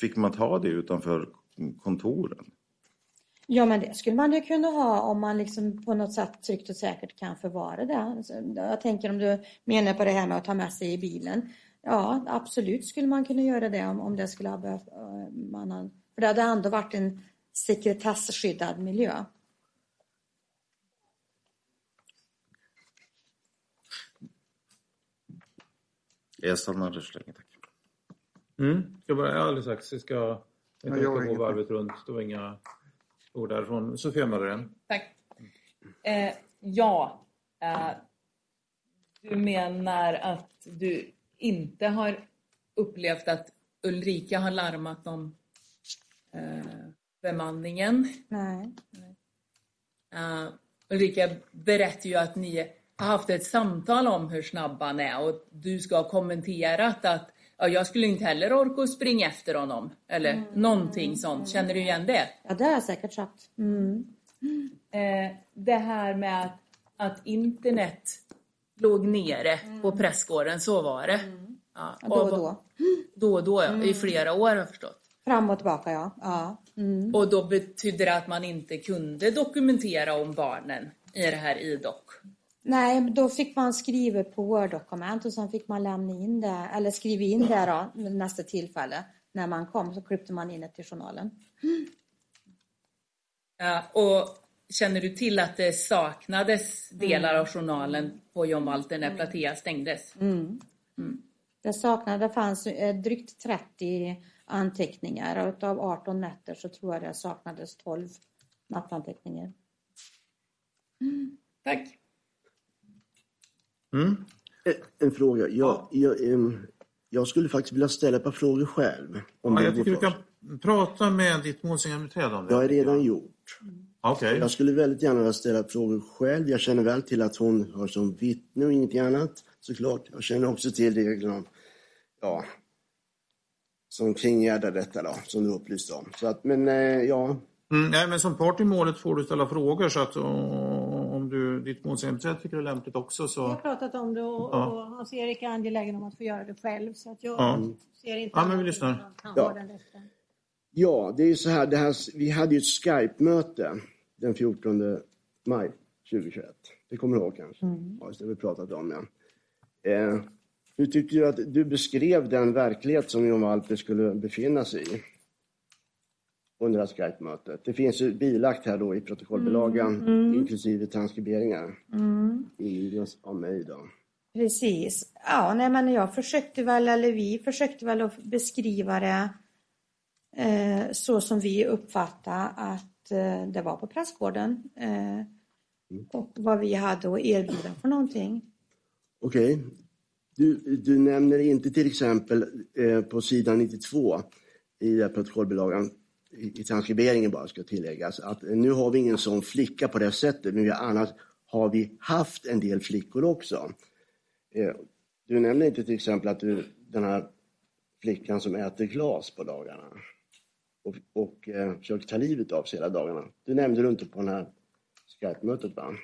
Fick man ta det utanför kontoren? Ja, men det skulle man ju kunna ha om man liksom på något sätt tryggt och säkert kan förvara det. Jag tänker om du menar på det här med att ta med sig i bilen. Ja, absolut skulle man kunna göra det om, om det skulle ha behövt. eh, Man har, för det hade ändå varit en sekretesskyddad miljö. Jag stannar där så länge, tack. Mm. Ska bara, ja, alldeles strax. Vi ska, har gå varvet runt. Det var inga ord därifrån. Sofia Madren. Tack. Eh, ja, eh, du menar att du inte har upplevt att Ulrika har larmat om eh, bemanningen. Nej. Eh, Ulrika berättar ju att ni har haft ett samtal om hur snabb han är och du ska ha kommenterat att ja, jag skulle inte heller orka springa efter honom. Eller någonting sånt. Känner du igen det? Ja, det har jag säkert sagt. Mm. Eh, det här med att, att internet låg nere på prästgården, så var det. Ja, Ja, Då och då. Då och då, ja. i flera år har jag förstått. Fram och tillbaka, ja. ja. Mm. Och då betydde det att man inte kunde dokumentera om barnen i det här idoc. Nej, då fick man skriva på Word-dokument och sen fick man lämna in det, eller skriva in det då, nästa tillfälle. När man kom så klippte man in det till journalen. Ja, och känner du till att det saknades delar av journalen på John Walter när Platea stängdes? Det saknade, det fanns eh, drygt 30 anteckningar. Och av 18 nätter så tror jag det saknades 12 nattanteckningar. Tack. Mm. En, en fråga. Jag, jag, jag skulle faktiskt vilja ställa ett par frågor själv. Om Ja, jag tycker du kan prata med ditt målsägandebiträde om det. Det har jag redan gjort. Okej. Jag skulle väldigt gärna vilja ställa frågor själv. Jag känner väl till att hon har som vittne och ingenting annat, såklart. Jag känner också till reglerna om, ja, som kringgärdar detta då, som du upplyste om. Så att, men eh, ja, Mm, nej, men som part i målet får du ställa frågor så att du, ditt målsägandebiträde tycker det är lämpligt också Vi har så... pratat om det och, Ja. och Hans-Erik är angelägen om att få göra det själv. Så att jag Ja. ser inte Ja, men vi lyssnar. Ja. ja, det är så här, det här, vi hade ju ett Skype-möte den 14 maj 2021. Det kommer du ihåg kanske? Ja, just det, vi pratat om det. Eh, hur tyckte du att du beskrev den verklighet som John Walter skulle befinna sig i? Under det här Skype-mötet. Det finns ju bilagt här då i protokollbilagan, inklusive transkriberingar. Ingivna av mig då. Precis. Ja, nej, men jag försökte väl, eller vi försökte väl att beskriva det eh, så som vi uppfattade att eh, det var på prästgården. Eh, och vad vi hade att erbjuda för någonting. Okej. Du, du nämner inte till exempel eh, på sidan 92 i protokollbilagan, i, i transkriberingen bara ska tilläggas, att nu har vi ingen sån flicka på det sättet, men vi annars har vi haft en del flickor också. Eh, du nämner inte till exempel att du, den här flickan som äter glas på dagarna och, och eh, försöker ta livet av sig hela dagarna. Det nämnde du inte på den här Skype-mötet va?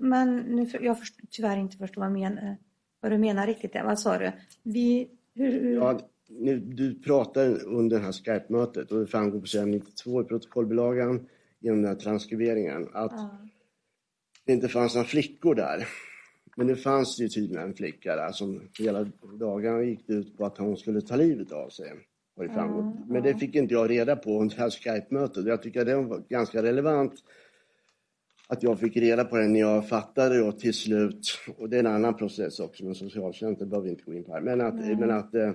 Men nu, jag först, tyvärr inte förstår vad, men, vad du menar riktigt. Vad sa du? Vi, hur, hur, Ja, nu, du pratar under det här Skype-mötet och det framgår på sidan 92 i protokollbilagan genom den här transkriberingen att det inte fanns några flickor där. Men det fanns ju tydligen en flicka där som hela dagarna gick ut på att hon skulle ta livet av sig. Har det framgått. Men det fick inte jag reda på under det här Skype-mötet. Jag tycker det var ganska relevant att jag fick reda på det när jag fattade då till slut, och det är en annan process också med socialtjänsten, behöver vi inte gå in på här, men att, men att eh,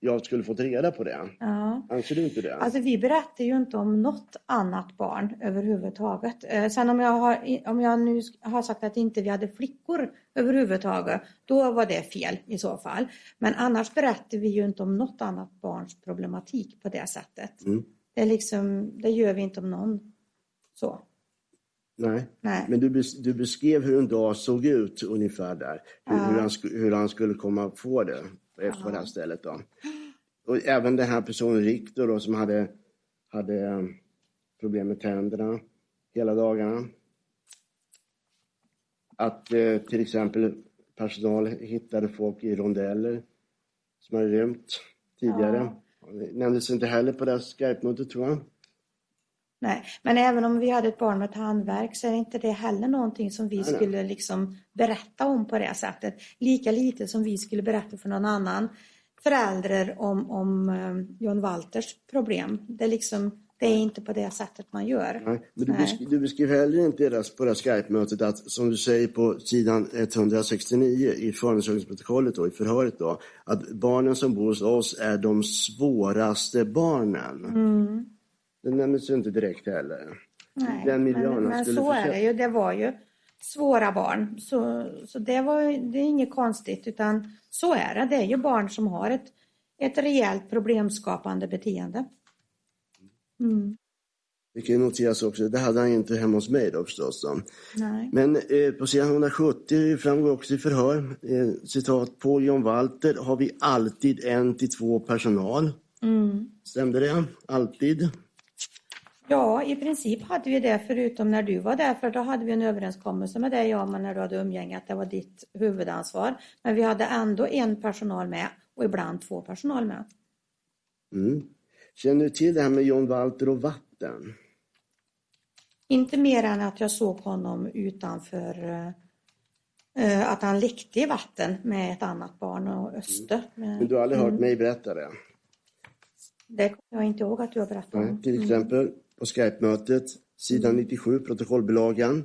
jag skulle fått reda på det. ja. Anser du inte det? Alltså vi berättar ju inte om något annat barn överhuvudtaget. Eh, sen om jag, har, om jag nu har sagt att inte vi hade flickor överhuvudtaget, då var det fel i så fall. Men annars berättar vi ju inte om något annat barns problematik på det sättet. Mm. Det, är liksom, det gör vi inte om någon. Så. Nej. Nej. Men du, du beskrev hur en dag såg ut ungefär där. Hur, Ja. hur, han, hur han skulle komma få det på på det här stället då. Och även den här personen Riktor då som hade, hade eh, problem med tänderna hela dagarna. Att eh, till exempel personal hittade folk i rondeller som hade rymt tidigare. Det nämndes inte heller på det här Skype-mötet tror jag. Nej, men även om vi hade ett barn med tandvärk så är inte det heller någonting som vi Nej, nej. skulle liksom berätta om på det sättet. Lika lite som vi skulle berätta för någon annan förälder om, om eh, John Walters problem. Det är, liksom, det är inte på det sättet man gör. Nej, men du, Nej. besk du beskrev heller inte det på det här Skype-mötet att, som du säger på sidan 169 i förundersökningsprotokollet då, i förhöret då, att barnen som bor hos oss är de svåraste barnen. Mm. Det nämns ju inte direkt heller. Nej, Den miljön men, men skulle så är det ju. Det var ju svåra barn. Så, så det, var, det är inget konstigt utan så är det. Det är ju barn som har ett, ett rejält problemskapande beteende. Mm. Det kan noteras också, det hade han inte hemma hos mig då förstås. Då. Nej. Men eh, på sidan 170 framgår också i förhör, eh, citat, på John Walter har vi alltid en till två personal. Mm. Stämde det? Alltid? Ja, i princip hade vi det förutom när du var där för då hade vi en överenskommelse med dig om när du hade umgänge att det var ditt huvudansvar. Men vi hade ändå en personal med och ibland två personal med. Mm. Känner du till det här med John Walter och vatten? Inte mer än att jag såg honom utanför eh, att han lekte i vatten med ett annat barn och Öster. Men du har aldrig hört mig berätta det? Det kommer jag inte ihåg att du har berättat Nej. om. Till exempel på Skype-mötet, sidan 97, protokollbilagan,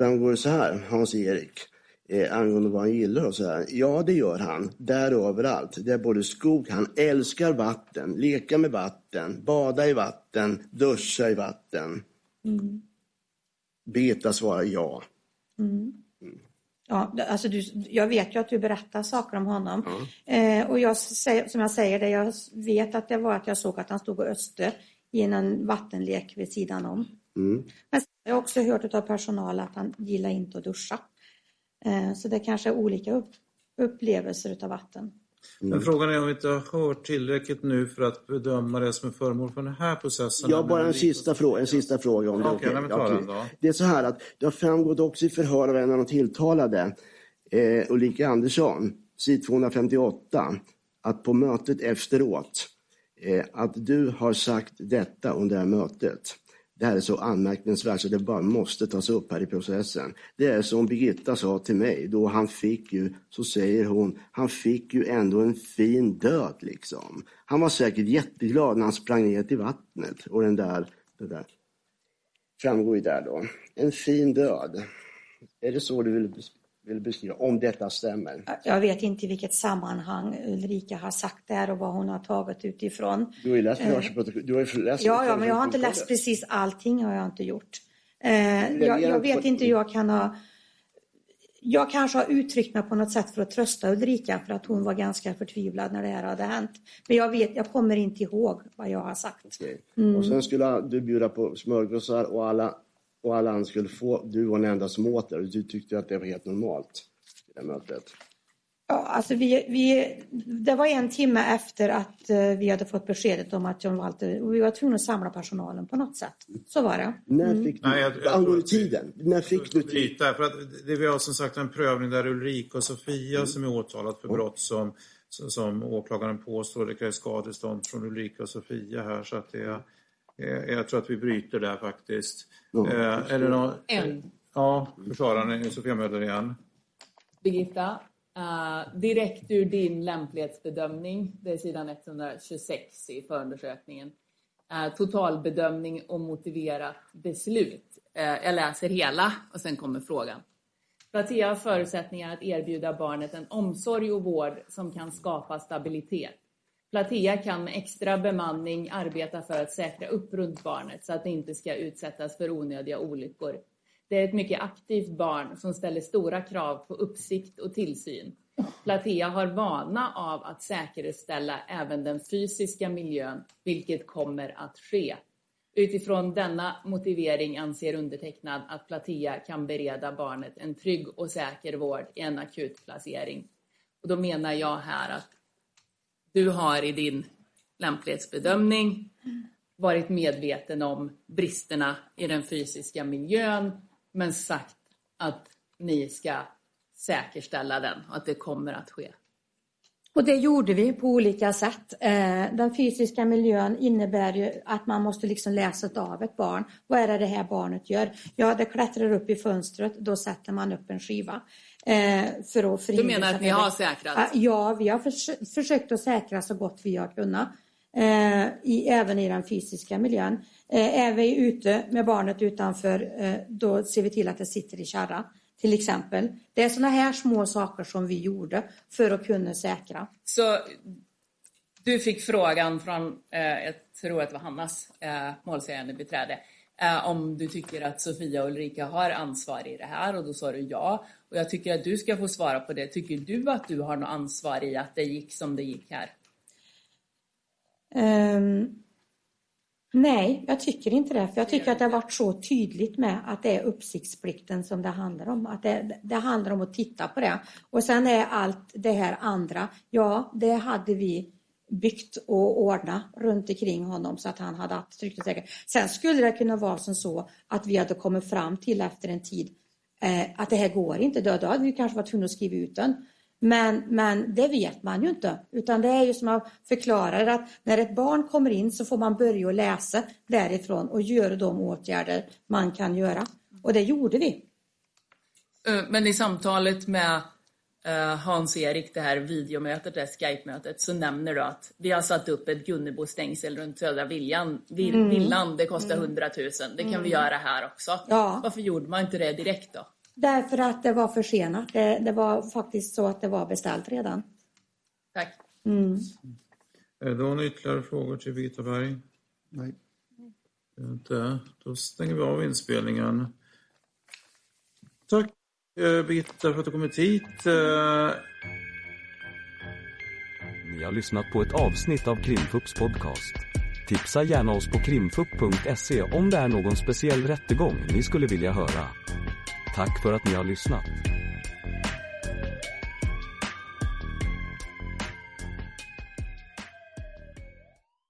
framgår det så här, Hans-Erik. eh, angående vad han gillar och så här. Ja, det gör han. Där och överallt. Det är både skog, han älskar vatten, leka med vatten, bada i vatten, duscha i vatten. Mm. Birgitta svarar ja. Ja, alltså du, jag vet ju att du berättar saker om honom. Eh, och jag, som jag säger, det, jag vet att det var att jag såg att han stod och öste i en vattenlek vid sidan om. Mm. Men sen har jag också hört av personal att han gillar inte att duscha. Eh, så det kanske är olika upp, upplevelser utav vatten. Men frågan är om vi inte har hört tillräckligt nu för att bedöma det som är föremål för den här processen. Jag har bara en sista, fråga, en sista fråga om det. Okej. den då. Det är så här att det har framgått också i förhör av en av de tilltalade, eh, Ulrika Andersson, sid 258, att på mötet efteråt, Eh, att du har sagt detta under det här mötet. Det här är så anmärkningsvärt så det bara måste tas upp här i processen. Det är som Birgitta sa till mig, då han fick ju, så säger hon, han fick ju ändå en fin död liksom. Han var säkert jätteglad när han sprang ner till vattnet och den där, det där framgår ju där då. En fin död. Är det så du vill, vill beskriva, om detta stämmer? Jag vet inte i vilket sammanhang Ulrika har sagt det här och vad hon har tagit utifrån. Du har ju läst förhörsprotokollet. Du har ju läst Ja, ja, men jag har inte läst precis allting har jag inte gjort. Eh, jag, jag vet inte hur jag kan ha... Jag kanske har uttryckt mig på något sätt för att trösta Ulrika för att hon var ganska förtvivlad när det här hade hänt. Men jag vet, jag kommer inte ihåg vad jag har sagt. Mm. Och sen skulle du bjuda på smörgåsar och alla, och alla andra skulle få, du var den enda som åt det och du tyckte att det var helt normalt i det här mötet. Ja, alltså vi, vi, det var en timme efter att eh, vi hade fått beskedet om att John Walter... Och vi var tvungna att samla personalen på något sätt. Så var det. När fick du, Nej, jag- jag angående att- tiden, när fick du tid? Lite, för att det vi har som sagt en prövning där Ulrika och Sofia som är åtalat för brott som, som åklagaren påstår det krävs skadestånd från Ulrika och Sofia här så att det är, jag tror att vi bryter där faktiskt. Ja. Eh, är det någon, En. Ja, försvararen Sofia Möller igen. Birgitta, eh, direkt ur din lämplighetsbedömning, det är sidan 126 i förundersökningen. Uh, totalbedömning och motiverat beslut. Eh, jag läser hela och sen kommer frågan. Platea har förutsättningar att erbjuda barnet en omsorg och vård som kan skapa stabilitet. Platea kan med extra bemanning arbeta för att säkra upp runt barnet så att det inte ska utsättas för onödiga olyckor. Det är ett mycket aktivt barn som ställer stora krav på uppsikt och tillsyn. Platea har vana av att säkerställa även den fysiska miljön, vilket kommer att ske. Utifrån denna motivering anser undertecknad att Platea kan bereda barnet en trygg och säker vård i en akutplacering. Och då menar jag här att du har i din lämplighetsbedömning varit medveten om bristerna i den fysiska miljön men sagt att ni ska säkerställa den och att det kommer att ske. Och det gjorde vi på olika sätt. Eh, den fysiska miljön innebär ju att man måste liksom läsa av ett barn. Vad är det det här barnet gör? Ja, det klättrar upp i fönstret, då sätter man upp en skiva eh, För att Du menar att ni har säkrat? Ja, vi har förs- försökt att säkra så gott vi har kunnat. Eh, i, även i den fysiska miljön. Eh, är vi ute med barnet utanför, då ser vi till att det sitter i kärra. Till exempel. Det är sådana här små saker som vi gjorde för att kunna säkra. Så du fick frågan från, eh, jag tror att det var Hannas eh, målsägande beträde, Eh, om du tycker att Sofia och Ulrika har ansvar i det här och då sa du ja. Och jag tycker att du ska få svara på det. Tycker du att du har något ansvar i att det gick som det gick här? Um, nej, jag tycker inte det. För jag tycker att det har varit så tydligt med att det är uppsiktsplikten som det handlar om. Att det, det handlar om att titta på det. Och sen är allt det här andra, ja, det hade vi byggt och ordnat runt omkring honom så att han hade haft tryggt och säkert. Sen skulle det kunna vara som så att vi hade kommit fram till efter en tid eh, att det här går inte. Då, då hade vi kanske varit tvungna att skriva ut den. Men, men det vet man ju inte. Utan det är ju som jag förklarar att när ett barn kommer in så får man börja läsa därifrån och göra de åtgärder man kan göra. Och det gjorde vi. Eh, men i samtalet med Hans-Erik, det här videomötet, det här Skype-mötet, så nämner du att vi har satt upp ett Gunnebo-stängsel runt Södra villan, vill, Mm. villan. Det kostar 100 000. Det kan vi göra här också. Ja. Varför gjorde man inte det direkt då? Därför att det var försenat. Det, det var faktiskt så att det var beställt redan. Tack. Mm. Är det några ytterligare frågor till Birgitta Berg? Nej. Inte. Då stänger vi av inspelningen. Tack eh, Eh, Birgitta för att du kommit hit. Eh. Ni har lyssnat på ett avsnitt av Krimfupps podcast. Tipsa gärna oss på krimfupp.se om det är någon speciell rättegång ni skulle vilja höra. Tack för att ni har lyssnat.